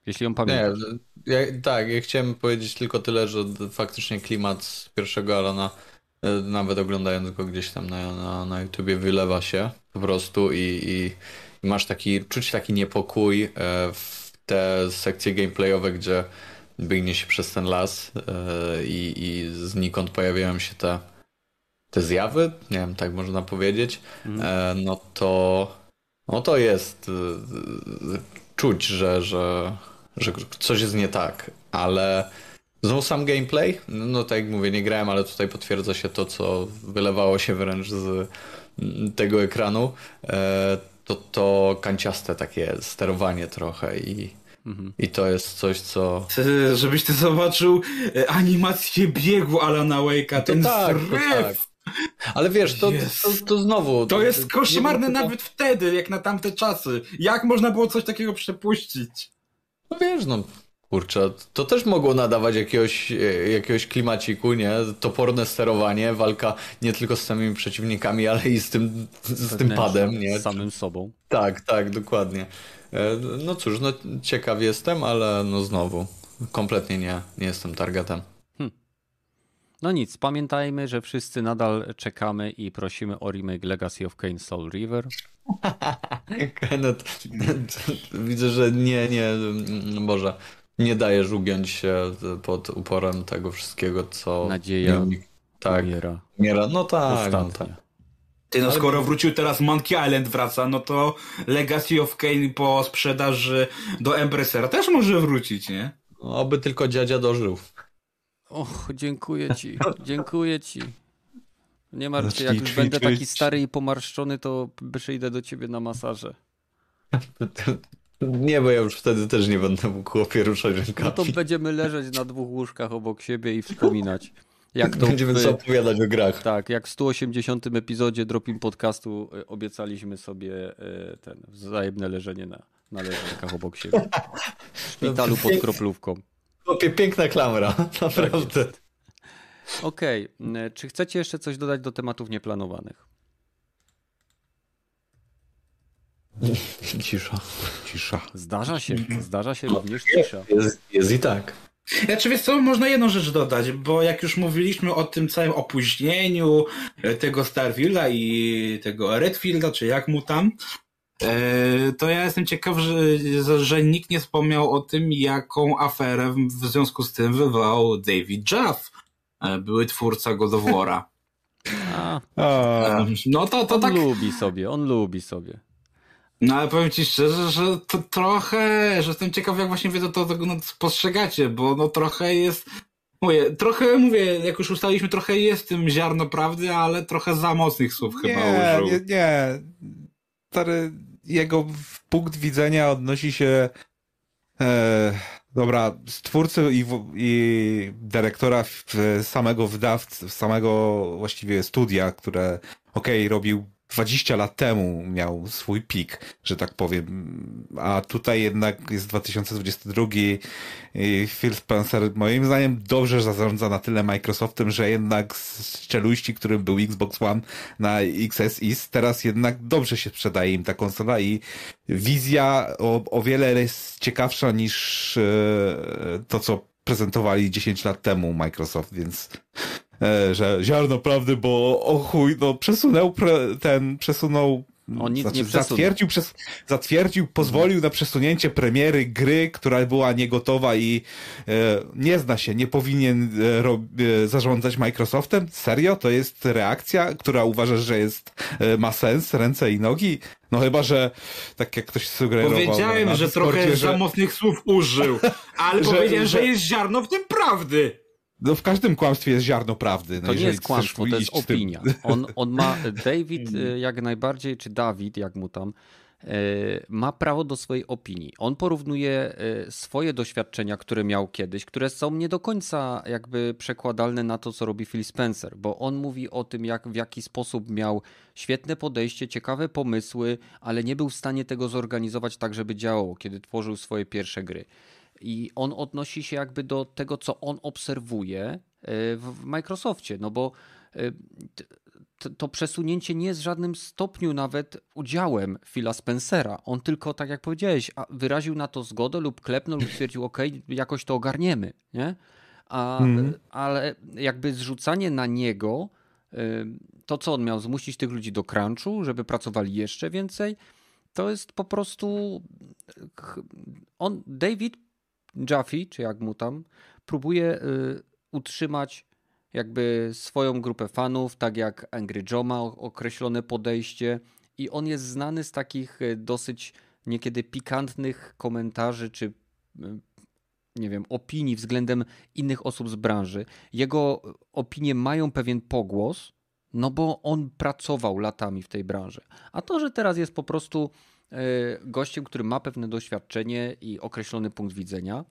Jeśli ją pamiętasz. Nie, ja, tak, ja chciałem powiedzieć tylko tyle, że faktycznie klimat z pierwszego Alana E, nawet oglądając go gdzieś tam na, na, na YouTubie, wylewa się po prostu i, i, i masz taki, czuć taki niepokój e, w te sekcje gameplayowe, gdzie biegnie się przez ten las e, i, i znikąd pojawiają się te, te zjawy, nie wiem, tak można powiedzieć, mhm. no to no to jest czuć, że, że, że coś jest nie tak, ale Znowu sam gameplay, no tak jak mówię, nie grałem, ale tutaj potwierdza się to, co wylewało się wręcz z mm, tego ekranu. E, to to kanciaste takie sterowanie trochę i, mhm. i to jest coś, co... Żebyś ty zobaczył e, animację biegu Alana Wake'a, ten tak, tak. Ale wiesz, to, to, to, znowu. To, jest koszmarne nawet wtedy, jak na tamte czasy. Jak można było coś takiego przepuścić? No wiesz, no Kurczę, to też mogło nadawać jakiegoś, e, jakiegoś klimaciku, nie? Toporne sterowanie, walka nie tylko z samymi przeciwnikami, ale i z tym, z tym padem, nie? Z samym sobą. Tak, tak, dokładnie. E, no cóż, no ciekaw jestem, ale no znowu, kompletnie nie, nie jestem targetem. Hmm. No nic, pamiętajmy, że wszyscy nadal czekamy i prosimy o remake Legacy of Kane Soul River. (laughs) Kenneth, (laughs) widzę, że nie, nie, Boże, nie dajesz ugiąć się pod uporem tego wszystkiego, co... Nadzieja tak, umiera. umiera. No tak, no tak. Ty no, skoro wrócił teraz Monkey Island wraca, no to Legacy of Kane po sprzedaży do Embracera też może wrócić, nie? No, oby tylko dziadzia dożył. Och, dziękuję ci, (laughs) dziękuję ci. Nie martw się, jak już będę taki stary i pomarszczony, to przyjdę do ciebie na masaże. (laughs) Nie, bo ja już wtedy też nie będę mógł chłopie ruszać rękami. No to będziemy leżeć na dwóch łóżkach obok siebie i wspominać. Jak to Będziemy sobie opowiadać o grach. Tak, jak w 180 epizodzie Dropin Podcastu e, obiecaliśmy sobie e, ten wzajemne leżenie na, na leżankach obok siebie. W szpitalu pod kroplówką. Piękna klamra, (laughs) naprawdę. Okej, okay. czy chcecie jeszcze coś dodać do tematów nieplanowanych? Cisza. Cisza. Zdarza się, zdarza się również cisza. Jest, jest i tak. Ja czy wiesz co, można jedną rzecz dodać, bo jak już mówiliśmy o tym całym opóźnieniu e, tego Starfielda i tego Redfielda, czy jak mu tam, e, to ja jestem ciekaw, że, że nikt nie wspomniał o tym, jaką aferę w związku z tym wywołał David Jaff, e, były twórca God of War'a. No to, to on tak... lubi sobie, on lubi sobie. No ale powiem ci szczerze, że to trochę, że jestem ciekaw jak właśnie wy to, to, to no, postrzegacie, bo no trochę jest, mówię, trochę mówię, jak już ustaliliśmy, trochę jest tym ziarno prawdy, ale trochę za mocnych słów nie, chyba użył. Nie, nie. Stary, jego punkt widzenia odnosi się e, dobra, stwórcy i, i dyrektora samego wydawcy, samego właściwie studia, które okej, okay, robił 20 lat temu miał swój pik, że tak powiem. A tutaj jednak jest 2022 i Phil Spencer moim zdaniem dobrze zarządza na tyle Microsoftem, że jednak z czeluści, którym był Xbox One na XSX, teraz jednak dobrze się sprzedaje im ta konsola i wizja o, o wiele jest ciekawsza niż e, to, co prezentowali 10 lat temu Microsoft, więc że ziarno prawdy, bo o chuj, no przesunął pre, ten, przesunął on nic znaczy, nie przesunął. zatwierdził, przez, zatwierdził, pozwolił na przesunięcie premiery gry, która była niegotowa i e, nie zna się, nie powinien e, e, zarządzać Microsoftem. Serio? To jest reakcja, która uważasz, że jest, e, ma sens, ręce i nogi? No chyba, że tak jak ktoś sugerował. Powiedziałem, na że trochę że, za mocnych słów użył, ale (laughs) Że- powiedziałem, że że- jest ziarno w tym prawdy. No w każdym kłamstwie jest ziarno prawdy. No To nie jest kłamstwo, to jest z tym- opinia. On, on ma, (laughs) David e, jak najbardziej, czy Dawid, jak mu tam, e, ma prawo do swojej opinii. On porównuje e, swoje doświadczenia, które miał kiedyś, które są nie do końca jakby przekładalne na to, co robi Phil Spencer, bo on mówi o tym, jak, w jaki sposób miał świetne podejście, ciekawe pomysły, ale nie był w stanie tego zorganizować tak, żeby działało, kiedy tworzył swoje pierwsze gry. I on odnosi się jakby do tego, co on obserwuje e, w Microsoftie, no bo e, to przesunięcie nie jest w żadnym stopniu nawet udziałem Phila Spencera. On tylko, tak jak powiedziałeś, wyraził na to zgodę lub klepnął lub stwierdził, (laughs) ok, jakoś to ogarniemy, nie? A, Ale jakby zrzucanie na niego, y, to co on miał, zmusić tych ludzi do crunchu, żeby pracowali jeszcze więcej, to jest po prostu on, David Jaffe, czy jak mu tam, próbuje y, utrzymać jakby swoją grupę fanów, tak jak Angry Joe ma określone podejście i on jest znany z takich y, dosyć niekiedy pikantnych komentarzy, czy y, nie wiem, opinii względem innych osób z branży. Jego opinie mają pewien pogłos, no bo on pracował latami w tej branży. A to, że teraz jest po prostu gościem, który ma pewne doświadczenie i określony punkt widzenia,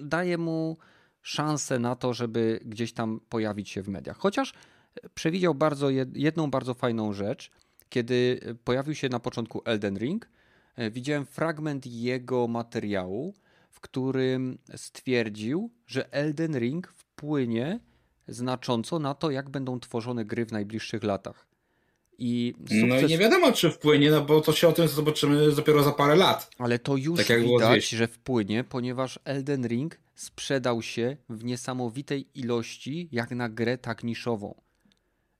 daje mu szansę na to, żeby gdzieś tam pojawić się w mediach. Chociaż przewidział bardzo jed- jedną bardzo fajną rzecz, kiedy pojawił się na początku Elden Ring. e, Widziałem fragment jego materiału, w którym stwierdził, że Elden Ring wpłynie znacząco na to, jak będą tworzone gry w najbliższych latach. I No sukces... i nie wiadomo, czy wpłynie, no bo to się o tym zobaczymy dopiero za parę lat. Ale to już Tak widać, że wpłynie, ponieważ Elden Ring sprzedał się w niesamowitej ilości, jak na grę tak niszową.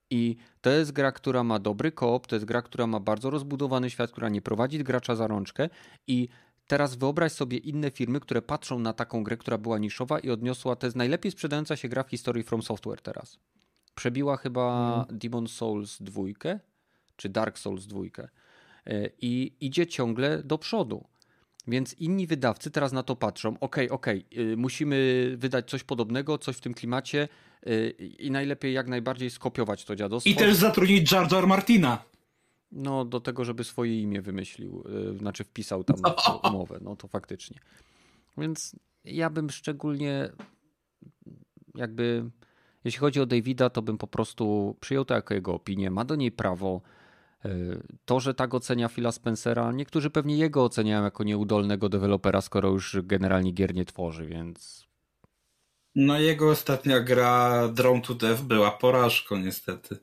I to jest gra, która ma dobry koop, to jest gra, która ma bardzo rozbudowany świat, która nie prowadzi gracza za rączkę. I teraz wyobraź sobie inne firmy, które patrzą na taką grę, która była niszowa i odniosła. To jest najlepiej sprzedająca się gra w historii From Software teraz. Przebiła chyba Demon Souls 2 czy Dark Souls 2 E, i idzie ciągle do przodu. Więc inni wydawcy teraz na to patrzą, okej, okej, y, musimy wydać coś podobnego, coś w tym klimacie y, i najlepiej jak najbardziej skopiować to dziadostwo. I też zatrudnić Jar Jar Martina. No do tego, żeby swoje imię wymyślił, y, znaczy wpisał tam (laughs) umowę, no to faktycznie. Więc ja bym szczególnie jakby, jeśli chodzi o Davida, to bym po prostu przyjął to jako jego opinię, ma do niej prawo. Y, To, że tak ocenia Phila Spencera, niektórzy pewnie jego oceniają jako nieudolnego dewelopera, skoro już generalnie gier nie tworzy, więc No jego ostatnia gra Drone to Death była porażką niestety.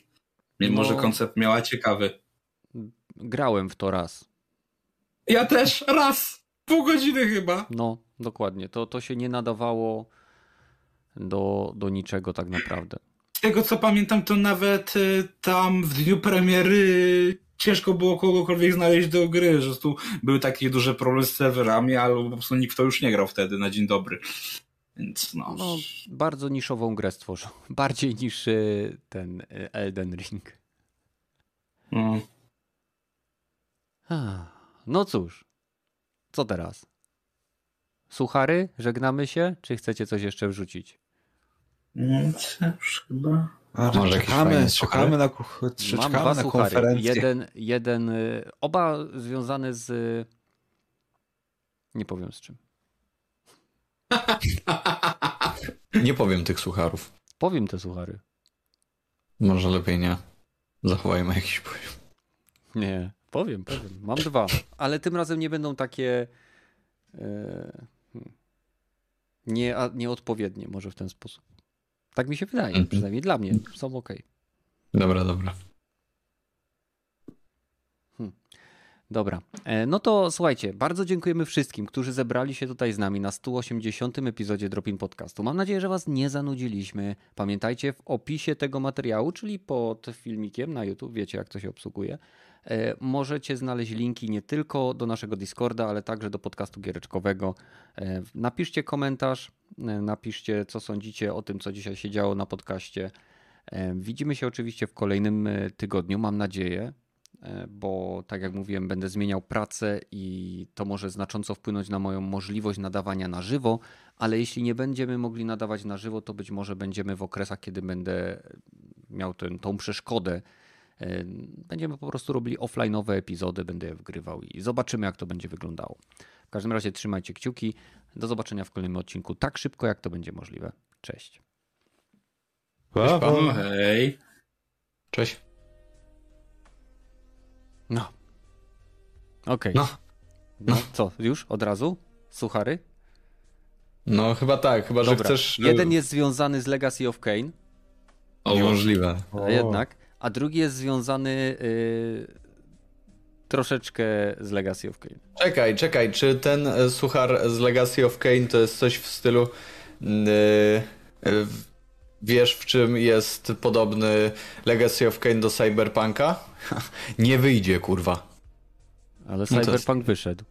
Mimo, No. że koncept miała ciekawy. grałem w to raz. Ja też, raz! Pół godziny chyba. No, dokładnie. To, to się nie nadawało do, do niczego tak naprawdę. Z tego co pamiętam, to nawet y, tam w dniu premiery ciężko było kogokolwiek znaleźć do gry, że tu były takie duże problemy z serwerami, ale po prostu nikt to już nie grał wtedy na dzień dobry. Więc no. No, bardzo niszową grę stworzył. (laughs) Bardziej niż y, ten y, Elden Ring. no. No cóż, co teraz? Suchary? Żegnamy się? Czy chcecie coś jeszcze wrzucić? Więc już chyba. A, Może czekamy, czekamy na, kuch- Mam czekamy na konferencję. Jeden, jeden, y, oba związane z... Nie powiem z czym. (laughs) Nie powiem tych sucharów. Powiem te suchary. Może lepiej nie. Zachowajmy jakiś poziom. Nie, powiem, powiem. Mam dwa, ale tym razem nie będą takie e, nie, a, nieodpowiednie, może w ten sposób. Tak mi się wydaje, Mhm. przynajmniej dla mnie. Są ok. Dobra, dobra. Dobra, e, no to słuchajcie, bardzo dziękujemy wszystkim, którzy zebrali się tutaj z nami na 180. epizodzie Dropin Podcastu. Mam nadzieję, że Was nie zanudziliśmy. Pamiętajcie, w opisie tego materiału, czyli pod filmikiem na YouTube, wiecie jak to się obsługuje, możecie znaleźć linki nie tylko do naszego Discorda, ale także do podcastu giereczkowego. E, Napiszcie komentarz, e, napiszcie co sądzicie o tym, co dzisiaj się działo na podcaście. E, Widzimy się oczywiście w kolejnym e, tygodniu, mam nadzieję e, bo tak jak mówiłem, będę zmieniał pracę i to może znacząco wpłynąć na moją możliwość nadawania na żywo, ale jeśli nie będziemy mogli nadawać na żywo, to być może będziemy w okresach, kiedy będę miał ten, tą przeszkodę. Będziemy po prostu robili offline'owe epizody, będę je wgrywał i zobaczymy, jak to będzie wyglądało. W każdym razie trzymajcie kciuki. Do zobaczenia w kolejnym odcinku tak szybko, jak to będzie możliwe. Cześć. Pa. No hej. Cześć. No. Okej. No. No co, już od razu? Suchary? No chyba tak, chyba że Dobra. chcesz... e, Jeden jest związany z Legacy of Kane, O, Niemożliwe. a jednak, a drugi jest związany y, troszeczkę z Legacy of Kane. Czekaj, czekaj, czy ten e, suchar z Legacy of Kane to jest coś w stylu mm, e, e, wiesz w czym jest podobny Legacy of Kane do Cyberpunka? (laughs) Nie wyjdzie, kurwa. Ale No to jest- Cyberpunk wyszedł.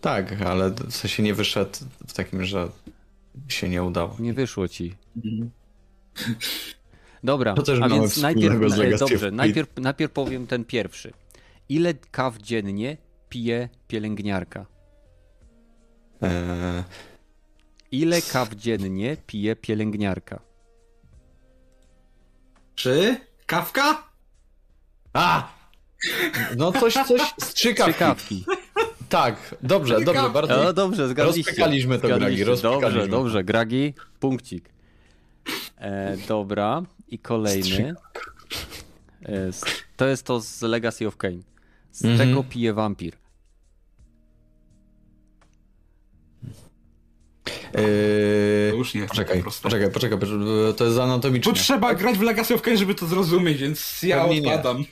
Tak, ale w sensie nie wyszedł w takim, że się nie udało. Nie wyszło ci. Dobra, To też a więc najpierw, z e, dobrze, najpierw, najpierw powiem ten pierwszy. Ile kaw dziennie pije pielęgniarka? Eee, Ile kaw dziennie pije pielęgniarka? Czy? Kawka? A! No coś, coś z trzy kawki. Ciekawki. Tak, dobrze, dobrze, bardzo. No dobrze, zgadliście. Rozpykaliśmy to, Gragi, Zgadliście. rozpykaliśmy. Dobrze, dobrze, Gragi, punkcik. E, dobra, i kolejny. E, to jest to z Legacy of Kane. Z Mhm. czego pije wampir? Eee, To już nie jest poczekaj, poczekaj, poczekaj, to jest anatomiczne. Tu trzeba grać w Legacy of Kain, żeby to zrozumieć, więc ja Pewnie nie. odpadam.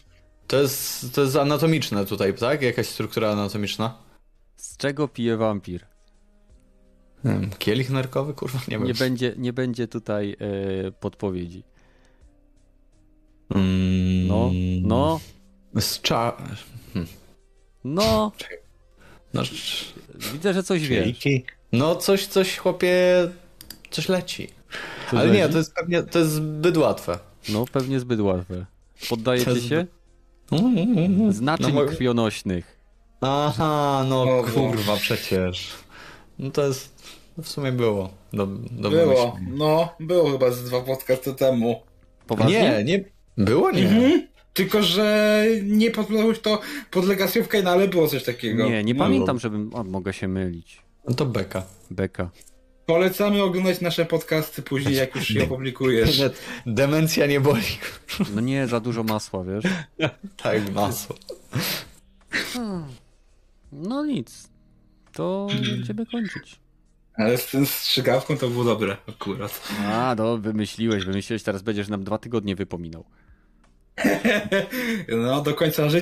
To jest, to jest anatomiczne tutaj, tak? Jakaś struktura anatomiczna? Z czego pije wampir? Hmm, Kielich nerkowy? Kurwa, nie wiem. Nie będzie, nie będzie tutaj e, podpowiedzi. Mm, No, no, Z cza... no. No, Widzę, że coś wiesz. no coś, coś chłopie... Coś leci. Coś Ale nie, leci? to jest pewnie, to jest zbyt łatwe. No, pewnie zbyt łatwe. Poddajecie jest się? Z naczyń No, mo- krwionośnych. Aha, no O, kurwa, przecież. No to jest... No w sumie było. Do, do Było, wymyślenia. no, było chyba z dwa podcasty temu. Poważnie? Nie, nie... Było? Nie. Mhm. Tylko, że nie podpadłeś to pod Legacy of Kain, ale było coś takiego. Nie, nie No. pamiętam, żebym... O, mogę się mylić. No to beka. Beka. Polecamy oglądać nasze podcasty później, jak już je opublikujesz. (laughs) Demencja nie boli. No nie, za dużo masła, wiesz? (laughs) Tak, masło. No nic. To będziemy kończyć. Ale z tym strzygawką to było dobre akurat. A, no wymyśliłeś, wymyśliłeś, teraz będziesz nam dwa tygodnie wypominał. (laughs) No, do końca życia